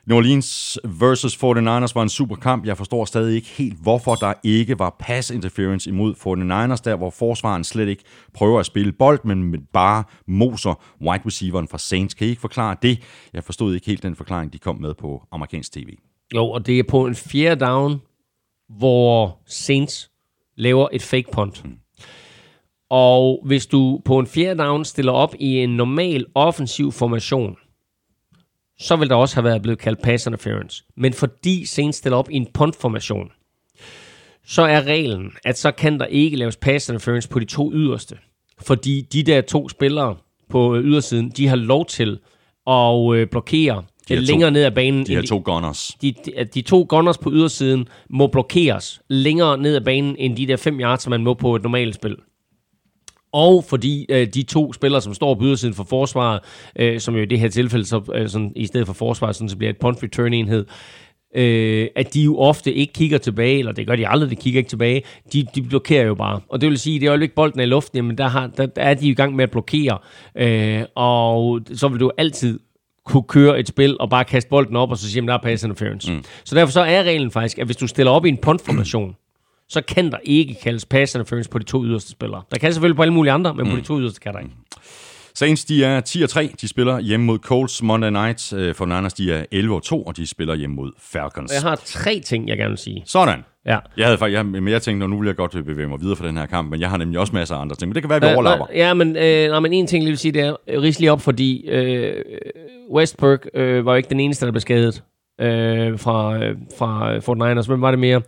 New Orleans versus 49ers var en super kamp. Jeg forstår stadig ikke helt, hvorfor der ikke var pass interference imod 49ers, der hvor forsvaren slet ikke prøver at spille bold, men bare moser wide receiveren fra Saints. Kan I ikke forklare det? Jeg forstod ikke helt den forklaring, de kom med på amerikansk tv. Jo, og det er på en fjerde down, hvor Saints laver et fake punt. Og hvis du på en fjerde down stiller op i en normal offensiv formation, så vil der også have været blevet kaldt pass interference. Men fordi Saints stiller op i en punt-formation, så er reglen, at så kan der ikke laves pass interference på de to yderste. Fordi de der to spillere på ydersiden, de har lov til at øh, blokere to- længere ned ad banen. De her to gunners. de, de, de to gunners på ydersiden må blokeres længere ned ad banen, end de der 5 yards, som man må på et normalt spil. Og fordi øh, de to spillere, som står på ydersiden for forsvaret, øh, som jo i det her tilfælde, så, øh, sådan, i stedet for forsvaret, sådan, så bliver et punt return enhed, øh, at de jo ofte ikke kigger tilbage, eller det gør de aldrig, de kigger ikke tilbage, de, de blokerer jo bare. Og det vil sige, at det øjeblik bolden er i luften, jamen der, har, der, der er de i gang med at blokere, øh, og så vil du altid kunne køre et spil og bare kaste bolden op, og så sige, at der er pass interference. Mm. Så derfor så er reglen faktisk, at hvis du stiller op i en punt-formation, så kan der ikke kaldes pass interference på de to yderste spillere. Der kan selvfølgelig på alle mulige andre, men mm. på de to yderste kan der ikke. Saints, de er 10 og 3. De spiller hjemme mod Colts Monday Night. Øh, For Niners, de er 11 og 2, og de spiller hjemme mod Falcons. Jeg har tre ting, jeg gerne vil sige. Sådan. Ja. Jeg havde faktisk, jeg, men jeg tænkte, nu vil jeg godt bevæge mig videre fra den her kamp, men jeg har nemlig også masser af andre ting. Men det kan være, at vi overlapper. Ja, men, øh, nej, men en ting, jeg vil sige, det er øh, ris lige op, fordi øh, Westberg øh, var jo ikke den eneste, der blev skadet øh, fra, øh, fra Fort Niners. Hvem var det mere?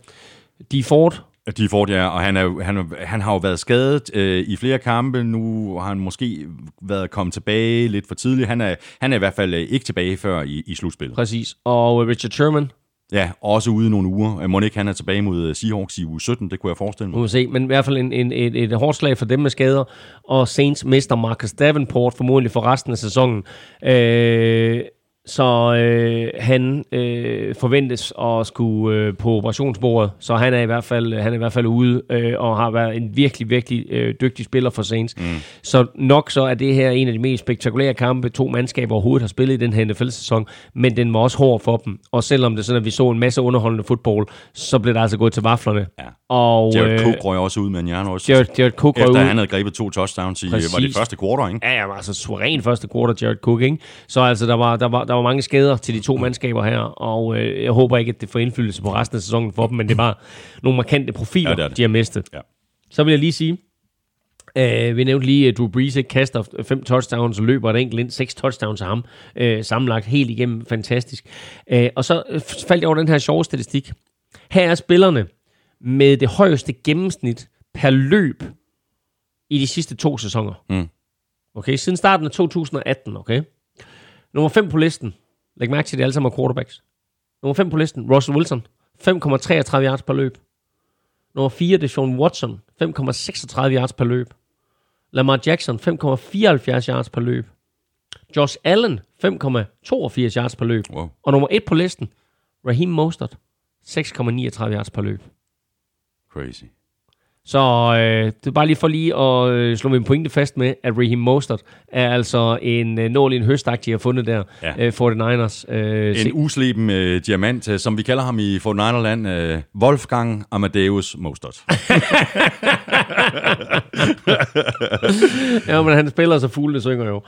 De Ford, De får det, ja, og han, er, han, han har jo været skadet øh, i flere kampe. Nu har han måske været kommet tilbage lidt for tidligt. Han er, han er i hvert fald øh, ikke tilbage før i, i slutspillet. præcis, og øh, Richard Sherman, Ja, også ude i nogle uger. Må ikke han er tilbage mod øh, Seahawks i uge 17, det kunne jeg forestille må mig. vi se, men i hvert fald en, en, et, et hårdt slag for dem med skader, og Saints mister Marcus Davenport formodentlig for resten af sæsonen. Øh, så øh, han øh, forventes at skulle øh, på operationsbordet, så han er i hvert fald han er i hvert fald ude øh, og har været en virkelig virkelig øh, dygtig spiller for Saints. Mm. Så nok så er det her en af de mest spektakulære kampe to mandskaber overhovedet har spillet i den her NFL-sæson, men den var også hård for dem. Og selvom det sådan at vi så en masse underholdende fodbold, så blev der altså gået til vaflerne. Ja. Og Jared øh, Cook røg også ud med en hjernerøst. Jared, Jared Cook Efter ud. han havde grebet to touchdowns i, var det Præcis. første quarter, ikke? Ja, ja, altså suveræn første quarter, Jared Cook, ikke? Så altså, der var, der, var, der var mange skader til de to mandskaber her, og øh, jeg håber ikke, at det får indflydelse på resten af sæsonen for dem, men det var nogle markante profiler, Ja, det det. de har mistet. Ja. Så vil jeg lige sige, Uh, vi nævnte lige, at Drew Brees ikke kaster fem touchdowns og løber et enkelt ind. Seks touchdowns af ham. Uh, sammenlagt helt igennem. Fantastisk. Uh, og så faldt jeg over den her sjove statistik. Her er spillerne med det højeste gennemsnit per løb i de sidste to sæsoner. Mm. Okay, siden starten af 2018, okay? Nummer 5 på listen. Læg mærke til, at det alle sammen er quarterbacks. Nummer 5 på listen, Russell Wilson. 5,33 yards per løb. Nummer 4, det er Sean Watson. 5,36 yards per løb. Lamar Jackson, 5,74 yards per løb. Josh Allen, 5,82 yards per løb. Wow. Og nummer 1 på listen, Raheem Mostert, 6,39 yards per løb. Crazy. Så øh, det er bare lige for lige at øh, slå min pointe fast med, at Raheem Mostert er altså en øh, nål i en høstagtig har fundet der Ja. øh, 49ers. Øh, En se- usleben øh, diamant, øh, som vi kalder ham i Fort Land, øh, Wolfgang Amadeus Mostert. Ja, men han spiller, så fuglene synger jo.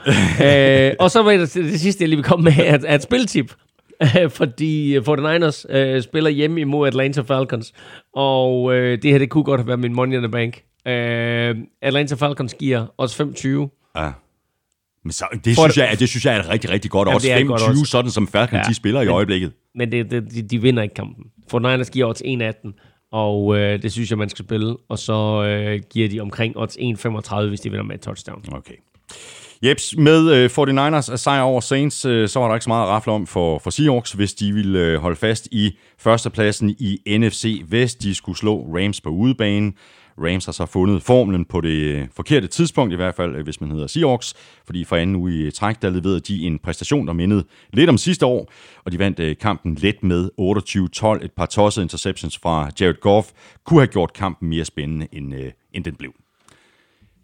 øh, og så var det, det sidste, jeg lige vil komme med, at, at spiltip. Fordi 49ers øh, spiller hjemme imod Atlanta Falcons. Og øh, det her, det kunne godt have været min money in the bank. Øh, Atlanta Falcons giver os 25. Ja. Men så, det, For- synes jeg, det synes jeg er et rigtig, rigtig godt. Ja, Også det er et godt 25, odds. sådan som Falcons Ja. de spiller i Men- øjeblikket. Men det, det, de, de vinder ikke kampen. 49ers giver odds 1,18. Og øh, det synes jeg, man skal spille. Og så øh, giver de omkring odds 1,35, hvis de vinder med et touchdown. Okay. Jeps, med øh, 49ers sejr over Saints, øh, så var der ikke så meget at rafle om for, for Seahawks, hvis de ville øh, holde fast i førstepladsen i NFC Vest. De skulle slå Rams på udebane. Rams har så fundet formlen på det øh, forkerte tidspunkt, i hvert fald øh, hvis man hedder Seahawks, fordi for anden uge i træk, der leverede de en præstation, der mindede lidt om sidste år, og de vandt øh, kampen let med 28-12. Et par tossede interceptions fra Jared Goff kunne have gjort kampen mere spændende, end, end den blev.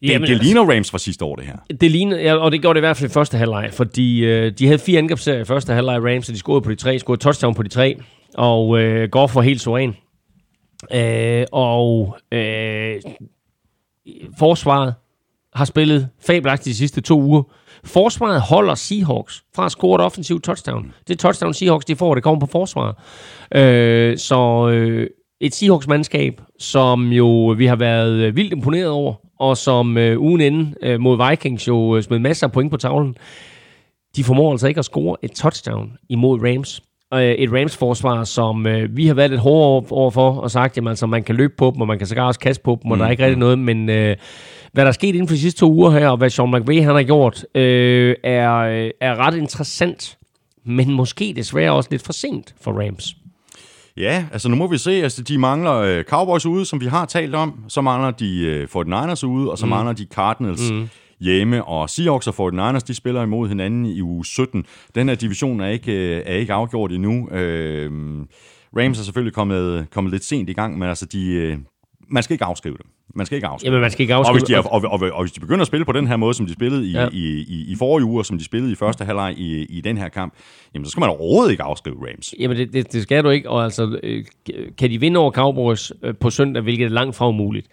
Det, Jamen, det altså- ligner Rams fra sidste år, det her. Det ligner, ja, og det gjorde det i hvert fald i første halvleg, fordi øh, de havde fire angrebsserier i første halvleg Rams, og de scorede på de tre, scorede touchdown på de tre, og øh, Goff var helt suveræn. Øh, og øh, forsvaret har spillet fabelagtigt de sidste to uger. Forsvaret holder Seahawks fra at score et offensivt touchdown. Det touchdown Seahawks de får, det kommer på forsvaret. Øh, så øh, et Seahawks-mandskab, som jo vi har været øh, vildt imponeret over, og som øh, ugen inden øh, mod Vikings jo øh, smed masser af point på tavlen, de formår altså ikke at score et touchdown imod Rams. Øh, Et Rams-forsvar, som øh, vi har været lidt hårdere over for og sagt, jamen altså, man kan løbe på dem, og man kan sågar også kaste på dem, og mm. der er ikke rigtig noget, men øh, hvad der er sket inden for de sidste to uger her, og hvad Sean McVay han har gjort, øh, er, øh, er ret interessant, men måske desværre også lidt for sent for Rams. Ja, altså nu må vi se, altså de mangler øh, Cowboys ude, som vi har talt om, så mangler de øh, 49ers ude, og så mm. mangler de Cardinals mm. hjemme, og Seahawks og 49ers, de spiller imod hinanden i uge 17. Den her division er ikke, øh, er ikke afgjort endnu. Øh, Rams er selvfølgelig kommet, kommet lidt sent i gang, men altså de, øh, man skal ikke afskrive dem. Man skal ikke afskrive Jamen, man skal ikke og afskrive hvis, de er, og, og, og, og hvis de begynder at spille på den her måde, som de spillede i, Ja. ja. i, i, i forrige uge, og som de spillede i første halvleg i, i den her kamp, jamen så skal man overhovedet ikke afskrive Rams. Jamen, det, det, det skal du ikke, og altså, øh, kan de vinde over Cowboys øh, på søndag, hvilket er langt fra umuligt,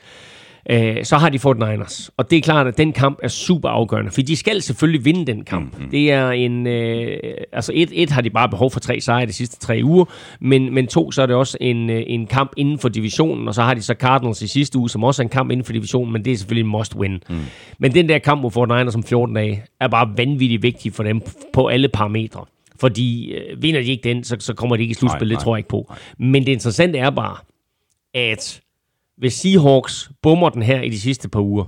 øh, så har de fået Niners. Og det er klart, at den kamp er super afgørende, for de skal selvfølgelig vinde den kamp. Mm-hmm. Det er en... Øh, altså, et, et har de bare behov for tre sejre de sidste tre uger, men, men to, så er det også en, øh, en kamp inden for divisionen, og så har de så Cardinals i sidste uge, som også er en kamp inden for divisionen, men det er selvfølgelig en must-win. Mm. Men den der kamp mod Fort Niners om 14 dage, er bare vanvittigt vigtig for dem på alle parametre. Fordi øh, vinder de ikke den, så, så kommer de ikke i slutspil, Nej, det tror jeg ikke på. Men det interessante er bare, at hvis Seahawks bummer den her i de sidste par uger,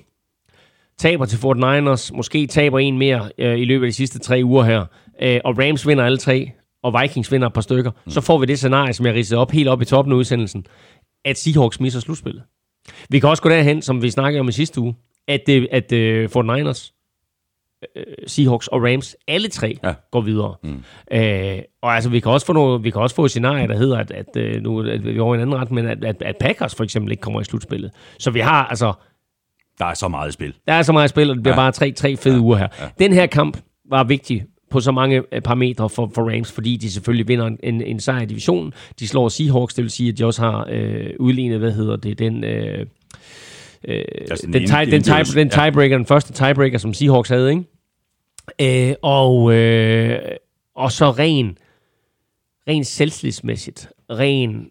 taber til Fort Niners, måske taber en mere øh, i løbet af de sidste tre uger her, øh, og Rams vinder alle tre, og Vikings vinder et par stykker, mm. så får vi det scenarie, som jeg ridsede op helt op i toppen af udsendelsen, at Seahawks misser slutspillet. Vi kan også gå derhen, som vi snakkede om i sidste uge, at, det, at øh, Fort Niners, Seahawks og Rams, alle tre ja. Ja. går videre. Mm. Øh, og altså, vi kan også få, noget, vi kan også få et scenarie, der hedder, at, at øh, nu at vi er over en anden ret, men at, at, at Packers for eksempel ikke kommer i slutspillet. Så vi har altså, Der er så meget spil. der er så meget spil, og det bliver ja. Ja. bare tre, tre fede ja. uger her. Ja. Den her kamp var vigtig på så mange øh, parametre for, for Rams, fordi de selvfølgelig vinder en, en, sejr i divisionen. De slår Seahawks, det vil sige, at de også har øh, udlignet, hvad hedder det, den... Øh, øh, Altså, den, den tie, den, tie, den ja. tiebreaker, den første tiebreaker, som Seahawks havde, ikke? Øh, og, øh, og så ren, ren selvslidsmæssigt, ren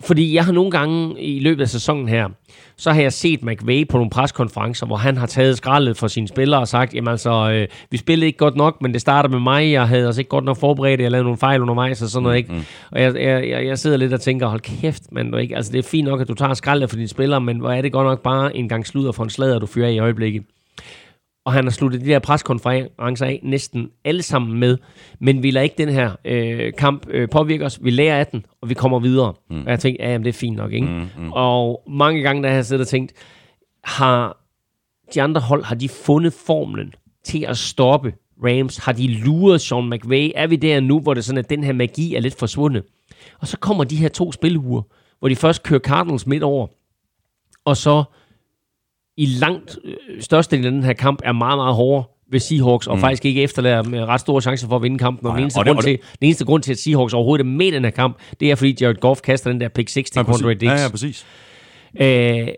fordi jeg har nogle gange i løbet af sæsonen her, så har jeg set McVay på nogle preskonferencer, hvor han har taget skraldet for sine spillere og sagt, jamen altså, øh, vi spillede ikke godt nok, men det starter med mig, jeg havde altså ikke godt nok forberedt, jeg lavede nogle fejl undervejs og sådan noget, ikke? Mm. Og jeg, jeg, jeg, jeg sidder lidt og tænker, hold kæft, man, du ikke? Altså, det er fint nok, at du tager skraldet for dine spillere, men hvor er det godt nok bare en gang sludder for en slader, du fyrer i øjeblikket og han har sluttet de der preskonferencer af næsten alle sammen med, men vi lader ikke den her øh, kamp øh, påvirke os. Vi lærer af den, og vi kommer videre. Mm. Og jeg tænkte, ja, jamen, det er fint nok, ikke? Mm, mm. Og mange gange, der har jeg siddet og tænkt, har de andre hold, har de fundet formlen til at stoppe Rams? Har de luret Sean McVay? Er vi der nu, hvor det sådan, at den her magi er lidt forsvundet? Og så kommer de her to spiluger, hvor de først kører Cardinals midt over, og så i langt øh, størstedelen af den her kamp er meget, meget hårdere ved Seahawks, og mm. faktisk ikke efterlader med ret store chancer for at vinde kampen. Og, den, eneste og, det, grund og det, til, den eneste grund til, at Seahawks overhovedet er med i den her kamp, det er, fordi Jared Goff kaster den der pick 60 til ja, Conrad Dix. Ja, ja, præcis. Æh,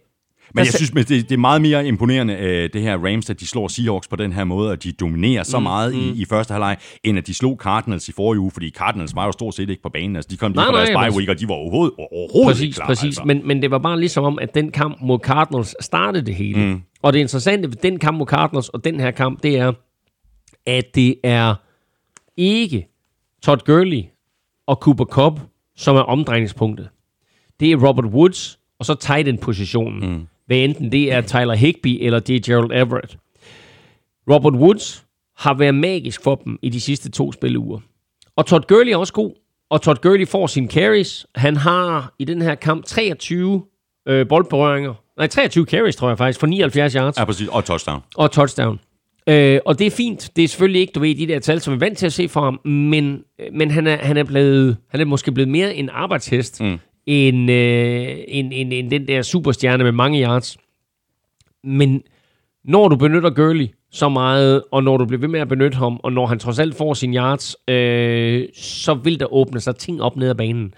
men jeg synes, det, det er meget mere imponerende, uh, det her Rams, at de slår Seahawks på den her måde, og de dominerer så mm, meget mm. I, i første halvleg, end at de slog Cardinals i forrige uge, fordi Cardinals var jo stort set ikke på banen. Altså, de kom lige på deres bye week, og de var overhovedet, overhovedet præcis, ikke klar. Præcis, altså. men, men det var bare ligesom om, at den kamp mod Cardinals startede det hele. Mm. Og det interessante ved den kamp mod Cardinals og den her kamp, det er, at det er ikke Todd Gurley og Cooper Cup, som er omdrejningspunktet. Det er Robert Woods, og så tight end positionen. Mm hvad enten det er Tyler Higby eller det er Gerald Everett. Robert Woods har været magisk for dem i de sidste to spilleuger. Og Todd Gurley er også god, og Todd Gurley får sin carries. Han har i den her kamp 23 øh, boldberøringer. Nej, 23 carries, tror jeg faktisk, for 79 yards. Ja, præcis. Og touchdown. Og touchdown. Øh, og det er fint. Det er selvfølgelig ikke, du ved, de der tal, som vi er vant til at se fra ham, men, men han, er, han, er blevet, han er måske blevet mere en arbejdshest, mm en, øh, en, en, en den der superstjerne med mange yards. Men når du benytter Gurley så meget, og når du bliver ved med at benytte ham, og når han trods alt får sin yards, øh, så vil der åbne sig ting op ned ad banen.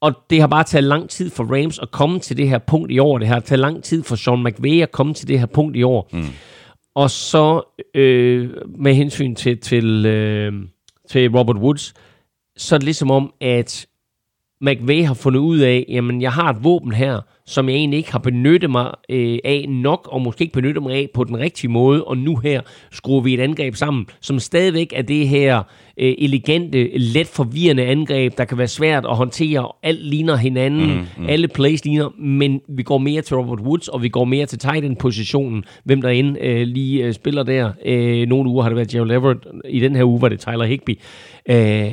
Og det har bare taget lang tid for Rams at komme til det her punkt i år. Det har taget lang tid for Sean McVay at komme til det her punkt i år. Mm. Og så øh, med hensyn til, til, øh, til Robert Woods, så er det ligesom om, at McVay har fundet ud af, jamen jeg har et våben her, som jeg egentlig ikke har benyttet mig øh, af nok, og måske ikke benyttet mig af på den rigtige måde, og nu her skruer vi et angreb sammen, som stadigvæk er det her øh, elegante, let forvirrende angreb, der kan være svært at håndtere. Alt ligner hinanden, mm, mm. alle plays ligner, men vi går mere til Robert Woods, og vi går mere til tight end-positionen, hvem der end øh, lige øh, spiller der. Øh, nogle uger har det været Gerald Everett, i den her uge var det Tyler Higby. Øh,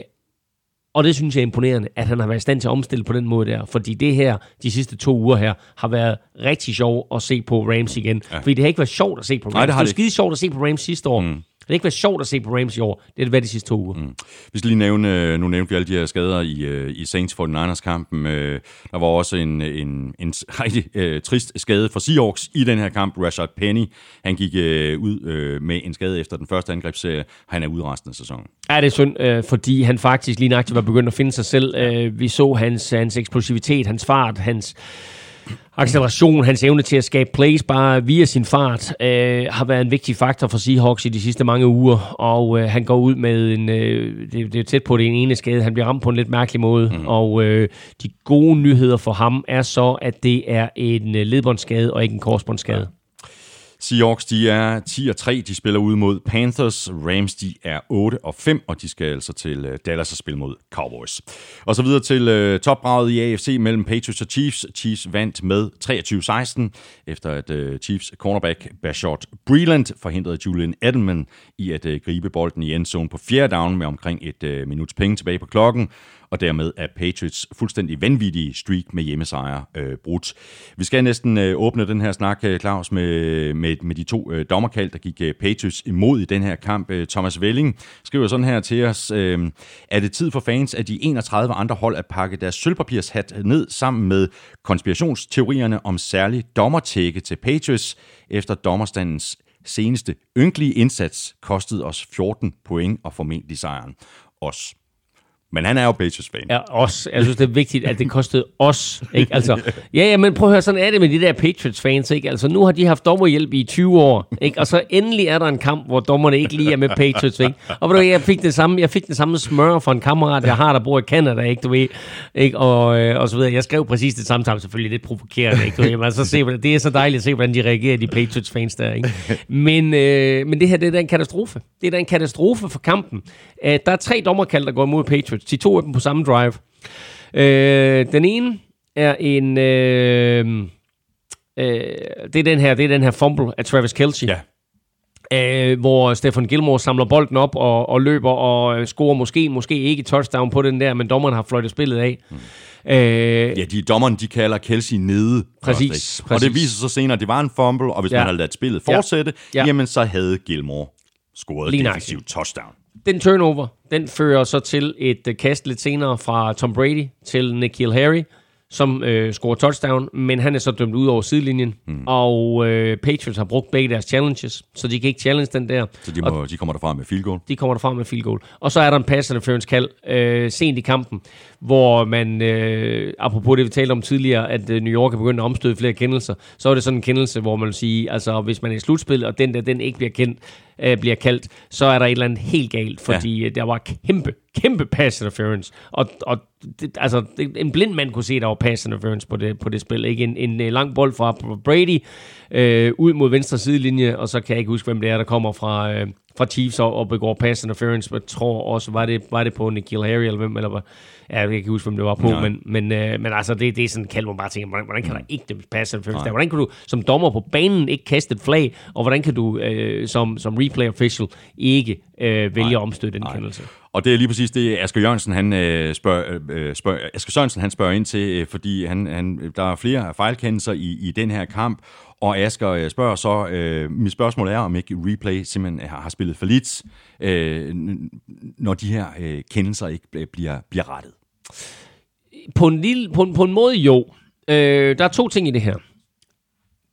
og det synes jeg er imponerende, at han har været i stand til at omstille på den måde der. Fordi det her, de sidste to uger her, har været rigtig sjovt at se på Rams igen. Ja. Fordi det har ikke været sjovt at se på Rams. Nej, det, har det var skide sjovt at se på Rams sidste år. Mm. Det har ikke været sjovt at se på Rams i år. Det er det været de sidste to uger. Mm. Vi skal lige nævne, nu nævnte vi alle de her skader i, øh, i Saints 49ers-kampen. Øh, der var også en, en, en rigtig uh, trist skade for Seahawks i den her kamp. Rashad Penny, han gik uh, ud uh, med en skade efter den første angrebsserie. Han er ude resten af sæsonen. Ja, det er synd, uh, fordi han faktisk lige nøjagtigt var begyndt at finde sig selv. Uh, vi så hans, hans eksplosivitet, hans fart, hans acceleration, hans evne til at skabe plays bare via sin fart, øh, har været en vigtig faktor for Seahawks i de sidste mange uger, og øh, han går ud med en, øh, det, det er tæt på det ene skade, han bliver ramt på en lidt mærkelig måde, mm. og øh, de gode nyheder for ham er så, at det er en øh, ledbåndsskade og ikke en korsbåndsskade. Ja. Seahawks, de er 10 og 3, de spiller ud mod Panthers. Rams, de er 8 og 5, og de skal altså til øh, Dallas og spille mod Cowboys. Og så videre til øh, uh, topbraget i AFC mellem Patriots og Chiefs. Chiefs vandt med 23-16, efter at uh, Chiefs cornerback Bashot Breland forhindrede Julian Edelman i at uh, gribe bolden i endzone på fjerde down med omkring et uh, minuts penge tilbage på klokken og dermed er Patriots fuldstændig vanvittige streak med hjemmesejre øh, brudt. Vi skal næsten øh, åbne den her snak, øh, Claus, med, med, med de to øh, dommerkald, der gik øh, Patriots imod i den her kamp. Øh, Thomas Velling skriver sådan her til os, øh, er det tid for fans af de 31 andre hold at pakke deres sølvpapirshat ned sammen med konspirationsteorierne om særlig dommertække til Patriots efter dommerstandens seneste ynkelige indsats kostede os 14 point og formentlig sejren. Os men han er jo Patriots-fan. Ja, os. Jeg synes, det er vigtigt, at det kostede os. Ikke? Altså, ja, ja, men prøv at høre, sådan er det med de der Patriots-fans. Ikke? Altså, nu har de haft dommerhjælp i 20 år, ikke? og så endelig er der en kamp, hvor dommerne ikke lige er med Patriots. Ikke? Og ved du, jeg fik, det samme, jeg fik det samme smør fra en kammerat, jeg har, der bor i Canada, ikke? Du ved, ikke? Og, øh, og så videre. Jeg skrev præcis det samme, selvfølgelig lidt provokerende. Ikke? Du ved, men så se, hvordan- det er så dejligt at se, hvordan de reagerer, de Patriots-fans der. Ikke? Men, øh, men det her, det er da en katastrofe. Det er da en katastrofe for kampen. Uh, der er tre dommerkald, der går imod Patriots. De to af dem på samme drive. Øh, den ene er en... Øh, øh, det er den her, det er den her fumble af Travis Kelce. Ja. Øh, hvor Stefan Gilmore samler bolden op og, og løber og øh, scorer måske, måske ikke touchdown på den der, men dommeren har fløjtet spillet af. Mm. Øh, Ja, de dommeren, de kalder Kelsey nede. Præcis, ikke? Og præcis. det viser sig senere, at det var en fumble, og hvis Ja. man havde ladet spillet fortsætte, Ja. ja. jamen så havde Gilmore scoret Lige defensivt touchdown. Den turnover, den fører så til et øh, kast lidt senere fra Tom Brady til Nikhil Harry, som øh, scorer touchdown, men han er så dømt ud over sidelinjen, mm. og øh, Patriots har brugt begge deres challenges, så de kan ikke challenge den der. Så de, må, de kommer derfra med field goal. de kommer derfra med field goal. Og så er der en pass interference kald øh, sent i kampen, hvor man, øh, apropos det vi talte om tidligere, at øh, New York er begyndt at omstøde flere kendelser, så er det sådan en kendelse, hvor man vil sige, altså hvis man er i slutspil, og den der, den ikke bliver kendt, øh, bliver kaldt, så er der et eller andet helt galt, fordi ja. der var kæmpe, kæmpe pass interference. Og, og det, altså, en blind mand kunne se, at der var pass interference på det, på det spil. Ikke? En, en, en lang bold fra Brady øh, ud mod venstre sidelinje, og så kan jeg ikke huske, hvem det er, der kommer fra, øh, fra Chiefs og, og begår pass interference. Jeg tror også, var det, var det på Nikhil Harry, eller hvem, eller hvad? Ja, jeg kan ikke huske, hvem det var på, Nej. men, men, øh, men altså, det, det er sådan en kald, hvor man bare tænker, hvordan, hvordan kan der ikke dømmes pass interference der? Hvordan kan du som dommer på banen ikke kaste et flag, og hvordan kan du øh, som, som replay official ikke øh, vælge at omstøde den kendelse? Og det er lige præcis det, Asger Jørgensen, han øh, spørger, øh, spørger, Asger Sørensen, han spørger ind til, øh, fordi han, han, der er flere fejlkendelser i, i den her kamp, og Asger øh, spørger så, øh, mit spørgsmål er, om ikke replay simpelthen har, har spillet for lidt, øh, når de her øh, kendelser ikke bl- bliver, bliver rettet. På en, lille, på, en, på en måde jo. Øh, der er to ting i det her.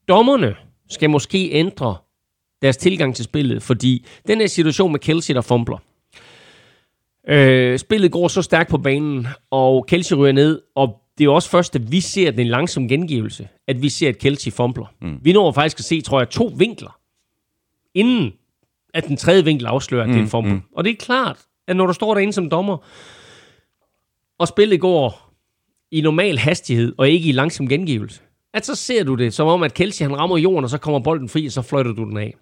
Dommerne skal måske ændre deres tilgang til spillet, fordi den her situation med Kelsey, der fumbler. Øh, spillet går så stærkt på banen, og Kelsey ryger ned, og det er også først, at vi ser den langsom gengivelse, at vi ser, at Kelsey fumbler. Mm. Vi når faktisk at se, tror jeg, to vinkler, inden at den tredje vinkel afslører, at det er en fumble. Mm. Og det er klart, at når du står derinde som dommer, og spillet går i normal hastighed, og ikke i langsom gengivelse, at så ser du det som om, at Kelsey han rammer jorden, og så kommer bolden fri, og så fløjter du den af.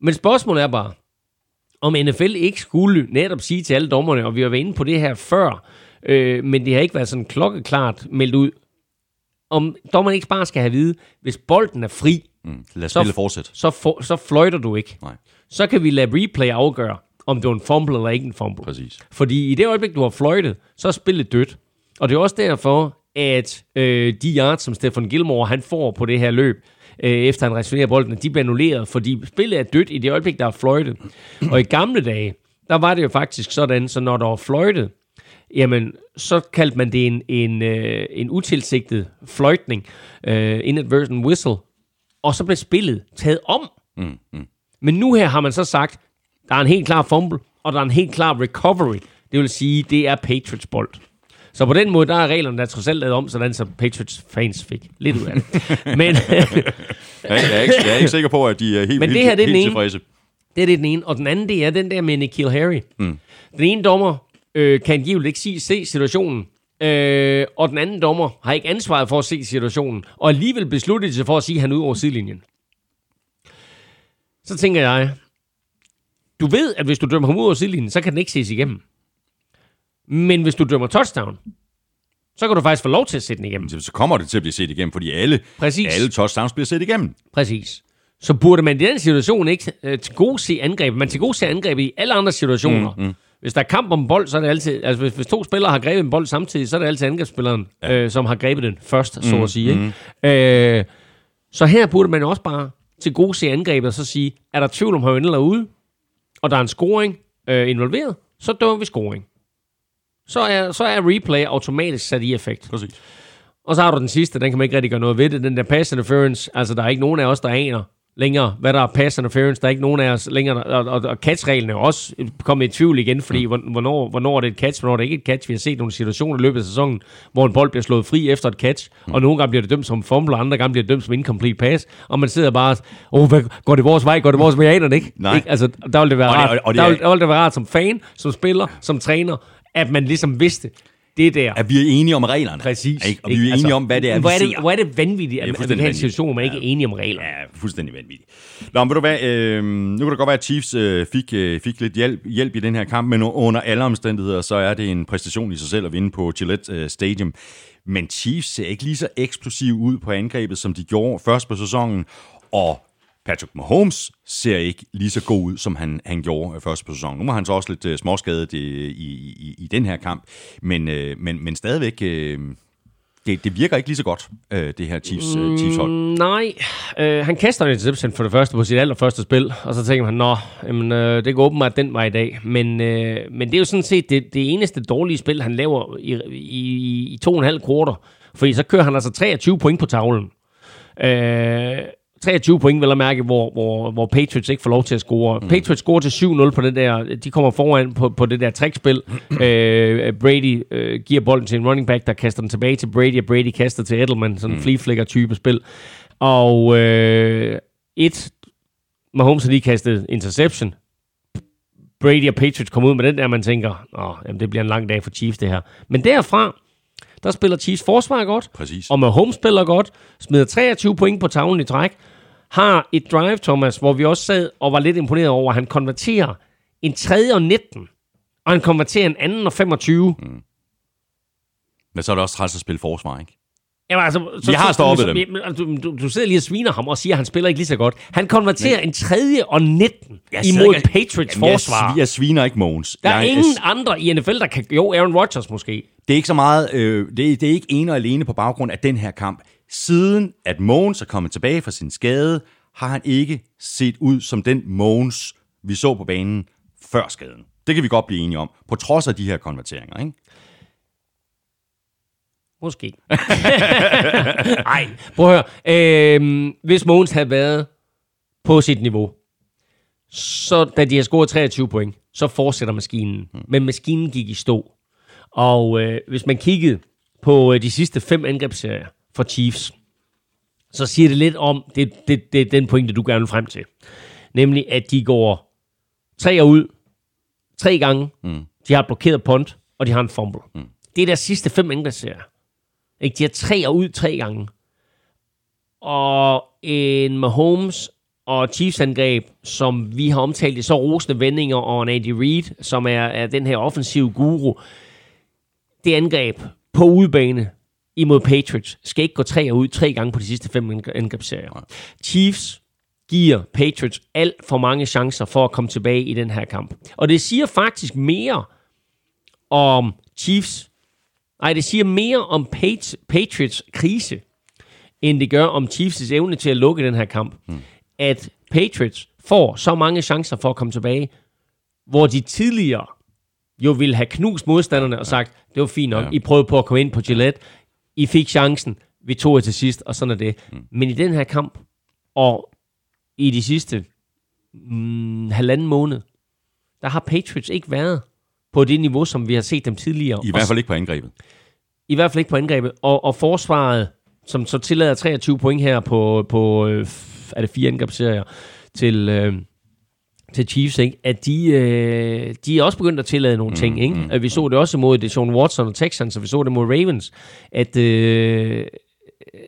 Men spørgsmålet er bare, om NFL ikke skulle netop sige til alle dommerne, og vi har været inde på det her før, øh, men det har ikke været sådan klokkeklart meldt ud, om dommerne ikke bare skal have at vide, hvis bolden er fri, Mm. Lad Så- fortsætte. så, for, så fløjter du ikke. Nej, Så kan vi lade replay afgøre, om det var en fumble eller ikke en fumble. præcis. Fordi i det øjeblik, du har fløjtet, så er spillet dødt. Og det er også derfor, at øh, de yards, som Stefan Gilmore han får på det her løb, øh, efter han returnerer bolden, de bliver annulleret, fordi spillet er dødt i det øjeblik, der er fløjtet. Og i gamle dage, der var det jo faktisk sådan, så når der var fløjtet, jamen, så kaldte man det en, en, øh, en utilsigtet fløjtning, øh, inadvertent whistle, og så blev spillet taget om. Mm. Mm. Men nu her har man så sagt, der er en helt klar fumble, og der er en helt klar recovery. Det vil sige, det er Patriots bold. Så på den måde, der er reglerne der trods alt lavet om, sådan så Patriots fans fik lidt ud af det. Men Jeg, er ikke, jeg er ikke sikker på, at de er helt, Men det her, det er den helt ene. tilfredse. det er det den ene. Og den anden, det er den der med Nikhil Harry. Mm. Den ene dommer øh, kan angiveligt ikke se, se situationen, øh, og den anden dommer har ikke ansvaret for at se situationen, og alligevel besluttede sig for at sige, at han er ude over sidelinjen. Så tænker jeg, du ved, at hvis du dømmer ham ud over sidelinjen, så kan den ikke ses igennem. Men hvis du dømmer touchdown, så kan du faktisk få lov til at sætte den igennem. Så kommer det til at blive set igennem, fordi alle, Præcis. alle touchdowns bliver set igennem. Præcis. Så burde man i den situation ikke øh, til gode se angrebet. Man til gode se angrebet i alle andre situationer. Mm, mm. Hvis der er kamp om bold, så er det altid... Altså, hvis, hvis to spillere har grebet en bold samtidig, så er det altid angrebsspilleren, ja. øh, som har grebet den først, mm, så at sige. mm. Ikke? Øh, så her burde man også bare til gode se angrebet og så sige, er der tvivl om højden eller ude, og der er en scoring øh, involveret, så dømmer vi scoring. Så er, så er replay automatisk sat i effekt. Præcis. Og så har du den sidste, den kan man ikke rigtig gøre noget ved det, den der pass interference. Altså, der er ikke nogen af os, der aner, længere, hvad der er pass interference. Der er ikke nogen af os længere, og, og, og catch-reglen er også kommet i tvivl igen, fordi hvornår, hvornår er det et catch, hvornår er det ikke et catch. Vi har set nogle situationer i løbet af sæsonen, hvor en bold bliver slået fri efter et catch, mm. og nogle gange bliver det dømt som fumble, og andre gange bliver det dømt som incomplete pass, og man sidder bare, åh, hvad, går det vores vej, går det vores vej, det ikke? Nej. ikke? Altså, der vil det være Og det- rart, og det der, er- vil, der vil det være rart som fan, som spiller, som træner, at man ligesom vidste, det er der. At vi er enige om reglerne. Præcis. Ikke? Og vi er enige om, hvad det er, hvor vi er det, ser. hvor er det vanvittigt, Det er at, at vi har en situation, hvor man ikke er enige om reglerne. Ja, fuldstændig vanvittigt. Nå, men ved du hvad, øh, nu kan det godt være, at Chiefs øh, fik, øh, fik lidt hjælp, hjælp i den her kamp, men under alle omstændigheder, så er det en præstation i sig selv at vinde på Gillette øh, Stadium. Men Chiefs ser ikke lige så eksplosiv ud på angrebet, som de gjorde først på sæsonen, og Patrick Mahomes ser ikke lige så god ud, som han, han gjorde øh, først på sæsonen. Nu var han så også lidt øh, småskadet øh, i, i, i den her kamp, men, men, men stadigvæk, det, det virker ikke lige så godt, øh, det her Chiefs, øh, Chiefs hold. Nej, øh, han kaster en interception for det første på sit allerførste spil, og så tænker man, nå, jamen, øh, det går åbenbart den vej i dag. Men, øh, men det er jo sådan set det, det eneste dårlige spil, han laver i, i, i to og en halv kvarter. Fordi så kører han altså 23 point på tavlen. Øh, 23 point, vil jeg mærke, hvor, hvor, hvor Patriots ikke får lov til at score. Mm. Patriots scorer til 7-0 på det der, de kommer foran på, på det der trækspil. øh, Brady øh, giver bolden til en running back, der kaster den tilbage til Brady, og Brady kaster til Edelman, sådan en mm. flea flicker type spil. Og øh, et, Mahomes har lige kastet interception. Brady og Patriots kommer ud med den der, man tænker, Åh, jamen, det bliver en lang dag for Chiefs det her. Men derfra, der spiller Chiefs forsvar godt, Præcis. og Mahomes spiller godt, smider 23 point på tavlen i træk, har et drive, Thomas, hvor vi også sad og var lidt imponeret over, at han konverterer en tredje og 19, og han konverterer en anden og 25. Mm. Men så er det også træls at spille forsvar, ikke? Jamen, altså, så, Vi har stoppet så, dem. men, altså, Du, du, du sidder lige og sviner ham og siger, at han spiller ikke lige så godt. Han konverterer en tredje og 19 imod Patriots forsvar. Jeg, jeg sviner ikke Mogens. Der er jeg, ingen andre i NFL, der kan... Jo, Aaron Rodgers måske. Det er ikke så meget, øh, det, er, det er ikke ene og alene på baggrund af den her kamp. Siden at Mogens er kommet tilbage fra sin skade, har han ikke set ud som den Mogens, vi så på banen før skaden. Det kan vi godt blive enige om, på trods af de her konverteringer. Ikke? Måske. Nej, prøv at høre. Øhm, hvis Mogens havde været på sit niveau, så da de har scoret 23 point, så fortsætter maskinen. Men maskinen gik i stå. Og øh, hvis man kiggede på øh, de sidste fem angrebsserier for Chiefs, så siger det lidt om, det, det, det er den pointe, du gerne vil frem til. Nemlig, at de går tre ud, tre gange, mm. de har et blokeret punt, og de har en fumble. Mm. Det er deres sidste fem angrebsserier. Ikke? De har tre ud tre gange. Og en Mahomes og Chiefs angreb, som vi har omtalt i så rosende vendinger, og en Andy Reid, som er, er den her offensive guru, det angreb på udebane imod Patriots skal ikke gå tre og ud tre gange på de sidste fem ang- angrebsserier. Chiefs giver Patriots alt for mange chancer for at komme tilbage i den her kamp. Og det siger faktisk mere om Chiefs Nej, det siger mere om Pat- Patriots krise, end det gør om Chiefs' evne til at lukke den her kamp. Mm. At Patriots får så mange chancer for at komme tilbage, hvor de tidligere jo ville have knust modstanderne og sagt, det var fint nok, Ja. I prøvede på at komme ind på Gillette, I fik chancen, vi tog jer til sidst, og sådan er det. Mm. Men i den her kamp, og i de sidste mm, halvanden måned, der har Patriots ikke været på det niveau, som vi har set dem tidligere. I hvert fald ikke på angrebet. i hvert fald ikke på angrebet. Og, og forsvaret, som så tillader 23 point her på, på øh, er det fire angrebsserier til, øh, til Chiefs, ikke? at de, øh, de er også begyndt at tillade nogle ting. Ikke? Mm, vi så det også mod Deshaun Watson og Texans, og vi så det mod Ravens, at, øh,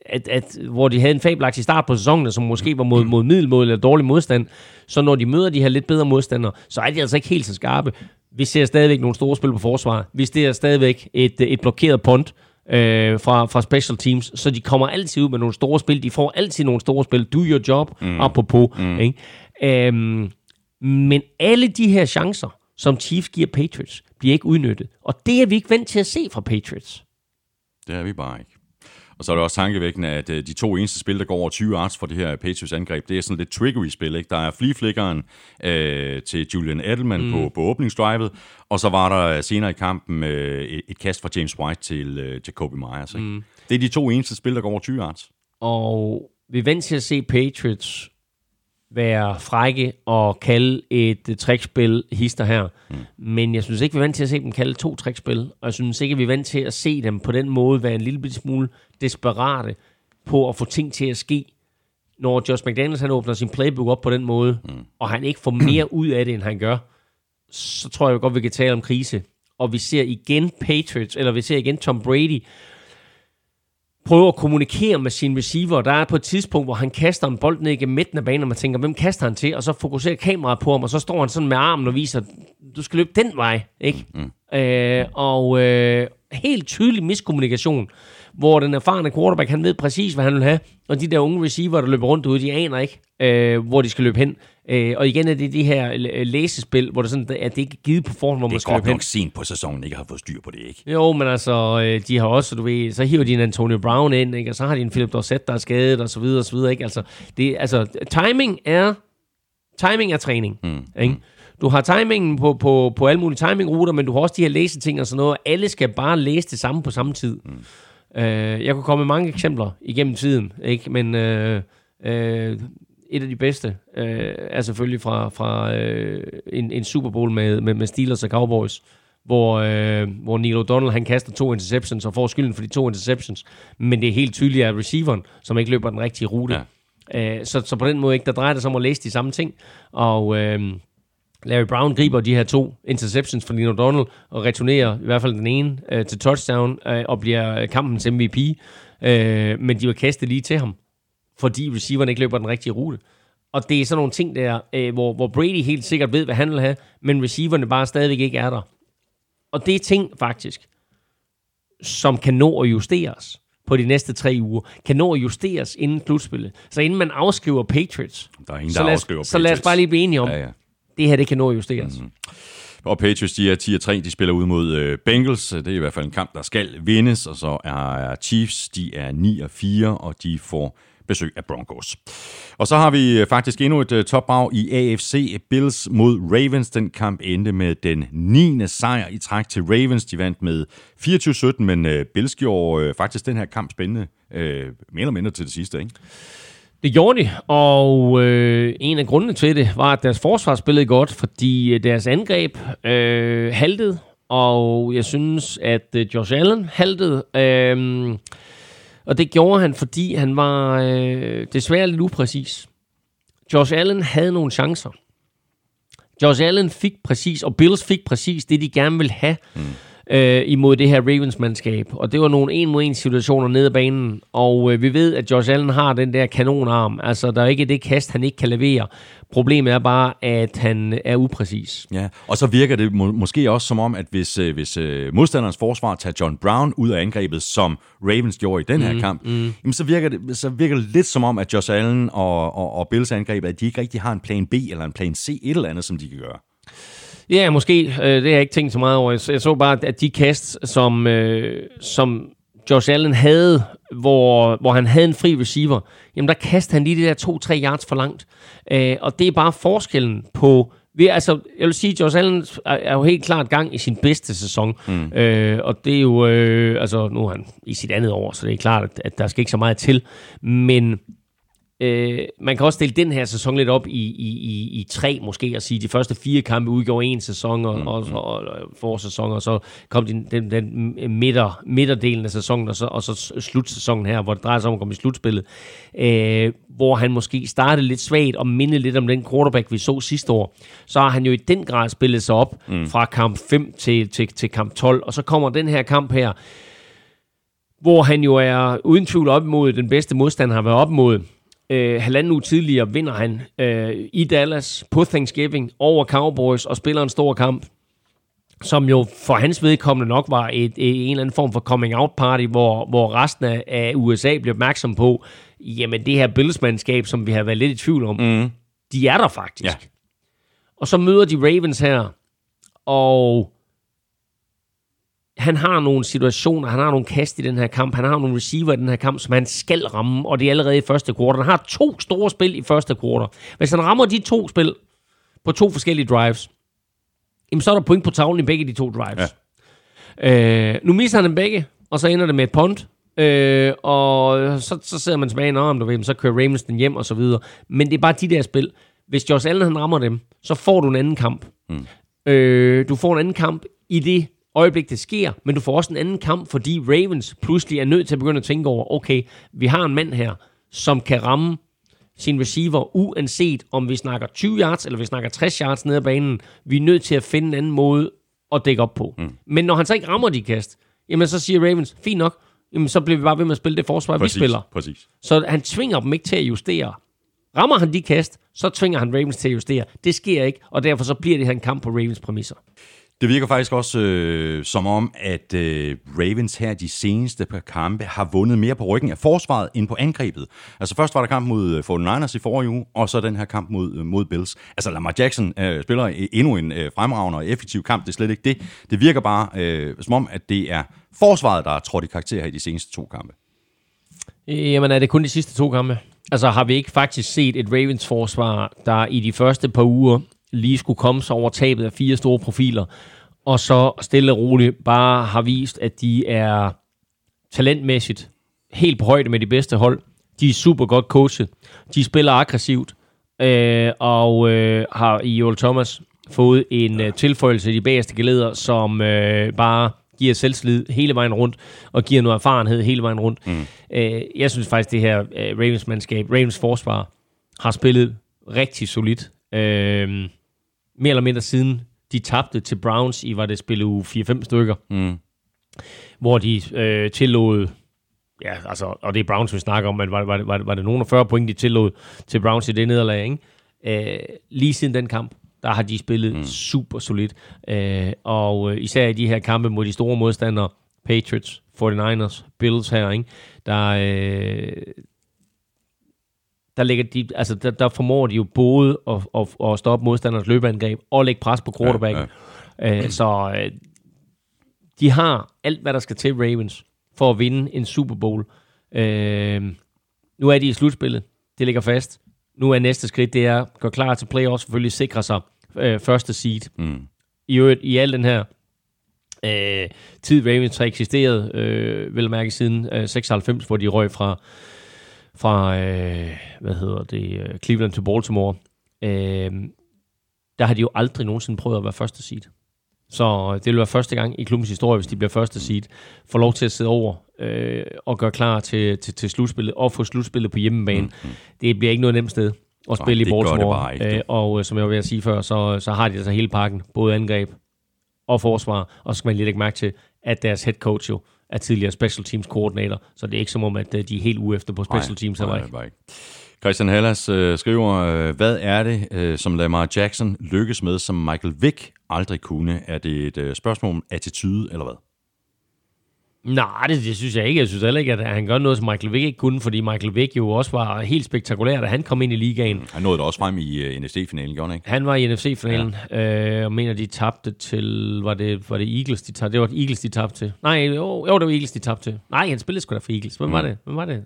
at, at hvor de havde en fabelagtig start på sæsonen, som måske var mod, mod middelmål eller dårlig modstand, så når de møder de her lidt bedre modstandere, så er de altså ikke helt så skarpe. Vi ser stadigvæk nogle store spil på forsvar. Vi ser stadigvæk et, et blokeret punt øh, fra, fra special teams, så de kommer altid ud med nogle store spil. De får altid nogle store spil. Do your job, mm. apropos. Mm. Ikke? Øhm, men alle de her chancer, som Chiefs giver Patriots, bliver ikke udnyttet. Og det er vi ikke vant til at se fra Patriots. Det er vi bare ikke. Og så er det også tankevækkende, at øh, de to eneste spil, der går over 20 yards for det her Patriots angreb, det er sådan lidt triggery-spil. Ikke? Der er flea øh, til Julian Edelman mm. på, på åbningsdrivet, og så var der senere i kampen øh, et, et kast fra James White til øh, Jacoby Myers. Ikke? Mm. Det er de to eneste spil, der går over 20 yards. Og vi er vant til at se Patriots være frække og kalde et uh, trickspil hister her. Mm. Men jeg synes ikke, vi er vant til at se dem kalde to trickspil, og jeg synes ikke, vi er vant til at se dem på den måde være en lille smule desperate på at få ting til at ske, når Josh McDaniels han åbner sin playbook op på den måde, mm. og han ikke får mere ud af det, end han gør, så tror jeg godt, vi kan tale om krise. Og vi ser igen Patriots, eller vi ser igen Tom Brady, prøve at kommunikere med sin receiver. Der er på et tidspunkt, hvor han kaster en bold ned igennem midten af banen, og man tænker, hvem kaster han til? Og så fokuserer kameraet på ham, og så står han sådan med armen og viser, du skal løbe den vej. Ikke? Mm. Øh, og øh, helt tydelig miskommunikation, hvor den erfarne quarterback, han ved præcis, hvad han vil have, og de der unge receiver, der løber rundt ude, de aner ikke, øh, hvor de skal løbe hen. Øh, og igen er det de her øh, læsespil, hvor det sådan, at det ikke er givet på forhånd, hvor Det man er skal løbe godt hen. nok sent på sæsonen, ikke har fået styr på det, ikke? Jo, men altså, øh, de har også, du ved, så hiver de en Antonio Brown ind, ikke? og så har de en Philip Dorsett, der er skadet, og så videre, og så videre, ikke? Altså, det, altså timing er, timing er træning, mm. ikke? Du har timingen på, på, på alle mulige timingruter, men du har også de her læseting og sådan noget, og alle skal bare læse det samme på samme tid. Mm. Øh, jeg kunne komme med mange eksempler igennem tiden, ikke? Men øh, øh, et af de bedste øh, er selvfølgelig fra, fra øh, en, en Super Bowl med, med, med Steelers og Cowboys, hvor, øh, hvor Neil O'Donnell han kaster to interceptions og får skylden for de to interceptions, men det er helt tydeligt af receiveren, som ikke løber den rigtige rute. Ja. Øh, så, så på den måde ikke, der drejer det sig om at læse de samme ting, og... Øh, Larry Brown griber de her to interceptions fra Neil O'Donnell og returnerer i hvert fald den ene øh, til touchdown øh, og bliver kampens MVP. Øh, men de var kastet lige til ham, fordi receiveren ikke løber den rigtige rute. Og det er sådan nogle ting der, øh, hvor, hvor Brady helt sikkert ved, hvad han vil have, men receiverne bare stadigvæk ikke er der. Og det er ting faktisk, som kan nå at justeres på de næste tre uger, kan nå at justeres inden slutspillet. Så inden man afskriver Patriots, Der er ingen, så, der lad afskriver os, så lad os Patriots. bare lige blive enige om, Ja, ja. det her det kan nå at justeres. Mm-hmm. Og Patriots, de er 10-3, de spiller ud mod øh, Bengals. Det er i hvert fald en kamp, der skal vindes. Og så er Chiefs, de er 9-4, og de får besøg af Broncos. Og så har vi øh, faktisk endnu et øh, topbrag i AFC. Bills mod Ravens. Den kamp endte med den 9. sejr i træk til Ravens. De vandt med 24-17, men øh, Bills gjorde faktisk den her kamp spændende. Øh, mere eller mindre til det sidste, ikke? Det gjorde de, og øh, en af grundene til det var, at deres forsvar spillede godt, fordi deres angreb øh, haltede, og jeg synes, at Josh Allen haltede. Øh, og det gjorde han, fordi han var øh, desværre lidt upræcis. Josh Allen havde nogle chancer. Josh Allen fik præcis, og Bills fik præcis det, de gerne ville have mm øh, imod det her Ravens-mandskab. Og det var nogle en mod en situationer nede ad banen. Og øh, vi ved, at Josh Allen har den der kanonarm. Altså, der er ikke det kast, han ikke kan levere. Problemet er bare, at han er upræcis. Ja, og så virker det må, måske også som om, at hvis, øh, hvis øh, modstanderens forsvar tager John Brown ud af angrebet, som Ravens gjorde i den her mm, kamp, mm. Jamen, så, virker det, så virker det lidt som om, at Josh Allen og, og, og Bills angreb, at de ikke rigtig har en plan B eller en plan C, et eller andet, som de kan gøre. Ja, måske. Øh, det har jeg ikke tænkt så meget over. Jeg så, bare, at de kast, som, øh, som Josh Allen havde, hvor, hvor han havde en fri receiver, jamen der kastede han lige de der 2-3 yards for langt. Øh, og det er bare forskellen på... Vi, altså, jeg vil sige, at Josh Allen er, er jo helt klart gang i sin bedste sæson. Mm. Øh, og det er jo... Øh, altså, nu er han i sit andet år, så det er klart, at, at der skal ikke så meget til. Men Øh, man kan også dele den her sæson lidt op i, i, i, i tre måske, og sige, at de første fire kampe udgjorde en sæson, og, mm, og, og, og forsæson, og så kom den, den, den midter, midterdelen af sæsonen, og så, og så slutsæsonen her, hvor det drejer sig om at komme i slutspillet, øh, hvor han måske startede lidt svagt og mindede lidt om den quarterback, vi så sidste år. Så har han jo i den grad spillet sig op mm. fra kamp 5 til, til, til kamp 12, og så kommer den her kamp her, hvor han jo er uden tvivl op imod den bedste modstander, han har været op imod. Øh, halvanden uge tidligere vinder han øh, i Dallas på Thanksgiving over Cowboys og spiller en stor kamp, som jo for hans vedkommende nok var et, et, en eller anden form for coming-out party, hvor, hvor resten af, USA bliver opmærksom på, jamen det her Bills-mandskab, som vi har været lidt i tvivl om, mm. de er der faktisk. Ja. Og så møder de Ravens her, og han har nogle situationer, han har nogle kast i den her kamp, han har nogle receiver i den her kamp, som han skal ramme, og det er allerede i første kvartal. Han har to store spil i første kvartal. Hvis han rammer de to spil på to forskellige drives, jamen så er der point på tavlen i begge de to drives. Ja. Øh, nu misser han dem begge, og så ender det med et punt, Øh, og så, så sidder man tilbage, om du ved, så kører Ravens den hjem og så videre. Men det er bare de der spil. Hvis Josh Allen han rammer dem, så får du en anden kamp. Mm. Øh, du får en anden kamp i det øjeblik, det sker, men du får også en anden kamp, fordi Ravens pludselig er nødt til at begynde at tænke over, okay, vi har en mand her, som kan ramme sin receiver, uanset om vi snakker 20 yards, eller vi snakker 60 yards ned ad banen. Vi er nødt til at finde en anden måde at dække op på. Mm. Men når han så ikke rammer de kast, jamen så siger Ravens, fint nok, jamen så bliver vi bare ved med at spille det forsvar, præcis, vi spiller. Præcis. Så han tvinger dem ikke til at justere. Rammer han de kast, så tvinger han Ravens til at justere. Det sker ikke, og derfor så bliver det her en kamp på Ravens præmisser. Det virker faktisk også øh, som om, at øh, Ravens her de seneste par kampe har vundet mere på ryggen af forsvaret end på angrebet. Altså først var der kamp mod øh, 49ers i forrige uge, og så den her kamp mod, øh, mod Bills. Altså Lamar Jackson øh, spiller endnu en øh, fremragende og effektiv kamp, det er slet ikke det. Det virker bare øh, som om, at det er forsvaret, der er trådt i karakter her i de seneste to kampe. Jamen er det kun de sidste to kampe? Altså har vi ikke faktisk set et Ravens forsvar, der i de første par uger lige skulle komme sig over tabet af fire store profiler, og så stille og roligt bare har vist, at de er talentmæssigt helt på højde med de bedste hold. De er super godt coachet. De spiller aggressivt, øh, og øh, har i Joel Thomas fået en øh, tilføjelse i de bagerste geleder, som øh, bare giver selvslid hele vejen rundt, og giver noget erfarenhed hele vejen rundt. Mm. Øh, jeg synes faktisk, det her øh, Ravens-mandskab, Ravens forsvar, har spillet rigtig solidt. Øh, mere eller mindre siden de tabte til Browns i, var det spillet uge 4-5 stykker, Mm. hvor de øh, tillod, ja, altså, og det er Browns, vi snakker om, men var, var, var, var det nogen af 40 point, de tillod til Browns i det nederlag, ikke? Øh, lige siden den kamp, der har de spillet mm. super solidt. Øh, og øh, især i de her kampe mod de store modstandere, Patriots, 49ers, Bills her, ikke? Der, øh, der, lægger de, altså der, der formår de jo både at, at, at stoppe modstanders løbeangreb og lægge pres på quarterbacken. Ja, ja. Øh, så øh, de har alt, hvad der skal til Ravens for at vinde en Super Bowl. Øh, nu er de i slutspillet. Det ligger fast. Nu er næste skridt, det er at gå klar til playoffs, selvfølgelig sikre sig øh, første seed. Mm. I øvrigt, i al den her øh, tid, Ravens har eksisteret, øh, vel mærke siden øh, 96, hvor de røg fra, fra øh, hvad hedder det, øh, Cleveland til Baltimore, øh, der har de jo aldrig nogensinde prøvet at være første seed. Så det vil være første gang i klubbens historie, hvis de bliver første seed, får lov til at sidde over øh, og gøre klar til, til, til slutspillet, og få slutspillet på hjemmebane. Mm-hmm. Det bliver ikke noget nemt sted at spille i det gør det Baltimore. ikke, du. øh, og øh, som jeg var ved at sige før, så, så har de altså hele pakken, både angreb og forsvar, og så skal man lige lægge mærke til, at deres head coach jo er tidligere special teams koordinator, så det er ikke som om, at øh, de er helt ude efter på special teams. Nej, nej, ikke. Christian Hallas øh, skriver, øh, hvad er det, øh, som Lamar Jackson lykkes med, som Michael Vick aldrig kunne? Er det et øh, spørgsmål om attitude, eller hvad? Nej, det, det synes jeg ikke. Jeg synes heller ikke, at han gør noget, som Michael Vick ikke kunne, fordi Michael Vick jo også var helt spektakulær, da han kom ind i ligaen. Han nåede det også frem i uh, NFC-finalen, gjorde han ikke? Han var i NFC-finalen, ja. øh, og mener, de tabte til... Var det, var det Eagles, de tabte? Det var Eagles, de tabte til. Nej, jo, jo, det var Eagles, de tabte til. Nej, han spillede sgu da for Eagles. Hvem mm. var det? Hvem var det?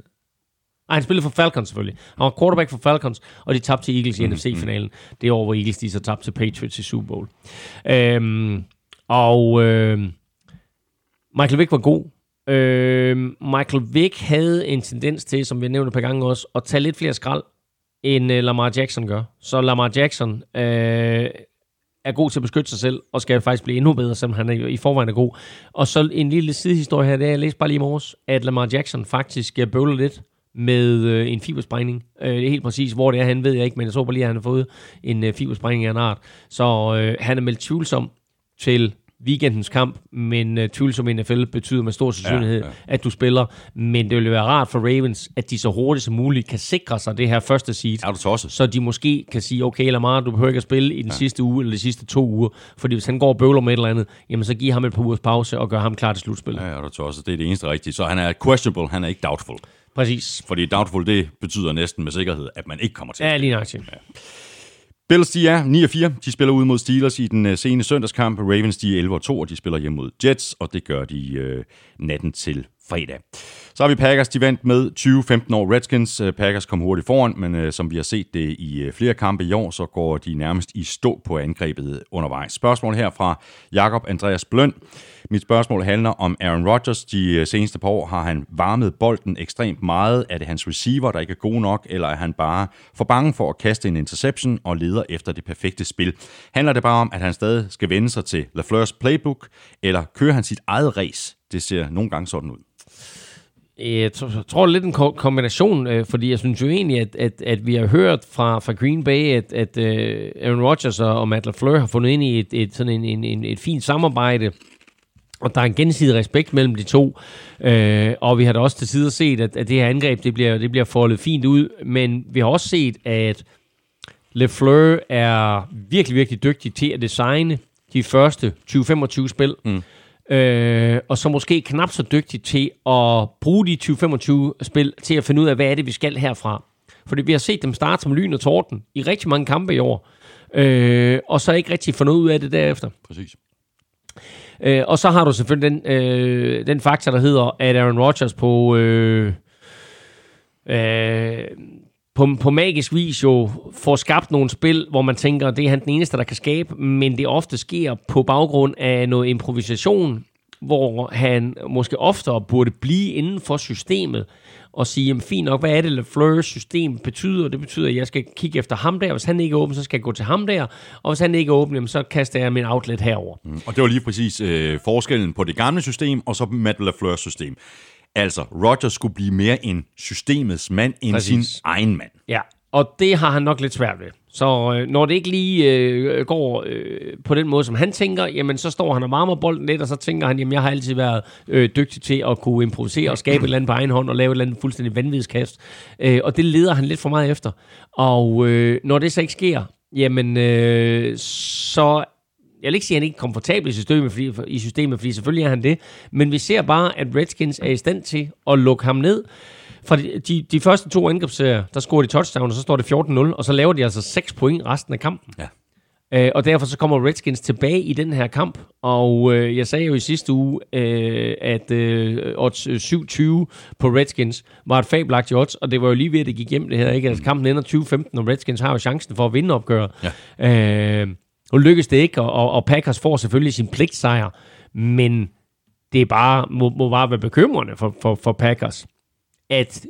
Nej, han spillede for Falcons selvfølgelig. Han var quarterback for Falcons, og de tabte til Eagles i Mm, NFC-finalen. Det år, hvor Eagles de så tabte til Patriots i Super Bowl. Øhm, og øh, Michael Vick var god. Øh, Michael Vick havde en tendens til, som vi har nævnt et par gange også, at tage lidt flere skrald, end øh, Lamar Jackson gør. Så Lamar Jackson øh, er god til at beskytte sig selv, og skal faktisk blive endnu bedre, selvom han er, i forvejen er god. Og så en lille sidehistorie her, det er, jeg læste bare lige i morges, at Lamar Jackson faktisk øh, bøvler lidt med øh, en fibersprængning. Øh, det er helt præcis, hvor det er, han ved jeg ikke, men jeg så bare lige, at han har fået en øh, fibersprængning af en art. Så øh, han er meldt tvivlsom til weekendens kamp, men øh, tvivlsom NFL betyder med stor sandsynlighed, ja, Ja, at du spiller. Men det ville være rart for Ravens, at de så hurtigt som muligt kan sikre sig det her første seed. Er du tosset? Så de måske kan sige, okay Lamar, du behøver ikke at spille i den ja. sidste uge eller de sidste to uger. Fordi hvis han går og bøvler med et eller andet, jamen så giv ham et par ugers pause og gør ham klar til slutspillet. Ja. Ja, er du tosset? Det er det eneste rigtige. Så han er questionable, han er ikke doubtful. Præcis. Fordi doubtful, det betyder næsten med sikkerhed, at man ikke kommer til. Ja, lige nøjagtigt. Ja. Bills, de er 9 og 4. De spiller ud mod Steelers i den øh, sene søndagskamp. Ravens, de er 11 og 2, og de spiller hjem mod Jets, og det gør de øh, natten til fredag. Så har vi Packers, de vandt med 20-15 over Redskins. Øh, Packers kom hurtigt foran, men øh, som vi har set det i øh, flere kampe i år, så går de nærmest i stå på angrebet undervejs. Spørgsmål her fra Jakob Andreas Bløn. Mit spørgsmål handler om Aaron Rodgers. De øh, seneste par år har han varmet bolden ekstremt meget. Er det hans receiver, der ikke er god nok, eller er han bare for bange for at kaste en interception og leder efter det perfekte spil? Handler det bare om, at han stadig skal vende sig til LaFleurs playbook, eller kører han sit eget race? Det ser nogle gange sådan ud. Jeg tror, lidt en kombination, øh, fordi jeg synes jo egentlig, at, at, at vi har hørt fra, fra Green Bay, at, at øh, Aaron Rodgers og, og Matt LaFleur har fundet ind i et, et, sådan en, en, en, et fint samarbejde, og der er en gensidig respekt mellem de to. Øh, og vi har da også til tider set, at, at det her angreb, det bliver, det bliver foldet fint ud, men vi har også set, at LeFleur er virkelig, virkelig dygtig til at designe de første 20-25 spil. Mm. Øh, og så måske knap så dygtig til at bruge de 20-25 spil til at finde ud af, hvad er det, vi skal herfra. Fordi vi har set dem starte som lyn og torden i rigtig mange kampe i år. Øh, og så ikke rigtig fundet ud af det derefter. Præcis. Øh, og så har du selvfølgelig den, øh, den faktor, der hedder, at Aaron Rodgers på, øh, øh, på, på magisk vis jo får skabt nogle spil, hvor man tænker, det er han den eneste, der kan skabe, men det ofte sker på baggrund af noget improvisation, hvor han måske oftere burde blive inden for systemet og sige, jamen fint nok, hvad er det, LeFleurs system betyder? Det betyder, at jeg skal kigge efter ham der. Hvis han ikke er åben, så skal jeg gå til ham der. Og hvis han ikke er åben, jamen, så kaster jeg min outlet herover. Mm. Og det var lige præcis øh, forskellen på det gamle system og så Matt LaFleurs system. Altså, Rodgers skulle blive mere en systemets mand end Præcis. sin egen mand. Ja, og det har han nok lidt svært ved. Så øh, når det ikke lige øh, går øh, på den måde, som han tænker, jamen så står han og varmer bolden lidt, og så tænker han, jamen jeg har altid været øh, dygtig til at kunne improvisere og skabe et eller andet på egen hånd og lave et eller andet fuldstændig vanvidskast. Øh, og det leder han lidt for meget efter. Og øh, når det så ikke sker, jamen øh, så jeg vil ikke sige, at han ikke er komfortabel i systemet, fordi, i systemet, fordi selvfølgelig er han det, men vi ser bare, at Redskins er i stand til at lukke ham ned. Fra de, de, de første to angrebsserier, der scorer de touchdown, og så står det 14-0, og så laver de altså 6 point resten af kampen. Ja. Øh, og derfor så kommer Redskins tilbage i den her kamp. Og øh, jeg sagde jo i sidste uge, øh, at øh, odds øh, 7-20 på Redskins var et fabelagtigt odds, og det var jo lige ved, at det gik hjem det her. Ikke? Altså, kampen ender 20-15, og Redskins har jo chancen for at vinde opgøret. Ja. Øh, nu lykkes det ikke, og, og, og Packers får selvfølgelig sin pligtsejr, men det er bare, må, må bare være bekymrende for, for, for Packers, at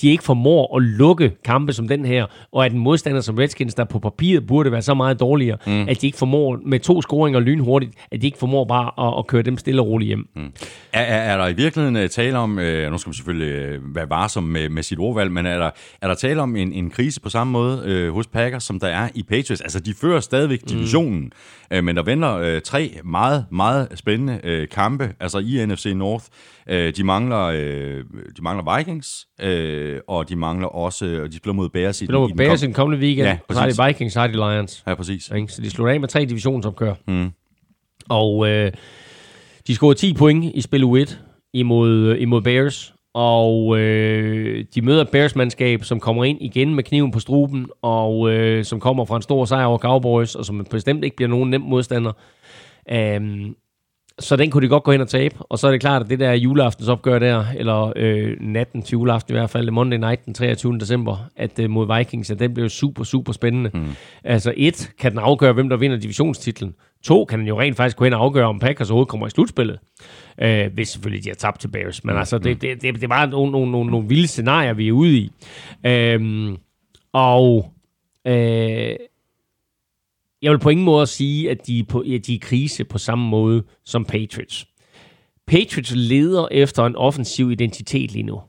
de ikke formår at lukke kampe som den her, og at en modstander som Redskins, der på papiret burde være så meget dårligere, mm. at de ikke formår med to scoringer lynhurtigt, at de ikke formår bare at, at køre dem stille og roligt hjem. Mm. Er, er, er der i virkeligheden uh, tale om, uh, nu skal man selvfølgelig uh, være varsom med, med sit ordvalg, men er der, er der tale om en, en krise på samme måde uh, hos Packers, som der er i Patriots? Altså, de fører stadigvæk divisionen, mm. uh, men der venter uh, tre meget, meget spændende uh, kampe, altså i NFC North. Uh, de, mangler, uh, de mangler Vikings, uh, og de mangler også, og de spiller mod Bears i, Spiller mod i Bears kom- den kommende weekend, Ja, så har præcis. de Vikings, så har de Lions. Ja, præcis. Ikke? Så de slutter af med tre divisionsopgør. Mm. Og øh, de scorede 10 point i spil U1 imod, imod Bears. Og øh, de møder Bears-mandskab, som kommer ind igen med kniven på struben, og øh, som kommer fra en stor sejr over Cowboys, og som bestemt ikke bliver nogen nem modstander. Um, så den kunne de godt gå hen og tabe. Og så er det klart, at det der juleaftens opgør der, eller øh, natten til juleaften i hvert fald, Monday night den 23. december, at øh, mod Vikings, at den blev super, super spændende. Mm. Altså et, kan den afgøre, hvem der vinder divisionstitlen. To, kan den jo rent faktisk gå hen og afgøre, om Packers overhovedet kommer i slutspillet. Øh, hvis selvfølgelig de har tabt til Bears. Men altså, det, det, det, det er bare nogle, nogle, nogle, nogle vilde scenarier, vi er ude i. Øhm, og øh, jeg vil på ingen måde sige, at de, er på, at de er i krise på samme måde som Patriots. Patriots leder efter en offensiv identitet lige nu.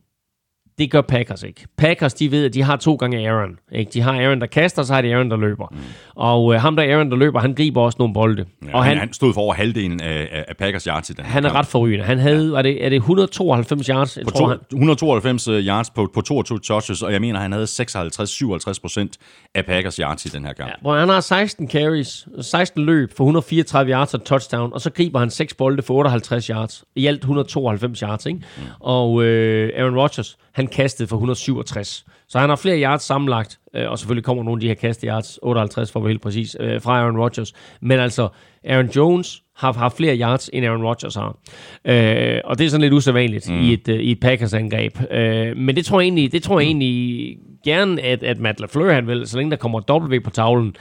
Det gør Packers ikke. Packers, de ved, at de har to gange Aaron. Ikke? De har Aaron, der kaster, og så har de Aaron, der løber. Mm. Og øh, ham, der er Aaron, der løber, han griber også nogle bolde. Ja, og han, han, han stod for over halvdelen af, af, Packers yards i den han er kamp. ret forrygende. Han havde, var det, er det 192 yards? Jeg på tror, han, to, 192 yards på, på 22 touches, og jeg mener, han havde 56-57 procent af Packers yards i den her kamp. Ja, hvor han har 16 carries, 16 løb for 134 yards og touchdown, og så griber han 6 bolde for 58 yards. I alt 192 yards, ikke? Mm. Og øh, Aaron Rodgers, han kastede for 167. Så han har flere yards sammenlagt øh, og selvfølgelig kommer nogle af de her kast yards, 58 for at være helt præcis, øh, fra Aaron Rodgers. Men altså, Aaron Jones har haft flere yards, end Aaron Rodgers har. Øh, og det er sådan lidt usædvanligt mm. i et, øh, i et Packers-angreb. Øh, men det tror jeg egentlig, det tror jeg egentlig gerne, at, at Matt LaFleur, han vil, så længe der kommer W på tavlen,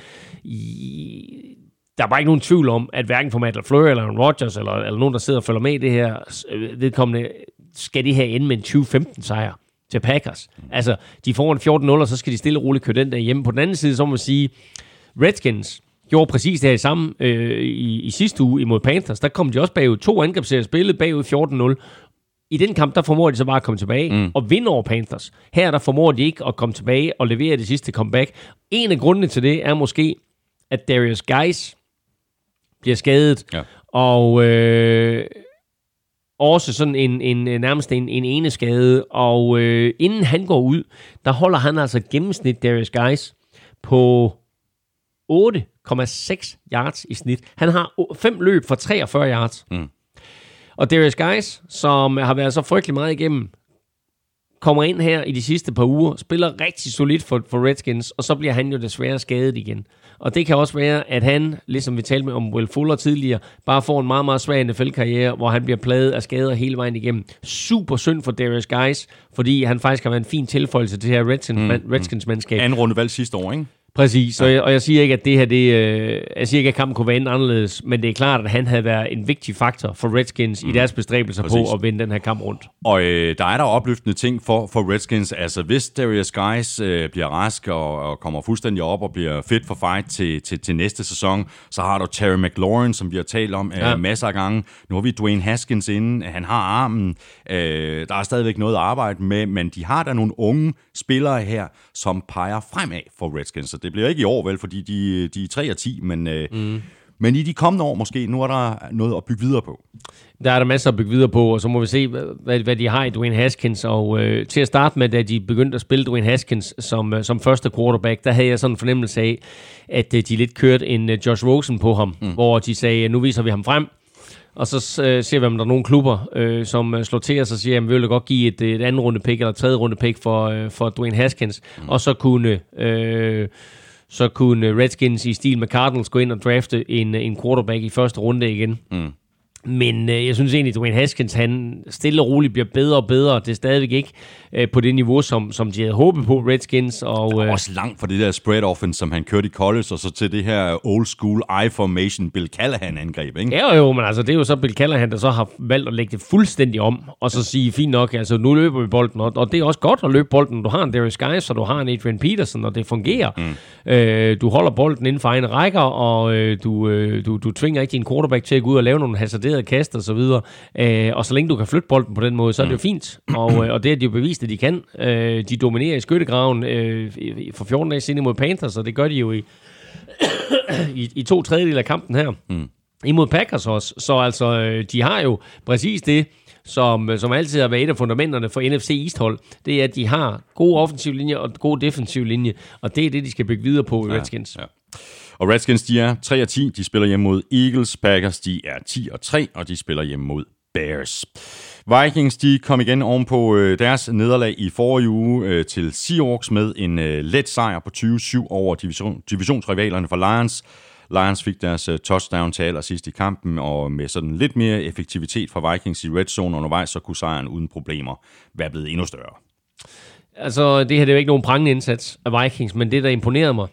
i, der er bare ikke nogen tvivl om, at hverken for Matt LaFleur eller Aaron Rodgers, eller, eller nogen, der sidder og følger med i det her, øh, vedkommende, skal det her ende med en 20-15 sejr til Packers. Altså, de får en 14-0, og så skal de stille og roligt køre den der hjemme. På den anden side, så må man sige, Redskins gjorde præcis det her samme øh, i, i sidste uge imod Panthers. Der kom de også bagud. To angrebsserier spillet bagud 14-0. I den kamp, der formår de så bare at komme tilbage mm. og vinde over Panthers. Her der formår de ikke at komme tilbage og levere det sidste comeback. En af grundene til det er måske, at Darius Geis bliver skadet. Ja. Og øh, også sådan en, en nærmest en, en ene skade. Og øh, inden han går ud, der holder han altså gennemsnit Darius Geis på 8,6 yards i snit. Han har fem løb for 43 yards. Mm. Og Darius Geis, som har været så frygtelig meget igennem, kommer ind her i de sidste par uger, spiller rigtig solidt for, for Redskins, og så bliver han jo desværre skadet igen. Og det kan også være, at han, ligesom vi talte med om Will Fuller tidligere, bare får en meget, meget svag NFL-karriere, hvor han bliver plaget af skader hele vejen igennem. Super synd for Darius Geis, fordi han faktisk har været en fin tilføjelse til det her Redskins, mm, Redskins-mandskab. Anden runde valg sidste år, ikke? Præcis, og jeg, og jeg siger ikke, at det her, det, øh, jeg siger ikke, at kampen kunne være anderledes, men det er klart, at han havde været en vigtig faktor for Redskins mm. i deres bestræbelser Præcis. på at vinde den her kamp rundt. Og øh, der er der opløftende ting for, for Redskins. Altså, hvis Darius Guys øh, bliver rask og, og kommer fuldstændig op og bliver fit for fight til, til, til næste sæson, så har du Terry McLaurin, som vi har talt om øh, Ja. masser af gange. Nu har vi Dwayne Haskins inde. Han har armen. Øh, der er stadigvæk noget at arbejde med, men de har der nogle unge spillere her, som peger fremad for Redskins. Det bliver ikke i år, vel, fordi de, de er 3 og 10, men... Øh, mm. Men i de kommende år måske, nu er der noget at bygge videre på. Der er der masser at bygge videre på, og så må vi se, hvad, hvad de har i Dwayne Haskins. Og øh, til at starte med, da de begyndte at spille Dwayne Haskins som, øh, som første quarterback, der havde jeg sådan en fornemmelse af, at øh, de lidt kørte en øh, Josh Rosen på ham, mm. hvor de sagde, nu viser vi ham frem, og så øh, ser vi, om der er nogle klubber, øh, som øh, slår til os og siger, at vi vil godt give et, et anden runde pick eller et tredje runde pick for, øh, for Dwayne Haskins. Mm. Og så kunne, øh, så kunne Redskins i stil med Cardinals gå ind og drafte en, en quarterback i første runde igen. Mm. Men øh, jeg synes egentlig, at Dwayne Haskins, han stille og roligt bliver bedre og bedre. Det er stadigvæk ikke øh, på det niveau, som, som de havde håbet på, Redskins. Og, øh, også langt fra det der spread offense, som han kørte i college, og så til det her old school I-formation Bill Callahan angreb, ikke? Ja, jo, men altså, det er jo så Bill Callahan, der så har valgt at lægge det fuldstændig om, og så sige, fint nok, altså, nu løber vi bolden, og, og det er også godt at løbe bolden. Du har en Darius Guys, og du har en Adrian Peterson, og det fungerer. Mm. Øh, du holder bolden inden for egne rækker, og øh, du, øh, du, du tvinger ikke din quarterback til at gå ud og lave nogle hasarderede kast og så videre. Øh, og så længe du kan flytte bolden på den måde, så er det jo fint. Og, øh, og det har de jo bevist, at de kan. Øh, de dominerer i skyttegraven øh, for 14 dage siden imod Panthers, og det gør de jo i, i, i to tredjedel af kampen her. Mm. Imod Packers også. Så altså, øh, de har jo præcis det, som, som altid har været et af fundamenterne for NFC East-hold. Det er, at de har gode offensiv linje og gode defensiv linje, og det er det, de skal bygge videre på i Redskins. Ja. Og Redskins, de er 3 og 10. De spiller hjemme mod Eagles. Packers, de er 10 og 3, og de spiller hjemme mod Bears. Vikings, de kom igen oven på øh, deres nederlag i forrige uge øh, til Seahawks med en øh, let sejr på 20-7 over division, divisionsrivalerne for Lions. Lions fik deres øh, touchdown til allersidst i kampen, og med sådan lidt mere effektivitet fra Vikings i red zone undervejs, så kunne sejren uden problemer være blevet endnu større. Altså, det her det er jo ikke nogen prangende indsats af Vikings, men det, der imponerede mig,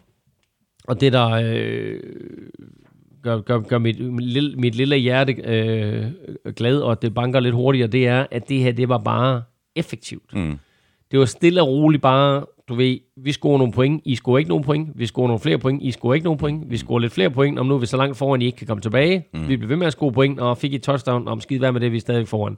og det, der øh, gør, gør, gør mit, mit, lille, mit lille hjerte øh, glad, og det banker lidt hurtigere, det er, at det her, det var bare effektivt. Mm. Det var stille og roligt bare, du ved, vi scorer nogle point, I scorer ikke nogen point, vi scorer nogle flere point, I scorer ikke nogen point, vi scorer lidt flere point, om nu er vi så langt foran, I ikke kan komme tilbage, mm. vi bliver ved med at score point, og fik et touchdown, om skide hvad med det, vi er stadig foran.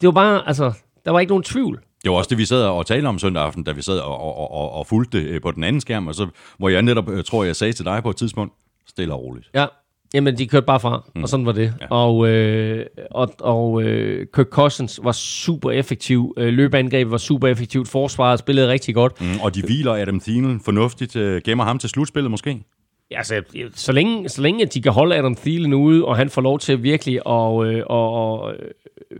Det var bare, altså, der var ikke nogen tvivl. Det var også det, vi sad og talte om søndag aften, da vi sad og, og, og, og fulgte det øh, på den anden skærm, og så, hvor jeg netop, øh, tror jeg, sagde til dig på et tidspunkt, stille og roligt. Ja, jamen de kørte bare fra, mm. og sådan var det. Ja. Og, øh, og, og øh, Kirk Cousins var super effektiv, øh, løbeangrebet var super effektivt, forsvaret spillede rigtig godt. Mm, og de hviler Adam Thielen fornuftigt, øh, gemmer ham til slutspillet måske. Altså, så længe, så længe at de kan holde Adam Thielen ude, og han får lov til virkelig at, øh, og, og, øh,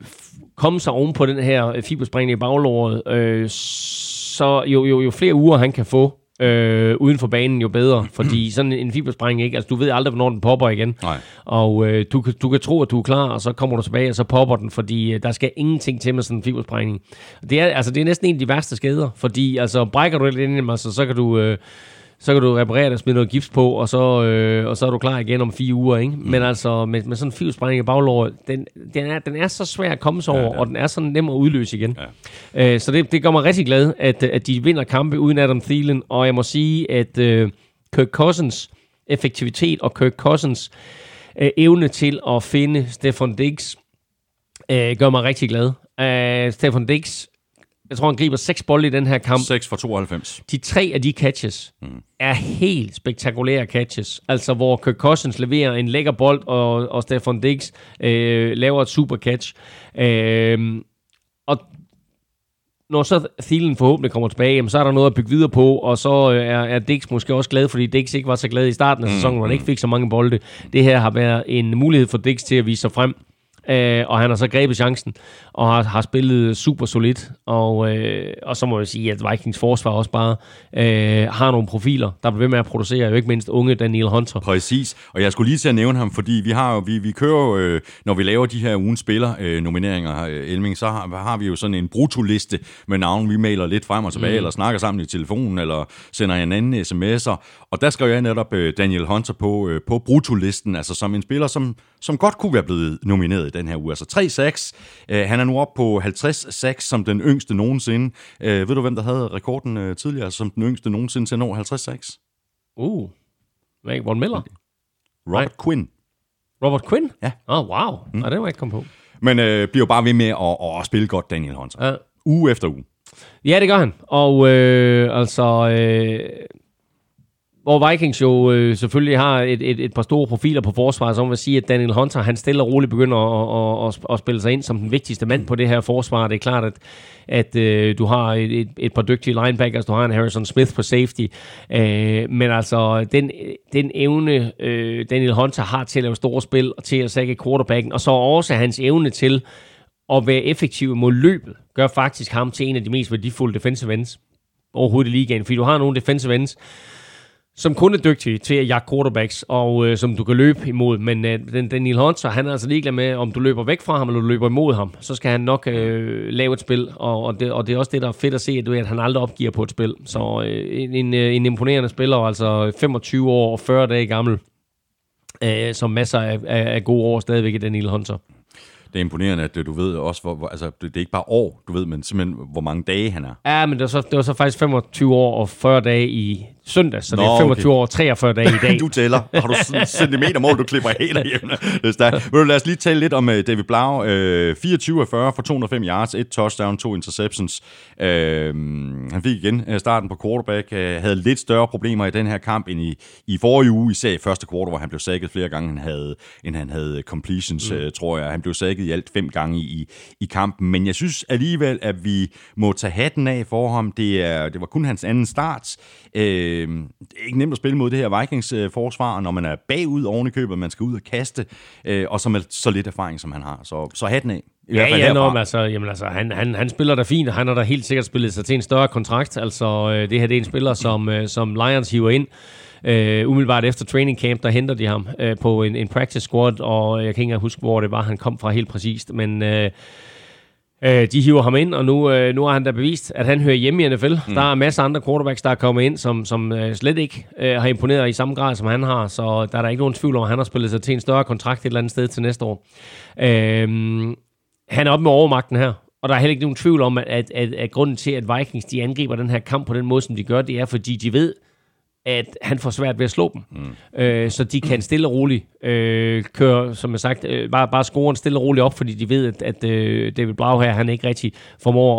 komme sig oven på den her fiberspringende i baglåret, øh, så jo, jo, jo flere uger han kan få øh, uden for banen, jo bedre. Fordi sådan en fibersprængning, ikke? Altså, du ved aldrig, hvornår den popper igen. Nej. Og øh, du, kan, du kan tro, at du er klar, og så kommer du tilbage, og så popper den, fordi øh, der skal ingenting til med sådan en fibersprængning. Det er, altså, det er næsten en af de værste skader, fordi altså, brækker du lidt ind, altså, så kan du... Øh, så kan du reparere det og smide noget gips på, og så, øh, og så er du klar igen om fire uger. Ikke? Men altså, med, med sådan en fibelsprængning i baglåret, den, den, er, den er så svær at komme sig over, ja, ja. og den er så nem at udløse igen. Ja. Øh, så det, det gør mig rigtig glad, at, at de vinder kampe uden Adam Thielen, og jeg må sige, at øh, Kirk Cousins effektivitet og Kirk Cousins øh, evne til at finde Stefan Diggs øh, gør mig rigtig glad. Øh, Stefan Diggs jeg tror, han griber seks bolde i den her kamp. 6 for 92. De tre af de catches mm. er helt spektakulære catches. Altså, hvor Kirk Cousins leverer en lækker bold, og, og Stefan Diggs øh, laver et super catch. Øh, og når så Thielen forhåbentlig kommer tilbage, jamen, så er der noget at bygge videre på, og så øh, er, er Dix måske også glad, fordi Dix ikke var så glad i starten af sæsonen, hvor han ikke fik så mange bolde. Det her har været en mulighed for Dix til at vise sig frem øh, og han har så grebet chancen, og har, har spillet super solidt, og, øh, og så må jeg sige, at Vikings forsvar også bare øh, har nogle profiler, der bliver ved med at producere, jo ikke mindst unge Daniel Hunter. Præcis, og jeg skulle lige til at nævne ham, fordi vi har vi, vi kører jo, øh, når vi laver de her ugens spiller øh, nomineringer, øh, Elming, så har, har vi jo sådan en brutoliste med navn, vi mailer lidt frem og tilbage, mm. eller snakker sammen i telefonen, eller sender en anden sms'er, og der skrev jeg netop øh, Daniel Hunter på, øh, på brutolisten, altså som en spiller, som, som godt kunne være blevet nomineret den her uge. Altså 3 sacks. Uh, han er nu oppe på 50 sacks som den yngste nogensinde. Uh, ved du, hvem der havde rekorden uh, tidligere som den yngste nogensinde til at nå 50 sacks? Uh, hvad Von Miller? Robert Nej. Quinn. Robert Quinn? Ja. Åh, oh, wow. Mm. Nej, det var jeg ikke kommet på. Men uh, bliver bare ved med at, at, at spille godt, Daniel Hunter. Ja. Uge efter uge. Ja, det gør han. Og øh, altså... Øh, hvor Vikings jo øh, selvfølgelig har et, et, et par store profiler på forsvaret, så man vil sige, at Daniel Hunter, han stille og roligt begynder at, at, at, at spille sig ind som den vigtigste mand på det her forsvar. Det er klart, at, at øh, du har et, et, et par dygtige linebackers, du har en Harrison Smith på safety, øh, men altså den, den evne, øh, Daniel Hunter har til at lave store spil og til at sække quarterbacken, og så også hans evne til at være effektiv mod løbet, gør faktisk ham til en af de mest værdifulde defensive ends overhovedet i ligaen, fordi du har nogle defensive ends, som kun er dygtig til at jagte quarterbacks, og øh, som du kan løbe imod. Men øh, den, Neil Hunter, han er altså ligeglad med, om du løber væk fra ham, eller du løber imod ham. Så skal han nok øh, lave et spil, og, og, det, og det er også det, der er fedt at se, at, du, at han aldrig opgiver på et spil. Så øh, en, en, øh, en imponerende spiller, altså 25 år og 40 dage gammel, øh, som masser af, af, af gode år stadigvæk i den Neil Hunter det er imponerende, at du ved også, hvor, hvor, altså, det, det er ikke bare år, du ved, men simpelthen, hvor mange dage han er. Ja, men det var så, det var så faktisk 25 år og 40 dage i søndag, så Nå, det er 25 okay. år og 43 dage i dag. du tæller. Har du centimetermål, du klipper helt hjemme? Det er Vil du lad os lige tale lidt om uh, David Blau. Uh, 24 af 40 for 205 yards, et touchdown, to interceptions. Uh, han fik igen uh, starten på quarterback, uh, havde lidt større problemer i den her kamp end i, i forrige uge, især i første kvartal, hvor han blev sækket flere gange, end han havde, end han havde completions, mm. uh, tror jeg. Han blev sækket i alt fem gange i, i kampen, men jeg synes alligevel, at vi må tage hatten af for ham. Det, er, det var kun hans anden start. Uh, Øh, det er ikke nemt at spille mod det her Vikings-forsvar, øh, når man er bagud oven i købet, man skal ud og kaste, øh, og så med så lidt erfaring, som han har. Så, så hatten af. I ja, ja, nå, altså, jamen, altså, han, han, han spiller da fint, og han har da helt sikkert spillet sig til en større kontrakt. Altså, øh, det her det er en spiller, som, øh, som Lions hiver ind. Uh, umiddelbart efter training camp, der henter de ham uh, på en, en practice squad, og jeg kan ikke huske, hvor det var, han kom fra helt præcist, men... Uh, Øh, de hiver ham ind, og nu, øh, nu har han da bevist, at han hører hjemme i NFL. Mm. Der er masser af andre quarterbacks, der er kommet ind, som, som øh, slet ikke øh, har imponeret i samme grad, som han har. Så der er der ikke nogen tvivl om, at han har spillet sig til en større kontrakt et eller andet sted til næste år. Øh, han er oppe med overmagten her. Og der er heller ikke nogen tvivl om, at, at, at, at grunden til, at Vikings de angriber den her kamp på den måde, som de gør, det er, fordi de ved, at han får svært ved at slå dem. Mm. Øh, så de kan stille og roligt øh, køre, som jeg sagt, øh, bare, bare score en stille og roligt op, fordi de ved, at, at øh, David Blau her, han ikke rigtig formår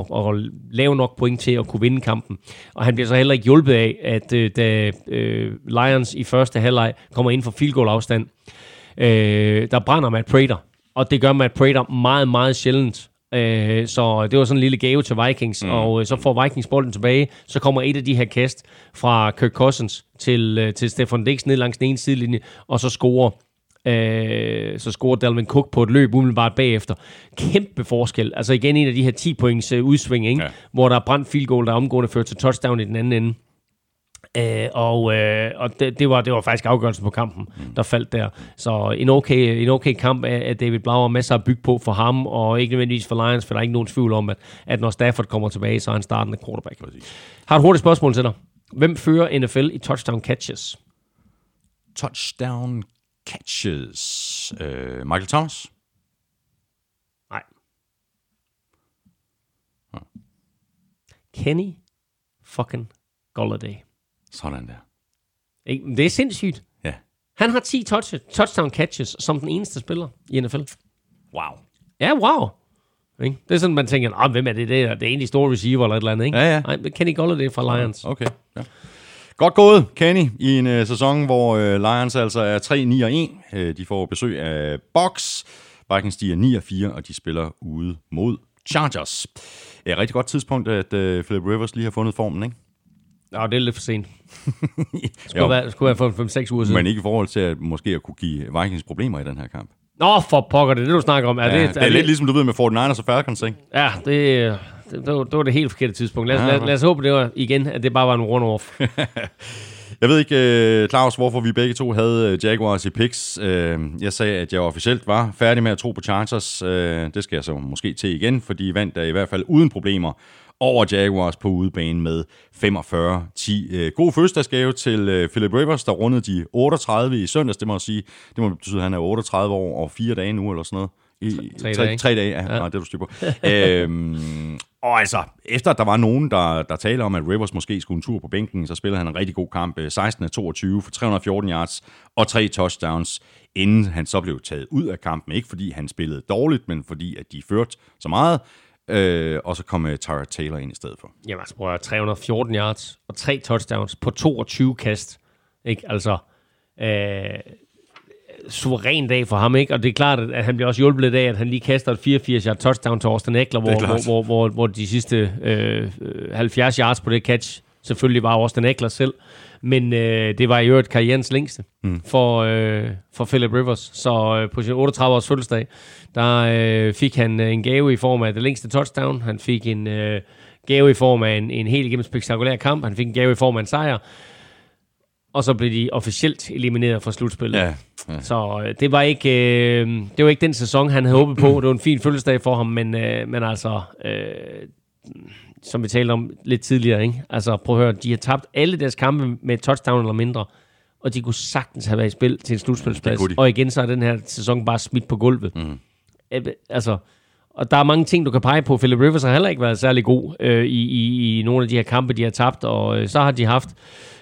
at, at, at, at lave nok point til at kunne vinde kampen. Og han bliver så heller ikke hjulpet af, at øh, da øh, Lions i første halvleg kommer ind for field goal afstand, øh, der brænder Matt Prater. Og det gør Matt Prater meget, meget sjældent. Øh, så det var sådan en lille gave til Vikings, mm. og øh, så får Vikings bolden tilbage. Så kommer et af de her kast fra Kirk Cousins til, øh, til Stefan Dix ned langs den ene sidelinje, og så scorer Øh, så scorer Dalvin Cook på et løb umiddelbart bagefter. Kæmpe forskel. Altså igen en af de her 10 points øh, udsving, ikke? Ja. hvor der er brændt field goal, der er omgående ført til touchdown i den anden ende. Øh, og øh, og det, det, var, det var faktisk afgørelsen på kampen, der faldt der. Så en okay, en okay kamp af, af David Blau og masser at bygge på for ham, og ikke nødvendigvis for Lions, for der er ikke nogen tvivl om, at, at når Stafford kommer tilbage, så er han startende quarterback. Præcis. Har et hurtigt spørgsmål til dig. Hvem fører NFL i touchdown catches? Touchdown catches. Øh, Michael Thomas? Nej. Kenny fucking Golladay. Sådan der. Ikke? Det er sindssygt. Ja. Han har 10 touch, touchdown catches som den eneste spiller i NFL. Wow. Ja, wow. Ikke? Det er sådan, man tænker, ah, hvem er det? Det er, det er egentlig store receiver eller et eller andet, ikke? Ja, ja. Nej, Kenny Golladay fra Lions. Okay. Ja. Godt gået, Kenny, i en uh, sæson, hvor uh, Lions altså er 3-9 og 1. Uh, de får besøg af Box. Vikings de er 9 og 4, og de spiller ude mod Chargers. Et rigtig godt tidspunkt, at uh, Philip Rivers lige har fundet formen, ikke? Nå, det er lidt for sent. Jo, Skulle være, skulle være for 5-6 uger siden. men ikke i forhold til at måske at kunne give Vikings problemer i den her kamp. Nå, for pokker, det er det, du snakker om. Er Ja, det, det, det er lidt ligesom du ved med 49ers og Falcons, ikke? Ja, det, det, det, var, det var det helt forkerte tidspunkt. Lad, os, Ja, lad, lad os håbe, det var igen, at det bare var en run-off. Jeg ved ikke, øh, Claus, hvorfor vi begge to havde øh, Jaguars i picks. Øh, Jeg sagde, at jeg officielt var færdig med at tro på Chargers. Det skal jeg så måske til igen, for de vandt der i hvert fald uden problemer over Jaguars på udebane med 45-10. Øh, God fødselsdagsgave til øh, Philip Rivers, der rundede de 38 i søndags, det må jeg sige. Det må betyde, at han er 38 år og 4 dage nu, eller sådan noget. I, Tre tre, dage. tre dage, ja. ja. Nej, det er du styr på. øhm, og altså, efter at der var nogen, der, der taler om, at Rivers måske skulle en tur på bænken, så spillede han en rigtig god kamp. øh, 16 af 22 for 314 yards og tre touchdowns, inden han så blev taget ud af kampen. Ikke fordi han spillede dårligt, men fordi at de førte så meget. Øh, og så kom uh, Tyra Taylor ind i stedet for. Jamen, altså, prøv at høre, 314 yards og tre touchdowns på 22 kast. Ikke? Altså, øh, suveræn dag for ham, ikke? Og det er klart, at han bliver også hjulpet lidt af, at han lige kaster et 84 yard touchdown til Austin Eckler, hvor, hvor, hvor, hvor, hvor de sidste øh, øh, 70 yards på det catch selvfølgelig var Austin Eckler selv. Men øh, det var i øvrigt karrierens længste mm. for, øh, for Philip Rivers. Så øh, på sin 38-års fødselsdag, der øh, fik han øh, en gave i form af det længste touchdown. Han fik en øh, gave i form af en, en helt igennem spektakulær kamp. Han fik en gave i form af en sejr. Og så blev de officielt elimineret fra slutspillet. Ja, ja. Så øh, det var ikke øh, det var ikke den sæson, han havde håbet på. Det var en fin fødselsdag for ham, men, øh, men altså, øh, som vi talte om lidt tidligere, ikke? Altså, prøv at høre, de har tabt alle deres kampe med et touchdown eller mindre, og de kunne sagtens have været i spil til en slutspilsplads. Og igen, så er den her sæson bare smidt på gulvet. Mm. Altså, og der er mange ting, du kan pege på. Philip Rivers har heller ikke været særlig god øh, i, i, i nogle af de her kampe, de har tabt, og øh, så har de haft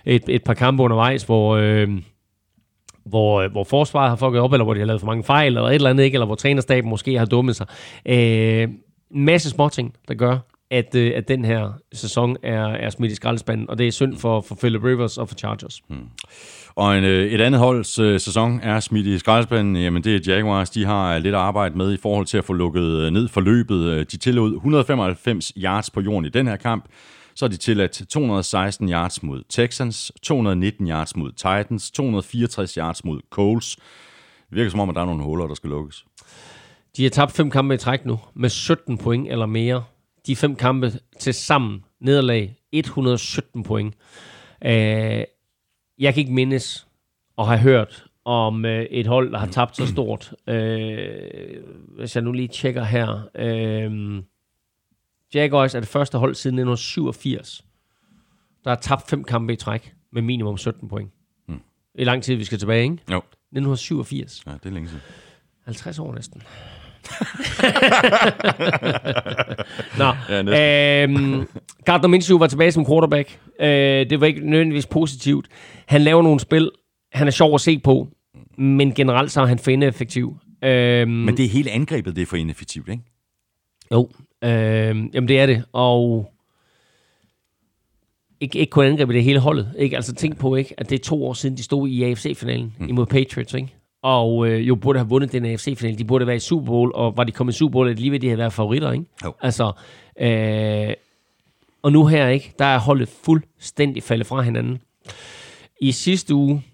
et, et par kampe undervejs, hvor... Øh, hvor, øh, hvor forsvaret har fucket op, eller hvor de har lavet for mange fejl, eller et eller andet ikke, eller hvor trænerstaben måske har dummet sig. Øh, masse småting, der gør, at, øh, at den her sæson er, er smidt i skraldespanden, og det er synd for, for Philip Rivers og for Chargers. Hmm. Og en, øh, et andet holds øh, sæson er smidt i skraldespanden. Jamen det er Jaguars. De har lidt at arbejde med i forhold til at få lukket øh, ned for løbet. Øh, De tillod 195 yards på jorden i den her kamp. Så har de tilladt 216 yards mod Texans, 219 yards mod Titans, 264 yards mod Coles. Det virker som om, at der er nogle huller, der skal lukkes. De har tabt fem kampe i træk nu, med 17 point eller mere. De fem kampe til sammen nederlag 117 point. Øh, jeg kan ikke mindes at have hørt om øh, et hold, der har tabt så stort. Øh, hvis jeg nu lige tjekker her. Øh, Jaguars er det første hold siden 1987, der har tabt fem kampe i træk med minimum 17 point. Mm. I lang tid, vi skal tilbage, ikke? Jo, 1987. ja, det er længe siden. 50 år næsten. Nå, Ja, øhm, Gardner Minshew var tilbage som quarterback. Øh, det var ikke nødvendigvis positivt. Han laver nogle spil. Han er sjov at se på. Men generelt så er han for ineffektiv. Øhm, Men det er hele angrebet, det er for ineffektivt, ikke? Jo, øh, jamen det er det, og ikke, ikke kun angrebet, det hele holdet. Ikke? Altså tænk på, ikke, at det er to år siden, de stod i AFC-finalen mm. imod Patriots, ikke? Og øh, jo burde have vundet den AFC-finale. De burde være i Super Bowl, og var de kommet i Super Bowl, lige ved, de havde været favoritter, ikke? Jo. Altså, øh, og nu her, ikke? Der er holdet fuldstændig faldet fra hinanden. I sidste uge,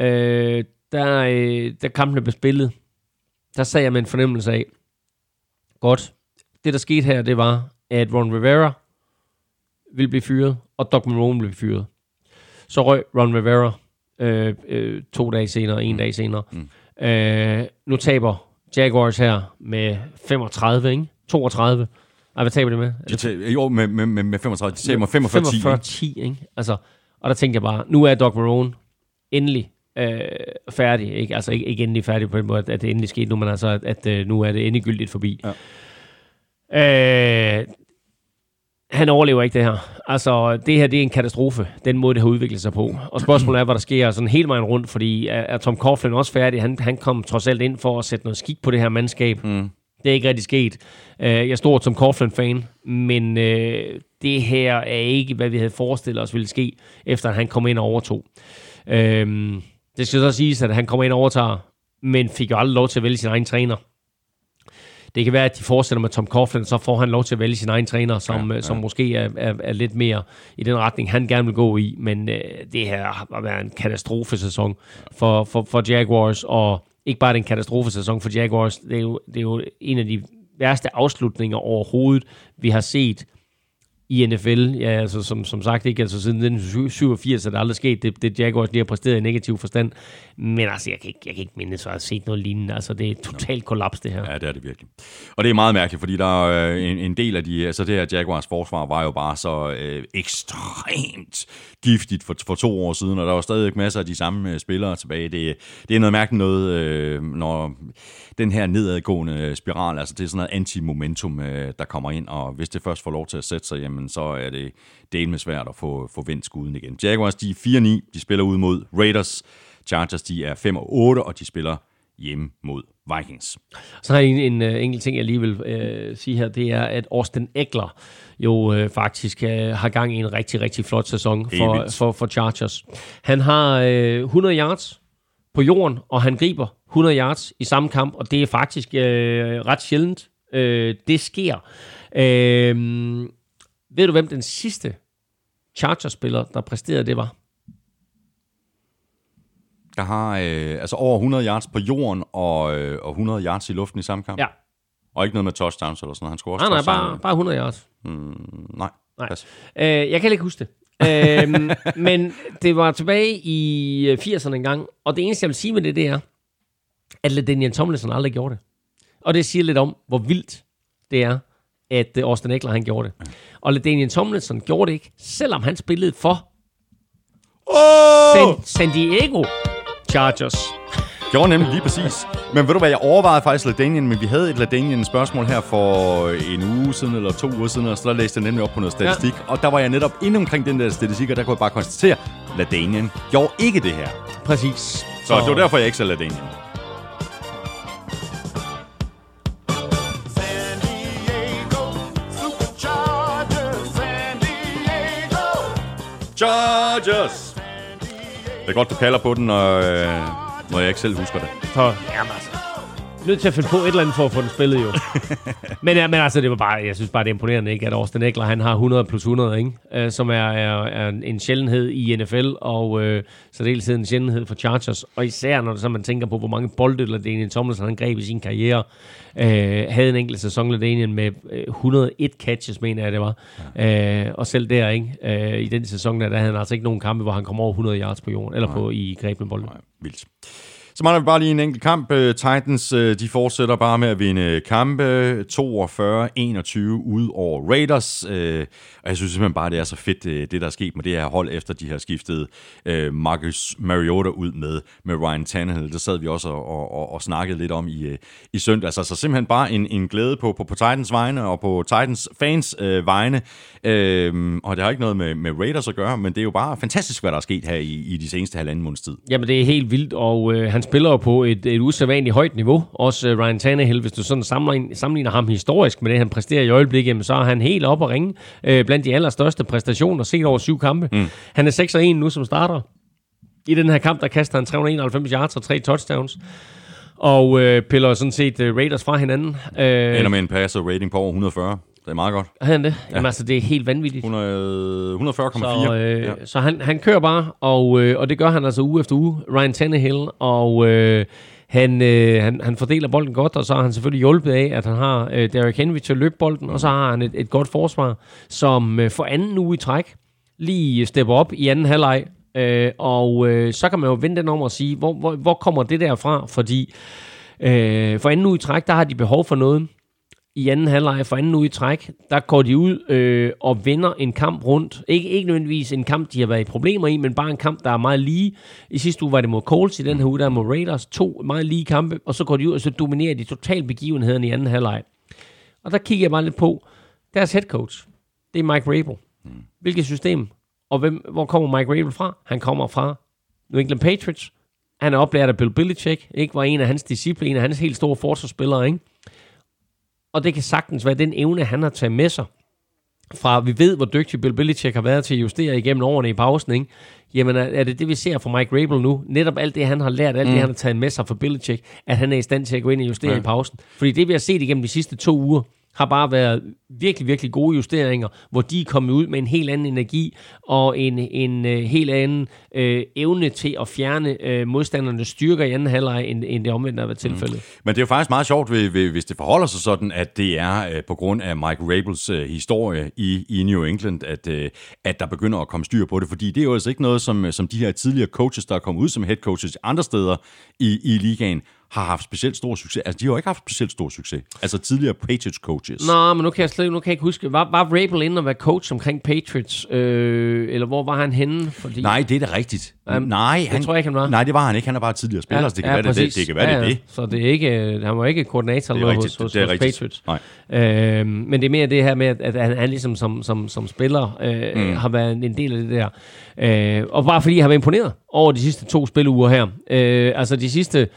øh, der, øh, der kampene blev spillet, der sagde jeg med en fornemmelse af, godt, det der skete her, det var, at Ron Rivera ville blive fyret, og Doc Marone blive fyret. Så røg Ron Rivera øh, øh, to dage senere, en dag senere. Mm. Øh, nu taber Jaguars her med 35, ikke? 32. Ej, hvad taber de med? De det tager, jo, med, med, med, med 35. De tager 45 10. 45 10, ikke? Altså, og der tænkte jeg bare, nu er Doc Marone endelig øh, færdig. Ikke? Altså ikke, ikke endelig færdig på den måde, at det endelig skete nu, men altså, at, at øh, nu er det endegyldigt forbi. Ja. Øh, han overlever ikke det her. Altså, det her det er en katastrofe, den måde, det har udviklet sig på. Og spørgsmålet er, hvad der sker sådan hele vejen rundt, fordi er, Tom Coughlin også færdig? Han, han kom trods alt ind for at sætte noget skik på det her mandskab. Mm. Det er ikke rigtig sket. Uh, jeg er stor Tom Coughlin-fan, men uh, det her er ikke, hvad vi havde forestillet os ville ske, efter at han kom ind og overtog. Uh, det skal så siges, at han kommer ind og overtager, men fik jo aldrig lov til at vælge sin egen træner. Det kan være, at de fortsætter med Tom Coughlin, så får han lov til at vælge sin egen træner, som, ja, ja. som måske er, er, er lidt mere i den retning, han gerne vil gå i. Men øh, det her har været en katastrofesæson for, for, for Jaguars, og ikke bare den katastrofesæson for Jaguars, det er, jo, det er jo en af de værste afslutninger overhovedet, vi har set i NFL. Ja, altså som, som sagt ikke, altså siden 1987 er der aldrig sket det, det Jaguars lige har præsteret i negativ forstand. Men altså, jeg kan ikke, jeg kan ikke minde, så jeg har set noget lignende. Altså, det er totalt kollaps, det her. Ja, det er det virkelig. Og det er meget mærkeligt, fordi der er øh, en, en del af de, altså det her Jaguars forsvar var jo bare så øh, ekstremt giftigt for, for to år siden, og der var stadig masser af de samme øh, spillere tilbage. Det, det er noget mærkeligt noget, øh, når den her nedadgående spiral, altså det er sådan noget anti-momentum, øh, der kommer ind, og hvis det først får lov til at sætte sig, jamen så er det del med svært at få, få vendt skuden igen. Jaguars, de er 4-9, de spiller ud mod Raiders. Chargers, de er 5 8, og de spiller hjemme mod Vikings. Så har jeg en, en uh, enkelt ting, jeg lige vil uh, sige her, det er, at Austin Eckler jo uh, faktisk uh, har gang i en rigtig, rigtig flot sæson for, for, for Chargers. Han har uh, 100 yards på jorden, og han griber 100 yards i samme kamp, og det er faktisk uh, ret sjældent, uh, det sker. Uh, ved du, hvem den sidste Chargers-spiller, der præsterede det var? Der har øh, altså over 100 yards på jorden og, øh, og 100 yards i luften i samme kamp. Ja. Og ikke noget med touchdowns eller sådan noget. Han skulle også Nej, nej, bare, bare 100 yards. Nej, Nej. pas. Øh, jeg kan ikke huske det. øhm, men det var tilbage i øh, 80'erne engang, og det eneste, jeg vil sige med det, det er, at LaDainian Tomlinson aldrig gjorde det. Og det siger lidt om, hvor vildt det er, at øh, Austin Eckler, han gjorde det. Og LaDainian Tomlinson gjorde det ikke, selvom han spillede for Oh! San, San Diego Chargers. Gjorde nemlig lige præcis. Men ved du hvad, jeg overvejede faktisk Ladanian, men vi havde et Ladanian spørgsmål her for en uge siden, eller to uger siden, og så der læste jeg nemlig op på noget statistik. Ja. Og der var jeg netop inde omkring den der statistik, og der kunne jeg bare konstatere, Ladanian gjorde ikke det her. Præcis. Så det var derfor, jeg ikke sagde Ladanian. San Diego, Superchargers, San Diego. Chargers! Det er godt, du kalder på den, og, øh, når jeg ikke selv husker det. Så, jamen altså. Nødt til at finde på et eller andet for at få den spillet, jo. men, ja, men altså, det var bare, jeg synes bare, det er imponerende, ikke? At Austin Eckler, han har 100 plus 100, ikke? Uh, som er, er, er, en sjældenhed i NFL, og uh, så dels en sjældenhed for Chargers. Og især, når så man tænker på, hvor mange bolde Ladanian Tomlinson han greb i sin karriere. Uh, havde en enkelt sæson, Ladanian, med uh, 101 catches, mener jeg, det var. Uh, og selv der, ikke? Uh, I den sæson, der, der havde han altså ikke nogen kampe, hvor han kom over 100 yards på jorden, eller på i grebne bolde. Nej, vildt. Så mangler vi bare lige en enkelt kamp. Øh, Titans, øh, de fortsætter bare med at vinde øh, kampe. 42-21 ud over Raiders. Og jeg synes simpelthen bare, det er så fedt, det der er sket med det her hold, efter de har skiftet Marcus Mariota ud med, med Ryan Tannehill. Det sad vi også og, og, og, snakkede lidt om i, i søndags. Altså simpelthen bare en, en glæde på, på, på Titans vegne og på Titans fans øh, vegne. Øh, og det har ikke noget med, med Raiders at gøre, men det er jo bare fantastisk, hvad der er sket her i, i de seneste halvanden måneds tid. Jamen, det er helt vildt, og øh, han spiller jo på et, et usædvanligt højt niveau. Også øh, Ryan Tannehill, hvis du sådan sammenligner, sammenligner ham historisk med det, han præsterer i øjeblikket, jamen, så er han helt op at ringe øh, blandt de allerstørste præstationer set over syv kampe. Mm. Han er 6 1 nu som starter. I den her kamp, der kaster han 391 yards og tre touchdowns. Og øh, piller sådan set øh, Raiders fra hinanden. Øh, Ender med en passer rating på over 140. Det er meget godt. havde han det? Ja. Jamen altså, det er helt vanvittigt. 100, 140,4. Så, øh, ja. så han, han kører bare, og, øh, og det gør han altså uge efter uge, Ryan Tannehill, og øh, han, øh, han, han fordeler bolden godt, og så har han selvfølgelig hjulpet af, at han har øh, Derrick Henry til at løbe bolden, og så har han et, et godt forsvar, som øh, for anden uge i træk lige stepper op i anden halvleg, øh, og øh, så kan man jo vende den om og sige, hvor, hvor, hvor kommer det der fra? Fordi øh, for anden uge i træk, der har de behov for noget, i anden halvleg for anden uge i træk, der går de ud øh, og vinder en kamp rundt. Ikke, ikke nødvendigvis en kamp, de har været i problemer i, men bare en kamp, der er meget lige. I sidste uge var det mod Colts, i den her uge der er mod Raiders. To meget lige kampe, og så går de ud, og så dominerer de totalt begivenheden i anden halvleg. Og der kigger jeg bare lidt på, deres head coach, det er Mike Rabel. Hvilket system? Og hvem, hvor kommer Mike Rabel fra? Han kommer fra New England Patriots. Han er oplært af Bill Belichick, ikke? Var en af hans disciple, en af hans helt store forsvarsspillere, ikke? Og det kan sagtens være den evne, han har taget med sig. Fra vi ved, hvor dygtig Bill Belichick har været til at justere igennem årene i pausen, ikke? Jamen er- det det, vi ser fra Mike Rabel nu? Netop alt det, han har lært, alt mm. det, han har taget med sig fra Belichick, at han er i stand til at gå ind og justere ja. i pausen. Fordi det, vi har set igennem de sidste to uger, har bare været virkelig, virkelig gode justeringer, hvor de er kommet ud med en helt anden energi og en, en uh, helt anden uh, evne til at fjerne uh, modstandernes styrker i anden halvleg, end, end det omvendte har været tilfældet. Mm. Men det er jo faktisk meget sjovt, ved- ved- hvis det forholder sig sådan, at det er øh, på grund af Mike Rabels øh, historie i, i New England, at, øh, at der begynder at komme styr på det. Fordi det er jo altså ikke noget, som, som de her tidligere coaches, der er kommet ud som head coaches andre steder i, i ligaen, har haft specielt stor succes. Altså, de har jo ikke haft specielt stor succes. Altså tidligere Patriots coaches. Nå, men nu kan jeg slet nu kan jeg ikke huske, var, var Rabel inde og være coach omkring Patriots, øh, eller hvor var han henne? Fordi, Nej, det er da rigtigt. Um, nej, det tror jeg ikke, han var. Nej, det var han ikke. Han er bare tidligere spiller, ja, så det kan ja, være, det, det, det kan være, ja, det det. Så det er ikke, øh, han var ikke koordinator Det er rigtigt, hos, hos, det er hos. Patriots. Nej. Øh, men det er mere det her med, at, han, han ligesom som, som, som spiller øh, mm. har været en del af det der. Øh, og bare fordi jeg har været imponeret over de sidste to spiluger her. Øh, altså de sidste...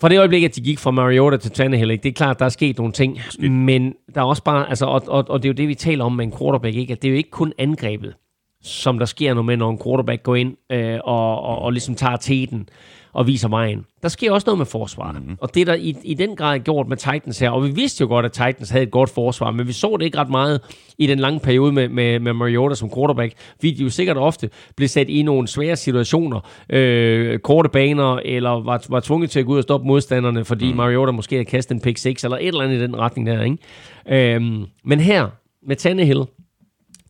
Fra det øjeblik, at de gik fra Mariota til Tannehill, ikke? det er klart, der er sket nogle ting, men der er også bare, altså, og, og, og det er jo det, vi taler om med en quarterback, ikke? at det er jo ikke kun angrebet, som der sker noget med, når en quarterback går ind øh, og, og, og ligesom tager teten og viser vejen. Der sker også noget med forsvaret. Mm-hmm. Og det er der i, i den grad gjort med Titans her. Og vi vidste jo godt, at Titans havde et godt forsvar, men vi så det ikke ret meget i den lange periode med, med, med Mariota som quarterback. Vi de jo sikkert ofte blev sat i nogle svære situationer, øh, korte baner, eller var, var tvunget til at gå ud og stoppe modstanderne, fordi mm. Mariota måske havde kastet en pick 6, eller et eller andet i den retning der. Ikke? Øhm, men her, med Tannehill,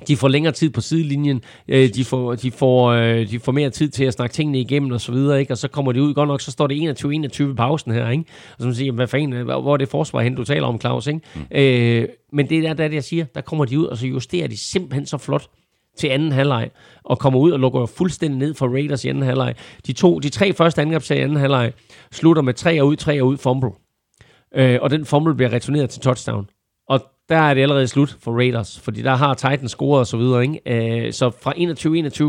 de får længere tid på sidelinjen, øh, de, får, de, får, øh, de får mere tid til at snakke tingene igennem og så videre, ikke? og så kommer de ud, godt nok, så står det 21-21 i pausen her, ikke? og så man siger, hvad fanden, øh, hvor er det forsvar hen, du taler om, Claus, ikke? Mm. Øh, men det er der, der er det, jeg siger, der kommer de ud, og så justerer de simpelthen så flot til anden halvleg, og kommer ud og lukker fuldstændig ned for Raiders i anden halvleg. De, to, de tre første angrebsserier i anden halvleg slutter med tre og ud, tre og ud fumble. Øh, og den fumble bliver returneret til touchdown. Der er det allerede slut for Raiders, fordi der har Titans scoret og så videre, ikke? Øh, så fra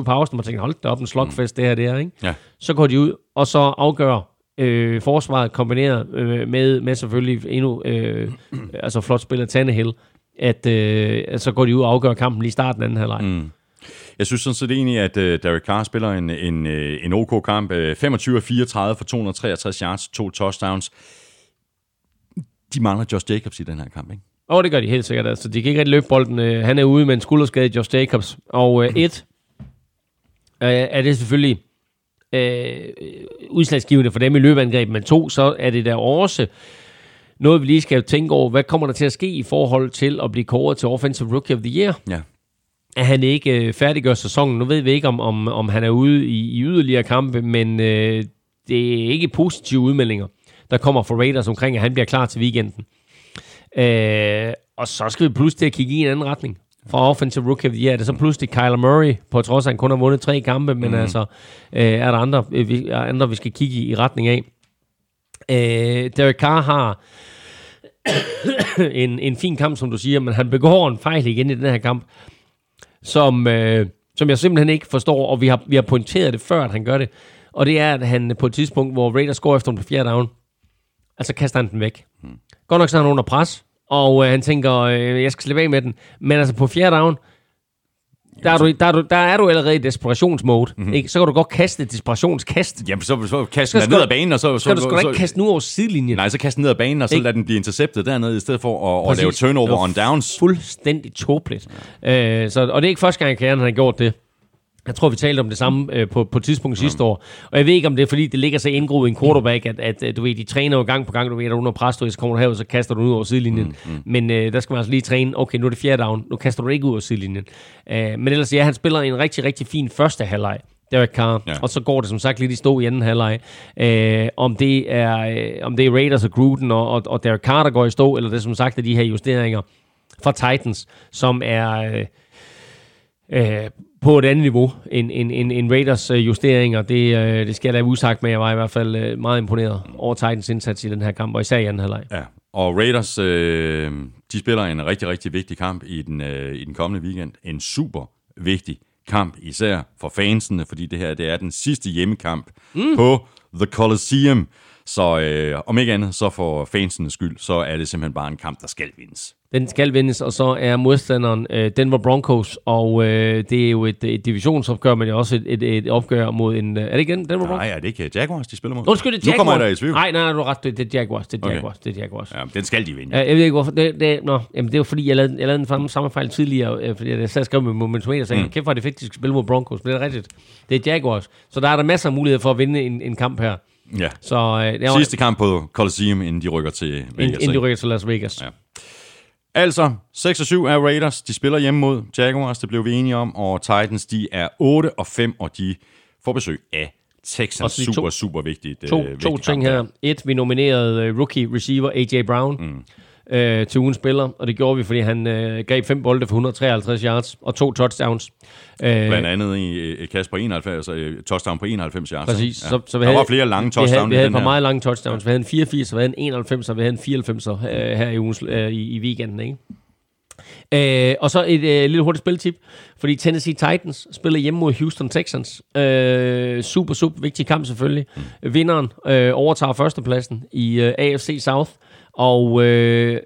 21-21 pausen, man tænker, hold da op, en slugfest det her, det her, ikke? Ja. Så går de ud, og så afgør øh, forsvaret kombineret øh, med, med selvfølgelig endnu øh, altså flot spiller Tannehill, at øh, så går de ud og afgør kampen lige i starten af anden halvleg. Mm. Jeg synes sådan set egentlig, at uh, Derek Carr spiller en, en, øh, en OK kamp. Uh, 25 af 34 for 263 yards, to touchdowns. De mangler Josh Jacobs i den her kamp, ikke? Og det gør de helt sikkert. Altså, de kan ikke rigtig løbe bolden. Øh, Han er ude med en skulderskade, Josh Jacobs. Og øh, et, øh, er det selvfølgelig øh, udslagsgivende for dem i løbeangreb, men to, så er det der også noget, vi lige skal tænke over. Hvad kommer der til at ske i forhold til at blive kåret til Offensive Rookie of the Year? Ja. at han ikke øh, færdiggør sæsonen. Nu ved vi ikke, om, om, om han er ude i, i yderligere kampe, men øh, det er ikke positive udmeldinger, der kommer fra Raiders omkring, at han bliver klar til weekenden. Øh, og så skal vi pludselig til at kigge i en anden retning. Fra Offensive Rookie of the Year er det så pludselig Kyler Murray, på trods af, at han kun har vundet tre kampe, men mm. altså, øh, er der andre, øh, vi, er andre, vi skal kigge i, i retning af. Øh, Derek Carr har en, en fin kamp, som du siger, men han begår en fejl igen i den her kamp, som, øh, som jeg simpelthen ikke forstår, og vi har, vi har pointeret det før, at han gør det. Og det er, at han på et tidspunkt, hvor Raiders går efter ham på fjerde down, altså kaster han den væk. Hmm. Godt nok så er han under pres, og øh, han tænker, øh, jeg skal slippe af med den. Men altså på fjerde down, Der er, du, der, er du, der er du allerede i desperationsmode. Mm-hmm. Ikke? Så kan du godt kaste et desperationskast. Jamen, så, så kaste den ned ad banen, og så... Så kan du sgu ikke kaste den ud over sidelinjen. Nej, så kaste den ned ad banen, og så Ikke? lade den blive interceptet dernede, i stedet for at, at lave turnover on downs. Fuldstændig tåbeligt. Øh, så, og det er ikke første gang, Kæren har gjort det. Jeg tror, vi talte om det samme øh, på, på et tidspunkt sidste år. Og jeg ved ikke, om det er, fordi det ligger så indgroet i en quarterback, at, at, at du ved, de træner jo gang på gang, du ved, at under pres, du så kommer du herud, så kaster du ud over sidelinjen. Mm, mm. Men øh, der skal man altså lige træne, okay, nu er det fjerde down, nu kaster du ikke ud over sidelinjen. Øh, men ellers, ja, han spiller en rigtig, rigtig fin første halvleg. Derek Carr. Ja. Og så går det som sagt lidt i stå i anden halvleg. Øh, om, det er, øh, om det er Raiders og Gruden og, og, og Derek Carr, der går i stå, eller det er som sagt er de her justeringer fra Titans, som er øh, øh, på et andet niveau end, end, end, end Raiders øh, justeringer. Det, øh, det skal jeg da usagt med. Jeg var i hvert fald øh, meget imponeret over Titans indsats i den her kamp, og især i anden halvleg. Ja, og Raiders, øh, de spiller en rigtig, rigtig vigtig kamp i den, øh, i den kommende weekend. En super vigtig kamp, især for fansene, fordi det her det er den sidste hjemmekamp mm. på The Coliseum. Så øh, om ikke andet, så for fansenes skyld, så er det simpelthen bare en kamp, der skal vindes. Den skal vindes, og så er modstanderen øh, Denver Broncos, og øh, det er jo et, et divisionsopgør, men det er også et, et, et opgør mod en... Øh, er det ikke den, Denver Broncos? Nej, er det ikke Jaguars, de spiller mod? Undskyld, det er Nu Jaguars. kommer jeg der i tvivl. Nej, nej, du har ret. Det, er Jaguars. Det er Okay. Jaguars. Det er Jaguars. Ja, den skal de vinde. Jeg ved ikke hvorfor. Det, det, nå, jamen, det var fordi, jeg lavede, jeg lavede den samme, fejl tidligere, øh, fordi jeg sad og skrev med momentometer, og sagde, mm. kæft hvor er det fedt, de skal spille mod Broncos. Men det er rigtigt. Det er Jaguars. Så der er der masser af muligheder for at vinde en, en kamp her. Ja. Så øh, det er Sidste kamp på Coliseum, inden de rykker til Vegas. inden, inden de rykker til Las Vegas. Ja. Altså, 6 og 7 er Raiders. De spiller hjemme mod Jaguars, det blev vi enige om. Og Titans, de er 8 og 5, og de får besøg af Texans. De to- Super, super vigtigt. To, øh, to ting her. Et, vi nominerede uh, rookie receiver A.J. Brown mm. Øh, til ugens spiller, og det gjorde vi, fordi han øh, gav fem bolde for 153 yards og to touchdowns. Øh, Blandt andet i et kast på 91, altså et touchdown på 91 yards. Præcis. Ja. Så, så vi der havde, var flere lange vi havde, touchdowns vi havde et par her. meget lange touchdowns. Vi havde en 84, og vi havde en 91, og vi havde en 94 øh, her i, ugens, øh, i, i weekenden. Ikke? Øh, og så et øh, lille hurtigt spiltip, fordi Tennessee Titans spiller hjemme mod Houston Texans. Øh, super, super vigtig kamp selvfølgelig. Mm. Vinderen øh, overtager førstepladsen i øh, AFC South, og øh,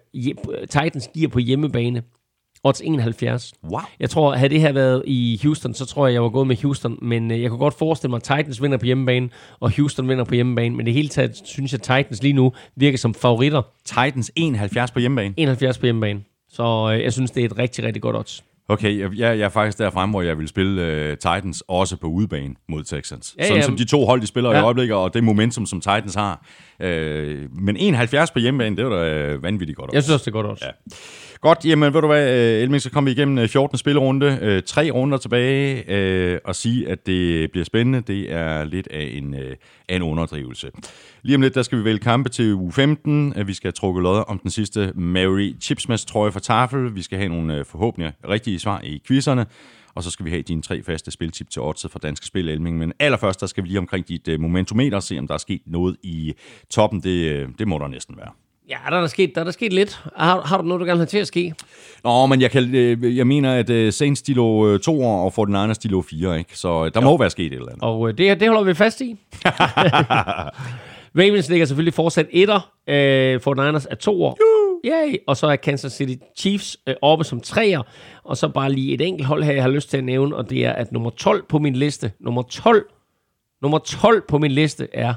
Titans giver på hjemmebane odds 71. Wow. Jeg tror, havde det her været i Houston, så tror jeg, jeg var gået med Houston. Men øh, jeg kunne godt forestille mig, at Titans vinder på hjemmebane, og Houston vinder på hjemmebane. Men det hele taget synes jeg, at Titans lige nu virker som favoritter. Titans 71 på hjemmebane. 71 på hjemmebane. Så øh, jeg synes, det er et rigtig, rigtig godt odds. Okay, jeg, jeg er faktisk der frem, hvor jeg vil spille uh, Titans også på udebane mod Texans. Ja, Sådan ja. som de to hold, de spiller ja. i øjeblikket, og det momentum, som Titans har. Uh, men 71 på hjemmebane, det var da uh, vanvittigt godt. Jeg synes også, det er godt odds. Ja. Godt, jamen ved du hvad, øh, Elming, så kommer vi igennem øh, 14. spillerunde, øh, tre runder tilbage, øh, og sige, at det bliver spændende, det er lidt af en, øh, af en underdrivelse. Lige om lidt, der skal vi vælge kampe til uge 15, Øh, vi skal have trukket lodder om den sidste Mary Chipsmas trøje for tafel, vi skal have nogle øh, forhåbentlig rigtige svar i quizzerne, og så skal vi have dine tre faste spiltip til oddset fra Danske Spil Elming. Men allerførst, der skal vi lige omkring dit øh, momentometer, se om der er sket noget i toppen, det, øh, det må der næsten være. Ja, der er der sket, der er der sket lidt. Har, har du noget, du gerne vil til at ske? Nå, men jeg, kan, øh, jeg mener, at øh, Saints de lå øh, to år, og 49ers de lå fire, ikke? Så øh, der må være sket et eller andet. Og øh, det, det holder vi fast i. Ravens ligger selvfølgelig fortsat etter. Øh, 49ers er to år. Yay! Og så er Kansas City Chiefs øh, oppe som treer. Og så bare lige et enkelt hold her, jeg har lyst til at nævne, og det er, at nummer 12 på min liste, nummer 12, nummer 12 på min liste er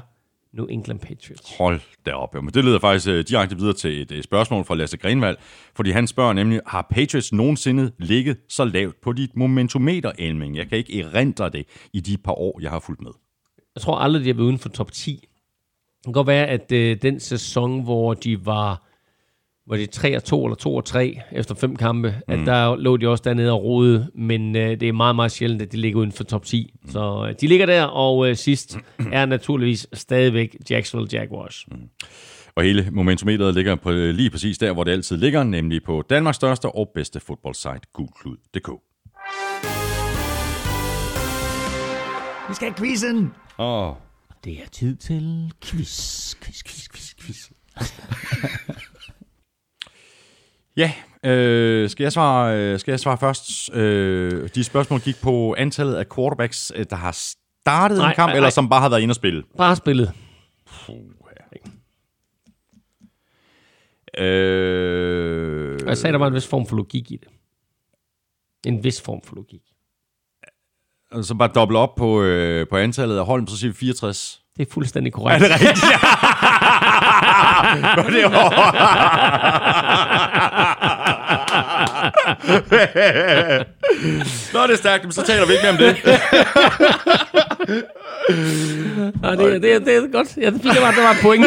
New England Patriots. Hold da op. Men det leder faktisk øh, direkte videre til et øh, spørgsmål fra Lasse Grenvald, fordi han spørger nemlig, har Patriots nogensinde ligget så lavt på dit momentometer, Elming? Jeg kan ikke erindre det i de par år, jeg har fulgt med. Jeg tror aldrig, de har været uden for top 10. Det kan godt være, at øh, den sæson, hvor de var var de 3 og 2 eller 2 og 3 efter fem kampe, mm. at der lå de også dernede og rode, men øh, det er meget, meget sjældent, at de ligger uden for top 10. Mm. Så øh, de ligger der, og øh, sidst er naturligvis stadigvæk Jacksonville Jaguars. Mm. Og hele momentometeret ligger på øh, lige præcis der, hvor det altid ligger, nemlig på Danmarks største og bedste fodboldsite, gulklud.dk. Vi skal have quizzen. Åh, Det er tid til quiz, quiz, quiz, quiz, quiz. Ja, øh, skal, jeg svare, øh, skal jeg svare først? Øh, de spørgsmål gik på antallet af quarterbacks, øh, der har startet Nej, en kamp, nej, eller nej. som bare har været inde og spille. Bare spillet. Øh, Og jeg sagde, der var en vis form for logik i det. En vis form for logik. Så bare dobbelt op på, øh, på antallet af hold, så siger vi 64. Det er fuldstændig korrekt. det rigtigt? Nå, det er Nå, det er stærkt, men så taler vi ikke mere om det. Ja, det, er- det, er- det er godt. Jeg fik bare, at der var et point.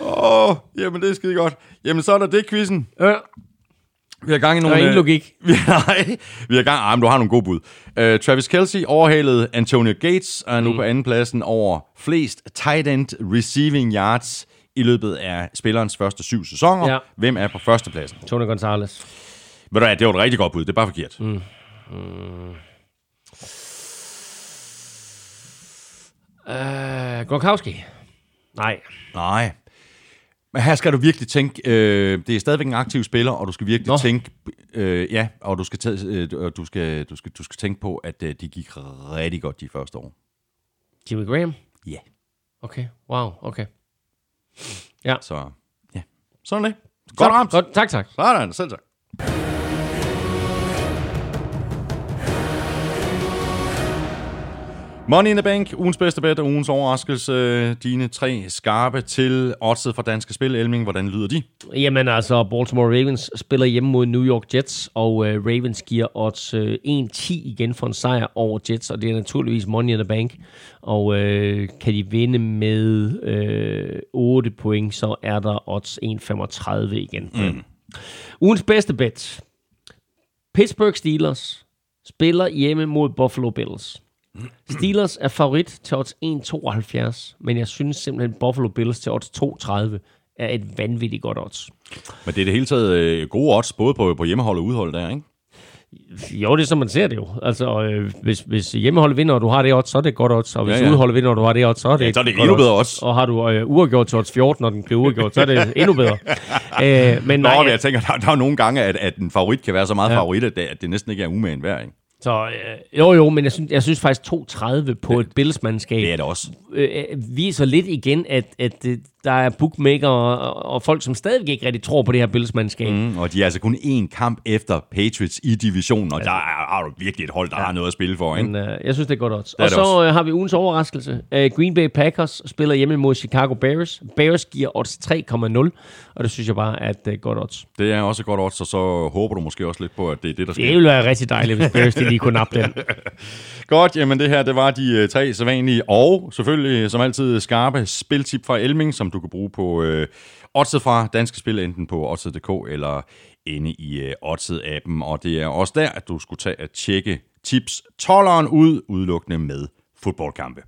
Åh, oh, jamen det er skide godt. Jamen så er der det, quizzen. Ja. Vi har gang i Der nogle... er ingen øh, logik. Vi, nej, vi har gang... Ah, men du har nogle gode bud. Uh, Travis Kelsey overhalede Antonio Gates og er nu mm. på anden pladsen over flest tight end receiving yards i løbet af spillerens første syv sæsoner. Ja. Hvem er på første pladsen? Tony Gonzalez. Ved du hvad, det var et rigtig godt bud. Det er bare forkert. Mm. Uh, Gronkowski. Nej. Nej. Men her skal du virkelig tænke, øh, det er stadigvæk en aktiv spiller, og du skal virkelig Nå. Tænke, øh, ja, og du skal, tage, øh, du, skal, du, skal, du skal tænke på, at øh, de gik rigtig godt de første år. Jimmy Graham. Ja. Okay. Wow. Okay. Så, ja. Sådan det. Godt ramt. Godt. Tak, tak. Sådan, selv tak. Money in the Bank, ugens bedste bet og ugens overraskelse. Dine tre skarpe til oddset fra Danske Spil. Elming, hvordan lyder de? Jamen altså, Baltimore Ravens spiller hjemme mod New York Jets, og uh, Ravens giver odds uh, 1-10 igen for en sejr over Jets, og det er naturligvis Money in the Bank. Og uh, kan de vinde med uh, 8 point, så er der odds 1,35 igen. Mm. Ugens bedste bet. Pittsburgh Steelers spiller hjemme mod Buffalo Bills. Steelers er favorit til odds 1,72, men jeg synes simpelthen Buffalo Bills til odds 2,30 er et vanvittigt godt odds. Men det er det hele taget øh, gode odds, både på, på hjemmehold og udhold der, ikke? Jo, det er som man ser det jo. Altså, øh, hvis, hvis hjemmeholdet vinder, og du har det odds, så er det et godt odds. Og hvis Ja, ja, udholdet vinder, og du har det odds, så er det Ja, så er det endnu bedre odds. Og har du øh, uafgjort til odds 14, når den bliver uafgjort, så er det endnu bedre. øh, men Nå, nej, men jeg tænker, der, der er nogle gange, at, at en favorit kan være så meget ja. favorit, at det, at det næsten ikke er umagen værd, ikke? Så, øh, jo jo, men jeg synes, jeg synes faktisk 2,30 på et Bills-mandskab Det er det også. øh, øh, viser lidt igen, at, at øh, der er bookmaker og, og folk, som stadig ikke rigtig tror på det her Bills-mandskab. Mm. Og de er altså kun én kamp efter Patriots i divisionen, og der er, du virkelig et hold, der ja. har noget at spille for, ikke? Men øh, jeg synes, det er godt odds. er Og det så også. øh, har vi ugens overraskelse. Øh, Green Bay Packers spiller hjemme mod Chicago Bears. Bears giver odds 3,0, og det synes jeg bare er et øh, godt odds. Det er også et godt odds, og så håber du måske også lidt på, at det er det, der sker. Det ville være rigtig dejligt, hvis Bears de lige kunne nappe den. Godt, jamen det her, det var de øh, tre sædvanlige, og selvfølgelig som altid skarpe spiltip fra Elming, som du kan bruge på øh, Oddset fra Danske Spil, enten på Oddset.dk eller inde i øh, Oddset-appen. Og det er også der, at du skulle tage at tjekke tips 12'eren ud, udelukkende med fodboldkampe.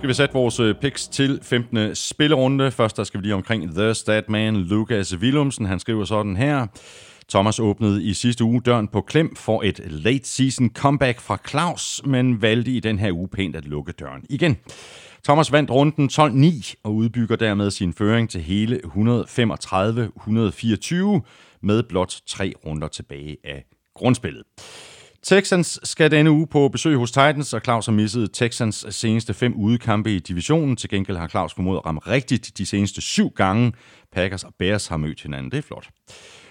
Skal vi sætte vores øh, picks til 15. spillerunde. Først der skal vi lige omkring The Statman Lukas Willumsen. Han skriver sådan her. Thomas åbnede i sidste uge døren på klem for et late season comeback fra Claus, men valgte i den her uge pænt at lukke døren igen. Thomas vandt runden 12-9 og udbygger dermed sin føring til hele 135-124 med blot tre runder tilbage af grundspillet. Texans skal denne uge på besøg hos Titans, og Claus har misset Texans seneste fem udekampe i divisionen. Til gengæld har Claus formået at ramme rigtigt de seneste syv gange. Packers og Bears har mødt hinanden. Det er flot.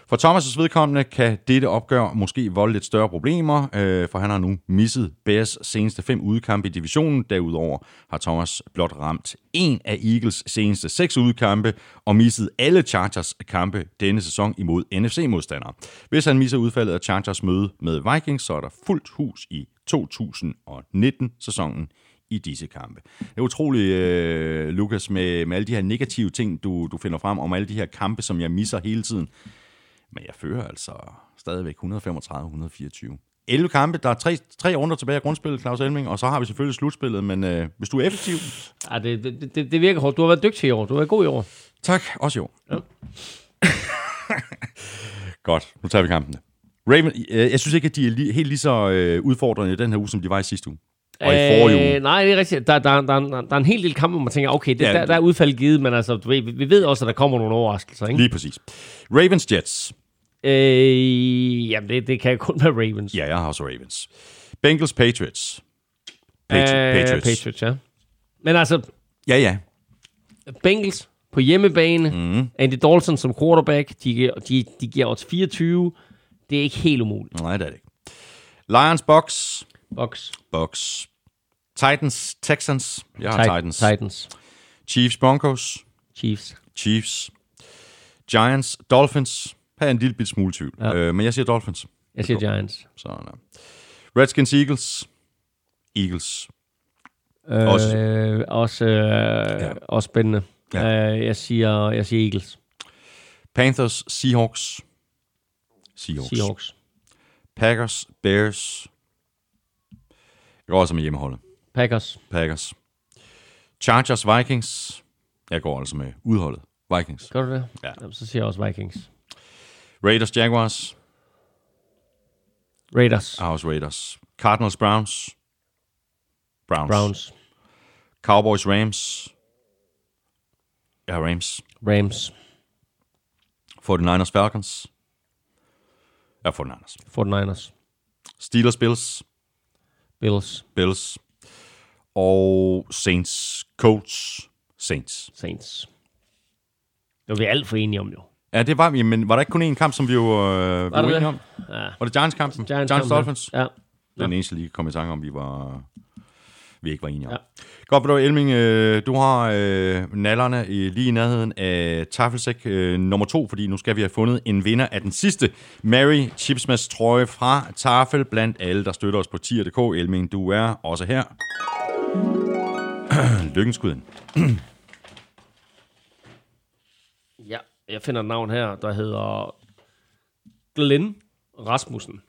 For Thomas' vedkommende kan dette opgør måske volde lidt større problemer, øh, for han har nu misset Bears seneste fem udkampe i divisionen. Derudover har Thomas blot ramt en af Eagles seneste seks udkampe og misset alle Chargers kampe denne sæson imod NFC-modstandere. Hvis han misser udfaldet af Chargers møde med Vikings, så er der fuldt hus i 2019-sæsonen i disse kampe. Det er utroligt, øh, Lukas, med, med alle de her negative ting, du, du finder frem, om alle de her kampe, som jeg misser hele tiden. Men jeg fører altså stadigvæk 135-124. 11 kampe, der er tre, tre runder tilbage af grundspillet, Claus Elming, og så har vi selvfølgelig slutspillet, men øh, hvis du er effektiv... Ja, det, det, det, det virker hårdt. Du har været dygtig i år. Du har været god i år. Tak, også jo. Ja. Godt, nu tager vi kampene. Raven, øh, jeg synes ikke, at de er li- helt lige så øh, udfordrende i den her uge, som de var i sidste uge. Og i forrige uge. Øh, nej, det er rigtigt. Der, der, der, der, der er en hel del kampe, hvor man tænker, okay, det, Ja. der, der er udfald givet, men altså, du ved, vi, vi ved også, at der kommer nogle overraskelser, ikke? Lige præcis. Ravens Jets. Øh, jamen, det, det kan kun være Ravens. Ja, jeg har også Ravens. Bengals Patriots. Patri- Øh, Patriots. Patriots, ja. Men altså, Ja, ja. Bengals på hjemmebane. Mm. Andy Dalton som quarterback. De, giver- de, de giver odds 24. Det er ikke helt umuligt. Nej, det er det ikke. Lions, Bucks, Box. Bucks. Titans, Texans. Jeg har Titans. Titans. Chiefs, Broncos. Chiefs. Chiefs. Giants, Dolphins. Er en lille bit smule tvivl. Ja. Øh, men jeg siger Dolphins. Jeg siger Giants. Så, no. Redskins, Eagles. Eagles. Øh, Også- også, øh, ja. også spændende. Ja. Ja. Øh, jeg, siger, jeg siger Eagles. Panthers, Seahawks. Seahawks. Seahawks. Packers, Bears. Jeg går også med hjemmeholdet. Packers. Packers. Chargers, Vikings. Jeg går altså med udholdet. Vikings. Gør du det? Ja. Jamen, så siger jeg også Vikings. Raiders, Jaguars. Raiders. Også Raiders. Cardinals, Browns. Browns. Browns. Cowboys, Rams. Har Rams. Rams. 49ers, Falcons. Har 49ers. 49ers. Steelers, Bills. Bills. Bills. Og Saints, Colts, Saints. Saints. Det var vi alt for enige om, jo. Ja, det var men var der ikke kun én kamp, som vi jo øh, var det uenige om? Ja. Var det Giants-kampen? Giants, Giants Dolphins? Ja. Den eneste lige kom i tanke om, vi var vi ikke var enige om. Ja. Godt, du, Elming, øh, du har øh, nallerne i, lige i nærheden af Tafelsæk øh, nummer to, fordi nu skal vi have fundet en vinder af den sidste Mary Chipsmas trøje fra Tafel, blandt alle, der støtter os på tier.dk. Elming, du er også her. Lykkenskud. ja. Jeg finder et navn her, der hedder Glenn Rasmussen.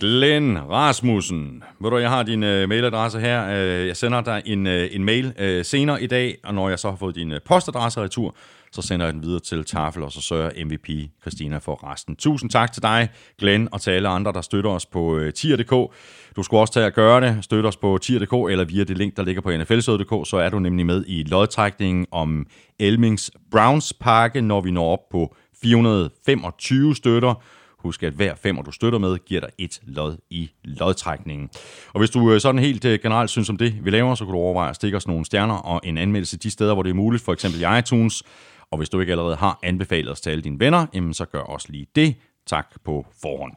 Glenn Rasmussen. Ved du, jeg har din øh, mailadresse her. Øh, jeg sender dig en, øh, en mail øh, senere i dag, og når jeg så har fået din øh, postadresse retur, så sender jeg den videre til Tafel, og så sørger MVP Christina for resten. Tusind tak til dig, Glenn, og til alle andre, der støtter os på øh, tier.dk. Du skulle også tage at gøre det. Støtte os på tier.dk eller via det link, der ligger på nflsød.dk, så er du nemlig med i lodtrækningen om Elmings Browns pakke, når vi når op på 425 støtter. Husk, at hver femmer, du støtter med, giver dig et lod i lodtrækningen. Og hvis du øh, sådan helt øh, generelt synes om det, vi laver, så kan du overveje at stikke os nogle stjerner og en anmeldelse de steder, hvor det er muligt, for eksempel i iTunes. Og hvis du ikke allerede har anbefalet os til alle dine venner, jamen så gør også lige det. Tak på forhånd.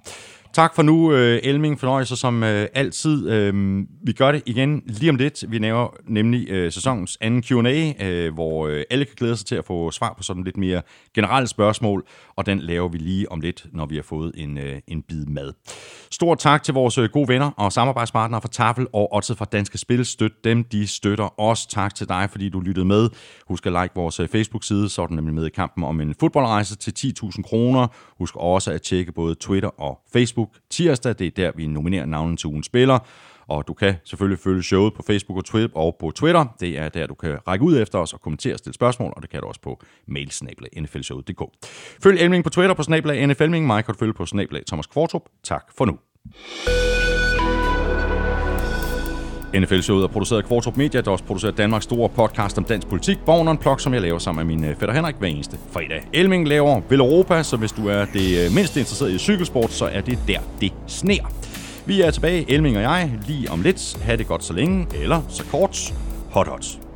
Tak for nu, øh, Elming. Fornøjelse som øh, altid. Øhm, vi gør det igen lige om lidt. Vi laver nemlig øh, sæsonens anden Q&A, hvor alle kan glæde sig til at få svar på sådan lidt mere generelle spørgsmål, og den laver vi lige om lidt, når vi har fået en, en bid mad. Stort tak til vores gode venner og samarbejdspartnere fra Tafel og også fra Danske Spil. Støt dem, de støtter os. Tak til dig, fordi du lyttede med. Husk at like vores Facebook-side, så er du nemlig med i kampen om en fodboldrejse til 10.000 kroner. Husk også at tjekke både Twitter og Facebook tirsdag. Det er der, vi nominerer navnen til ugens spiller. Og du kan selvfølgelig følge showet på Facebook og Twitter, og på Twitter. Det er der, du kan række ud efter os og kommentere og stille spørgsmål, og det kan du også på mailsnabla.nflshowet.dk. Følg Elming på Twitter på snabla.nflming. Mig kan du følge på snablag Thomas Kvartrup. Tak for nu. NFL-showet er produceret af Kvartrup Media, der også producerer Danmarks store podcast om dansk politik, Born Unplugged, som jeg laver sammen med min øh, fætter Henrik hver eneste fredag. Elming laver Vel Europa, så hvis du er det øh, mindste mindst interesseret i cykelsport, så er det der, det sner. Vi er tilbage, Elming og jeg, lige om lidt. Ha' det godt så længe, eller så kort. Hot hot.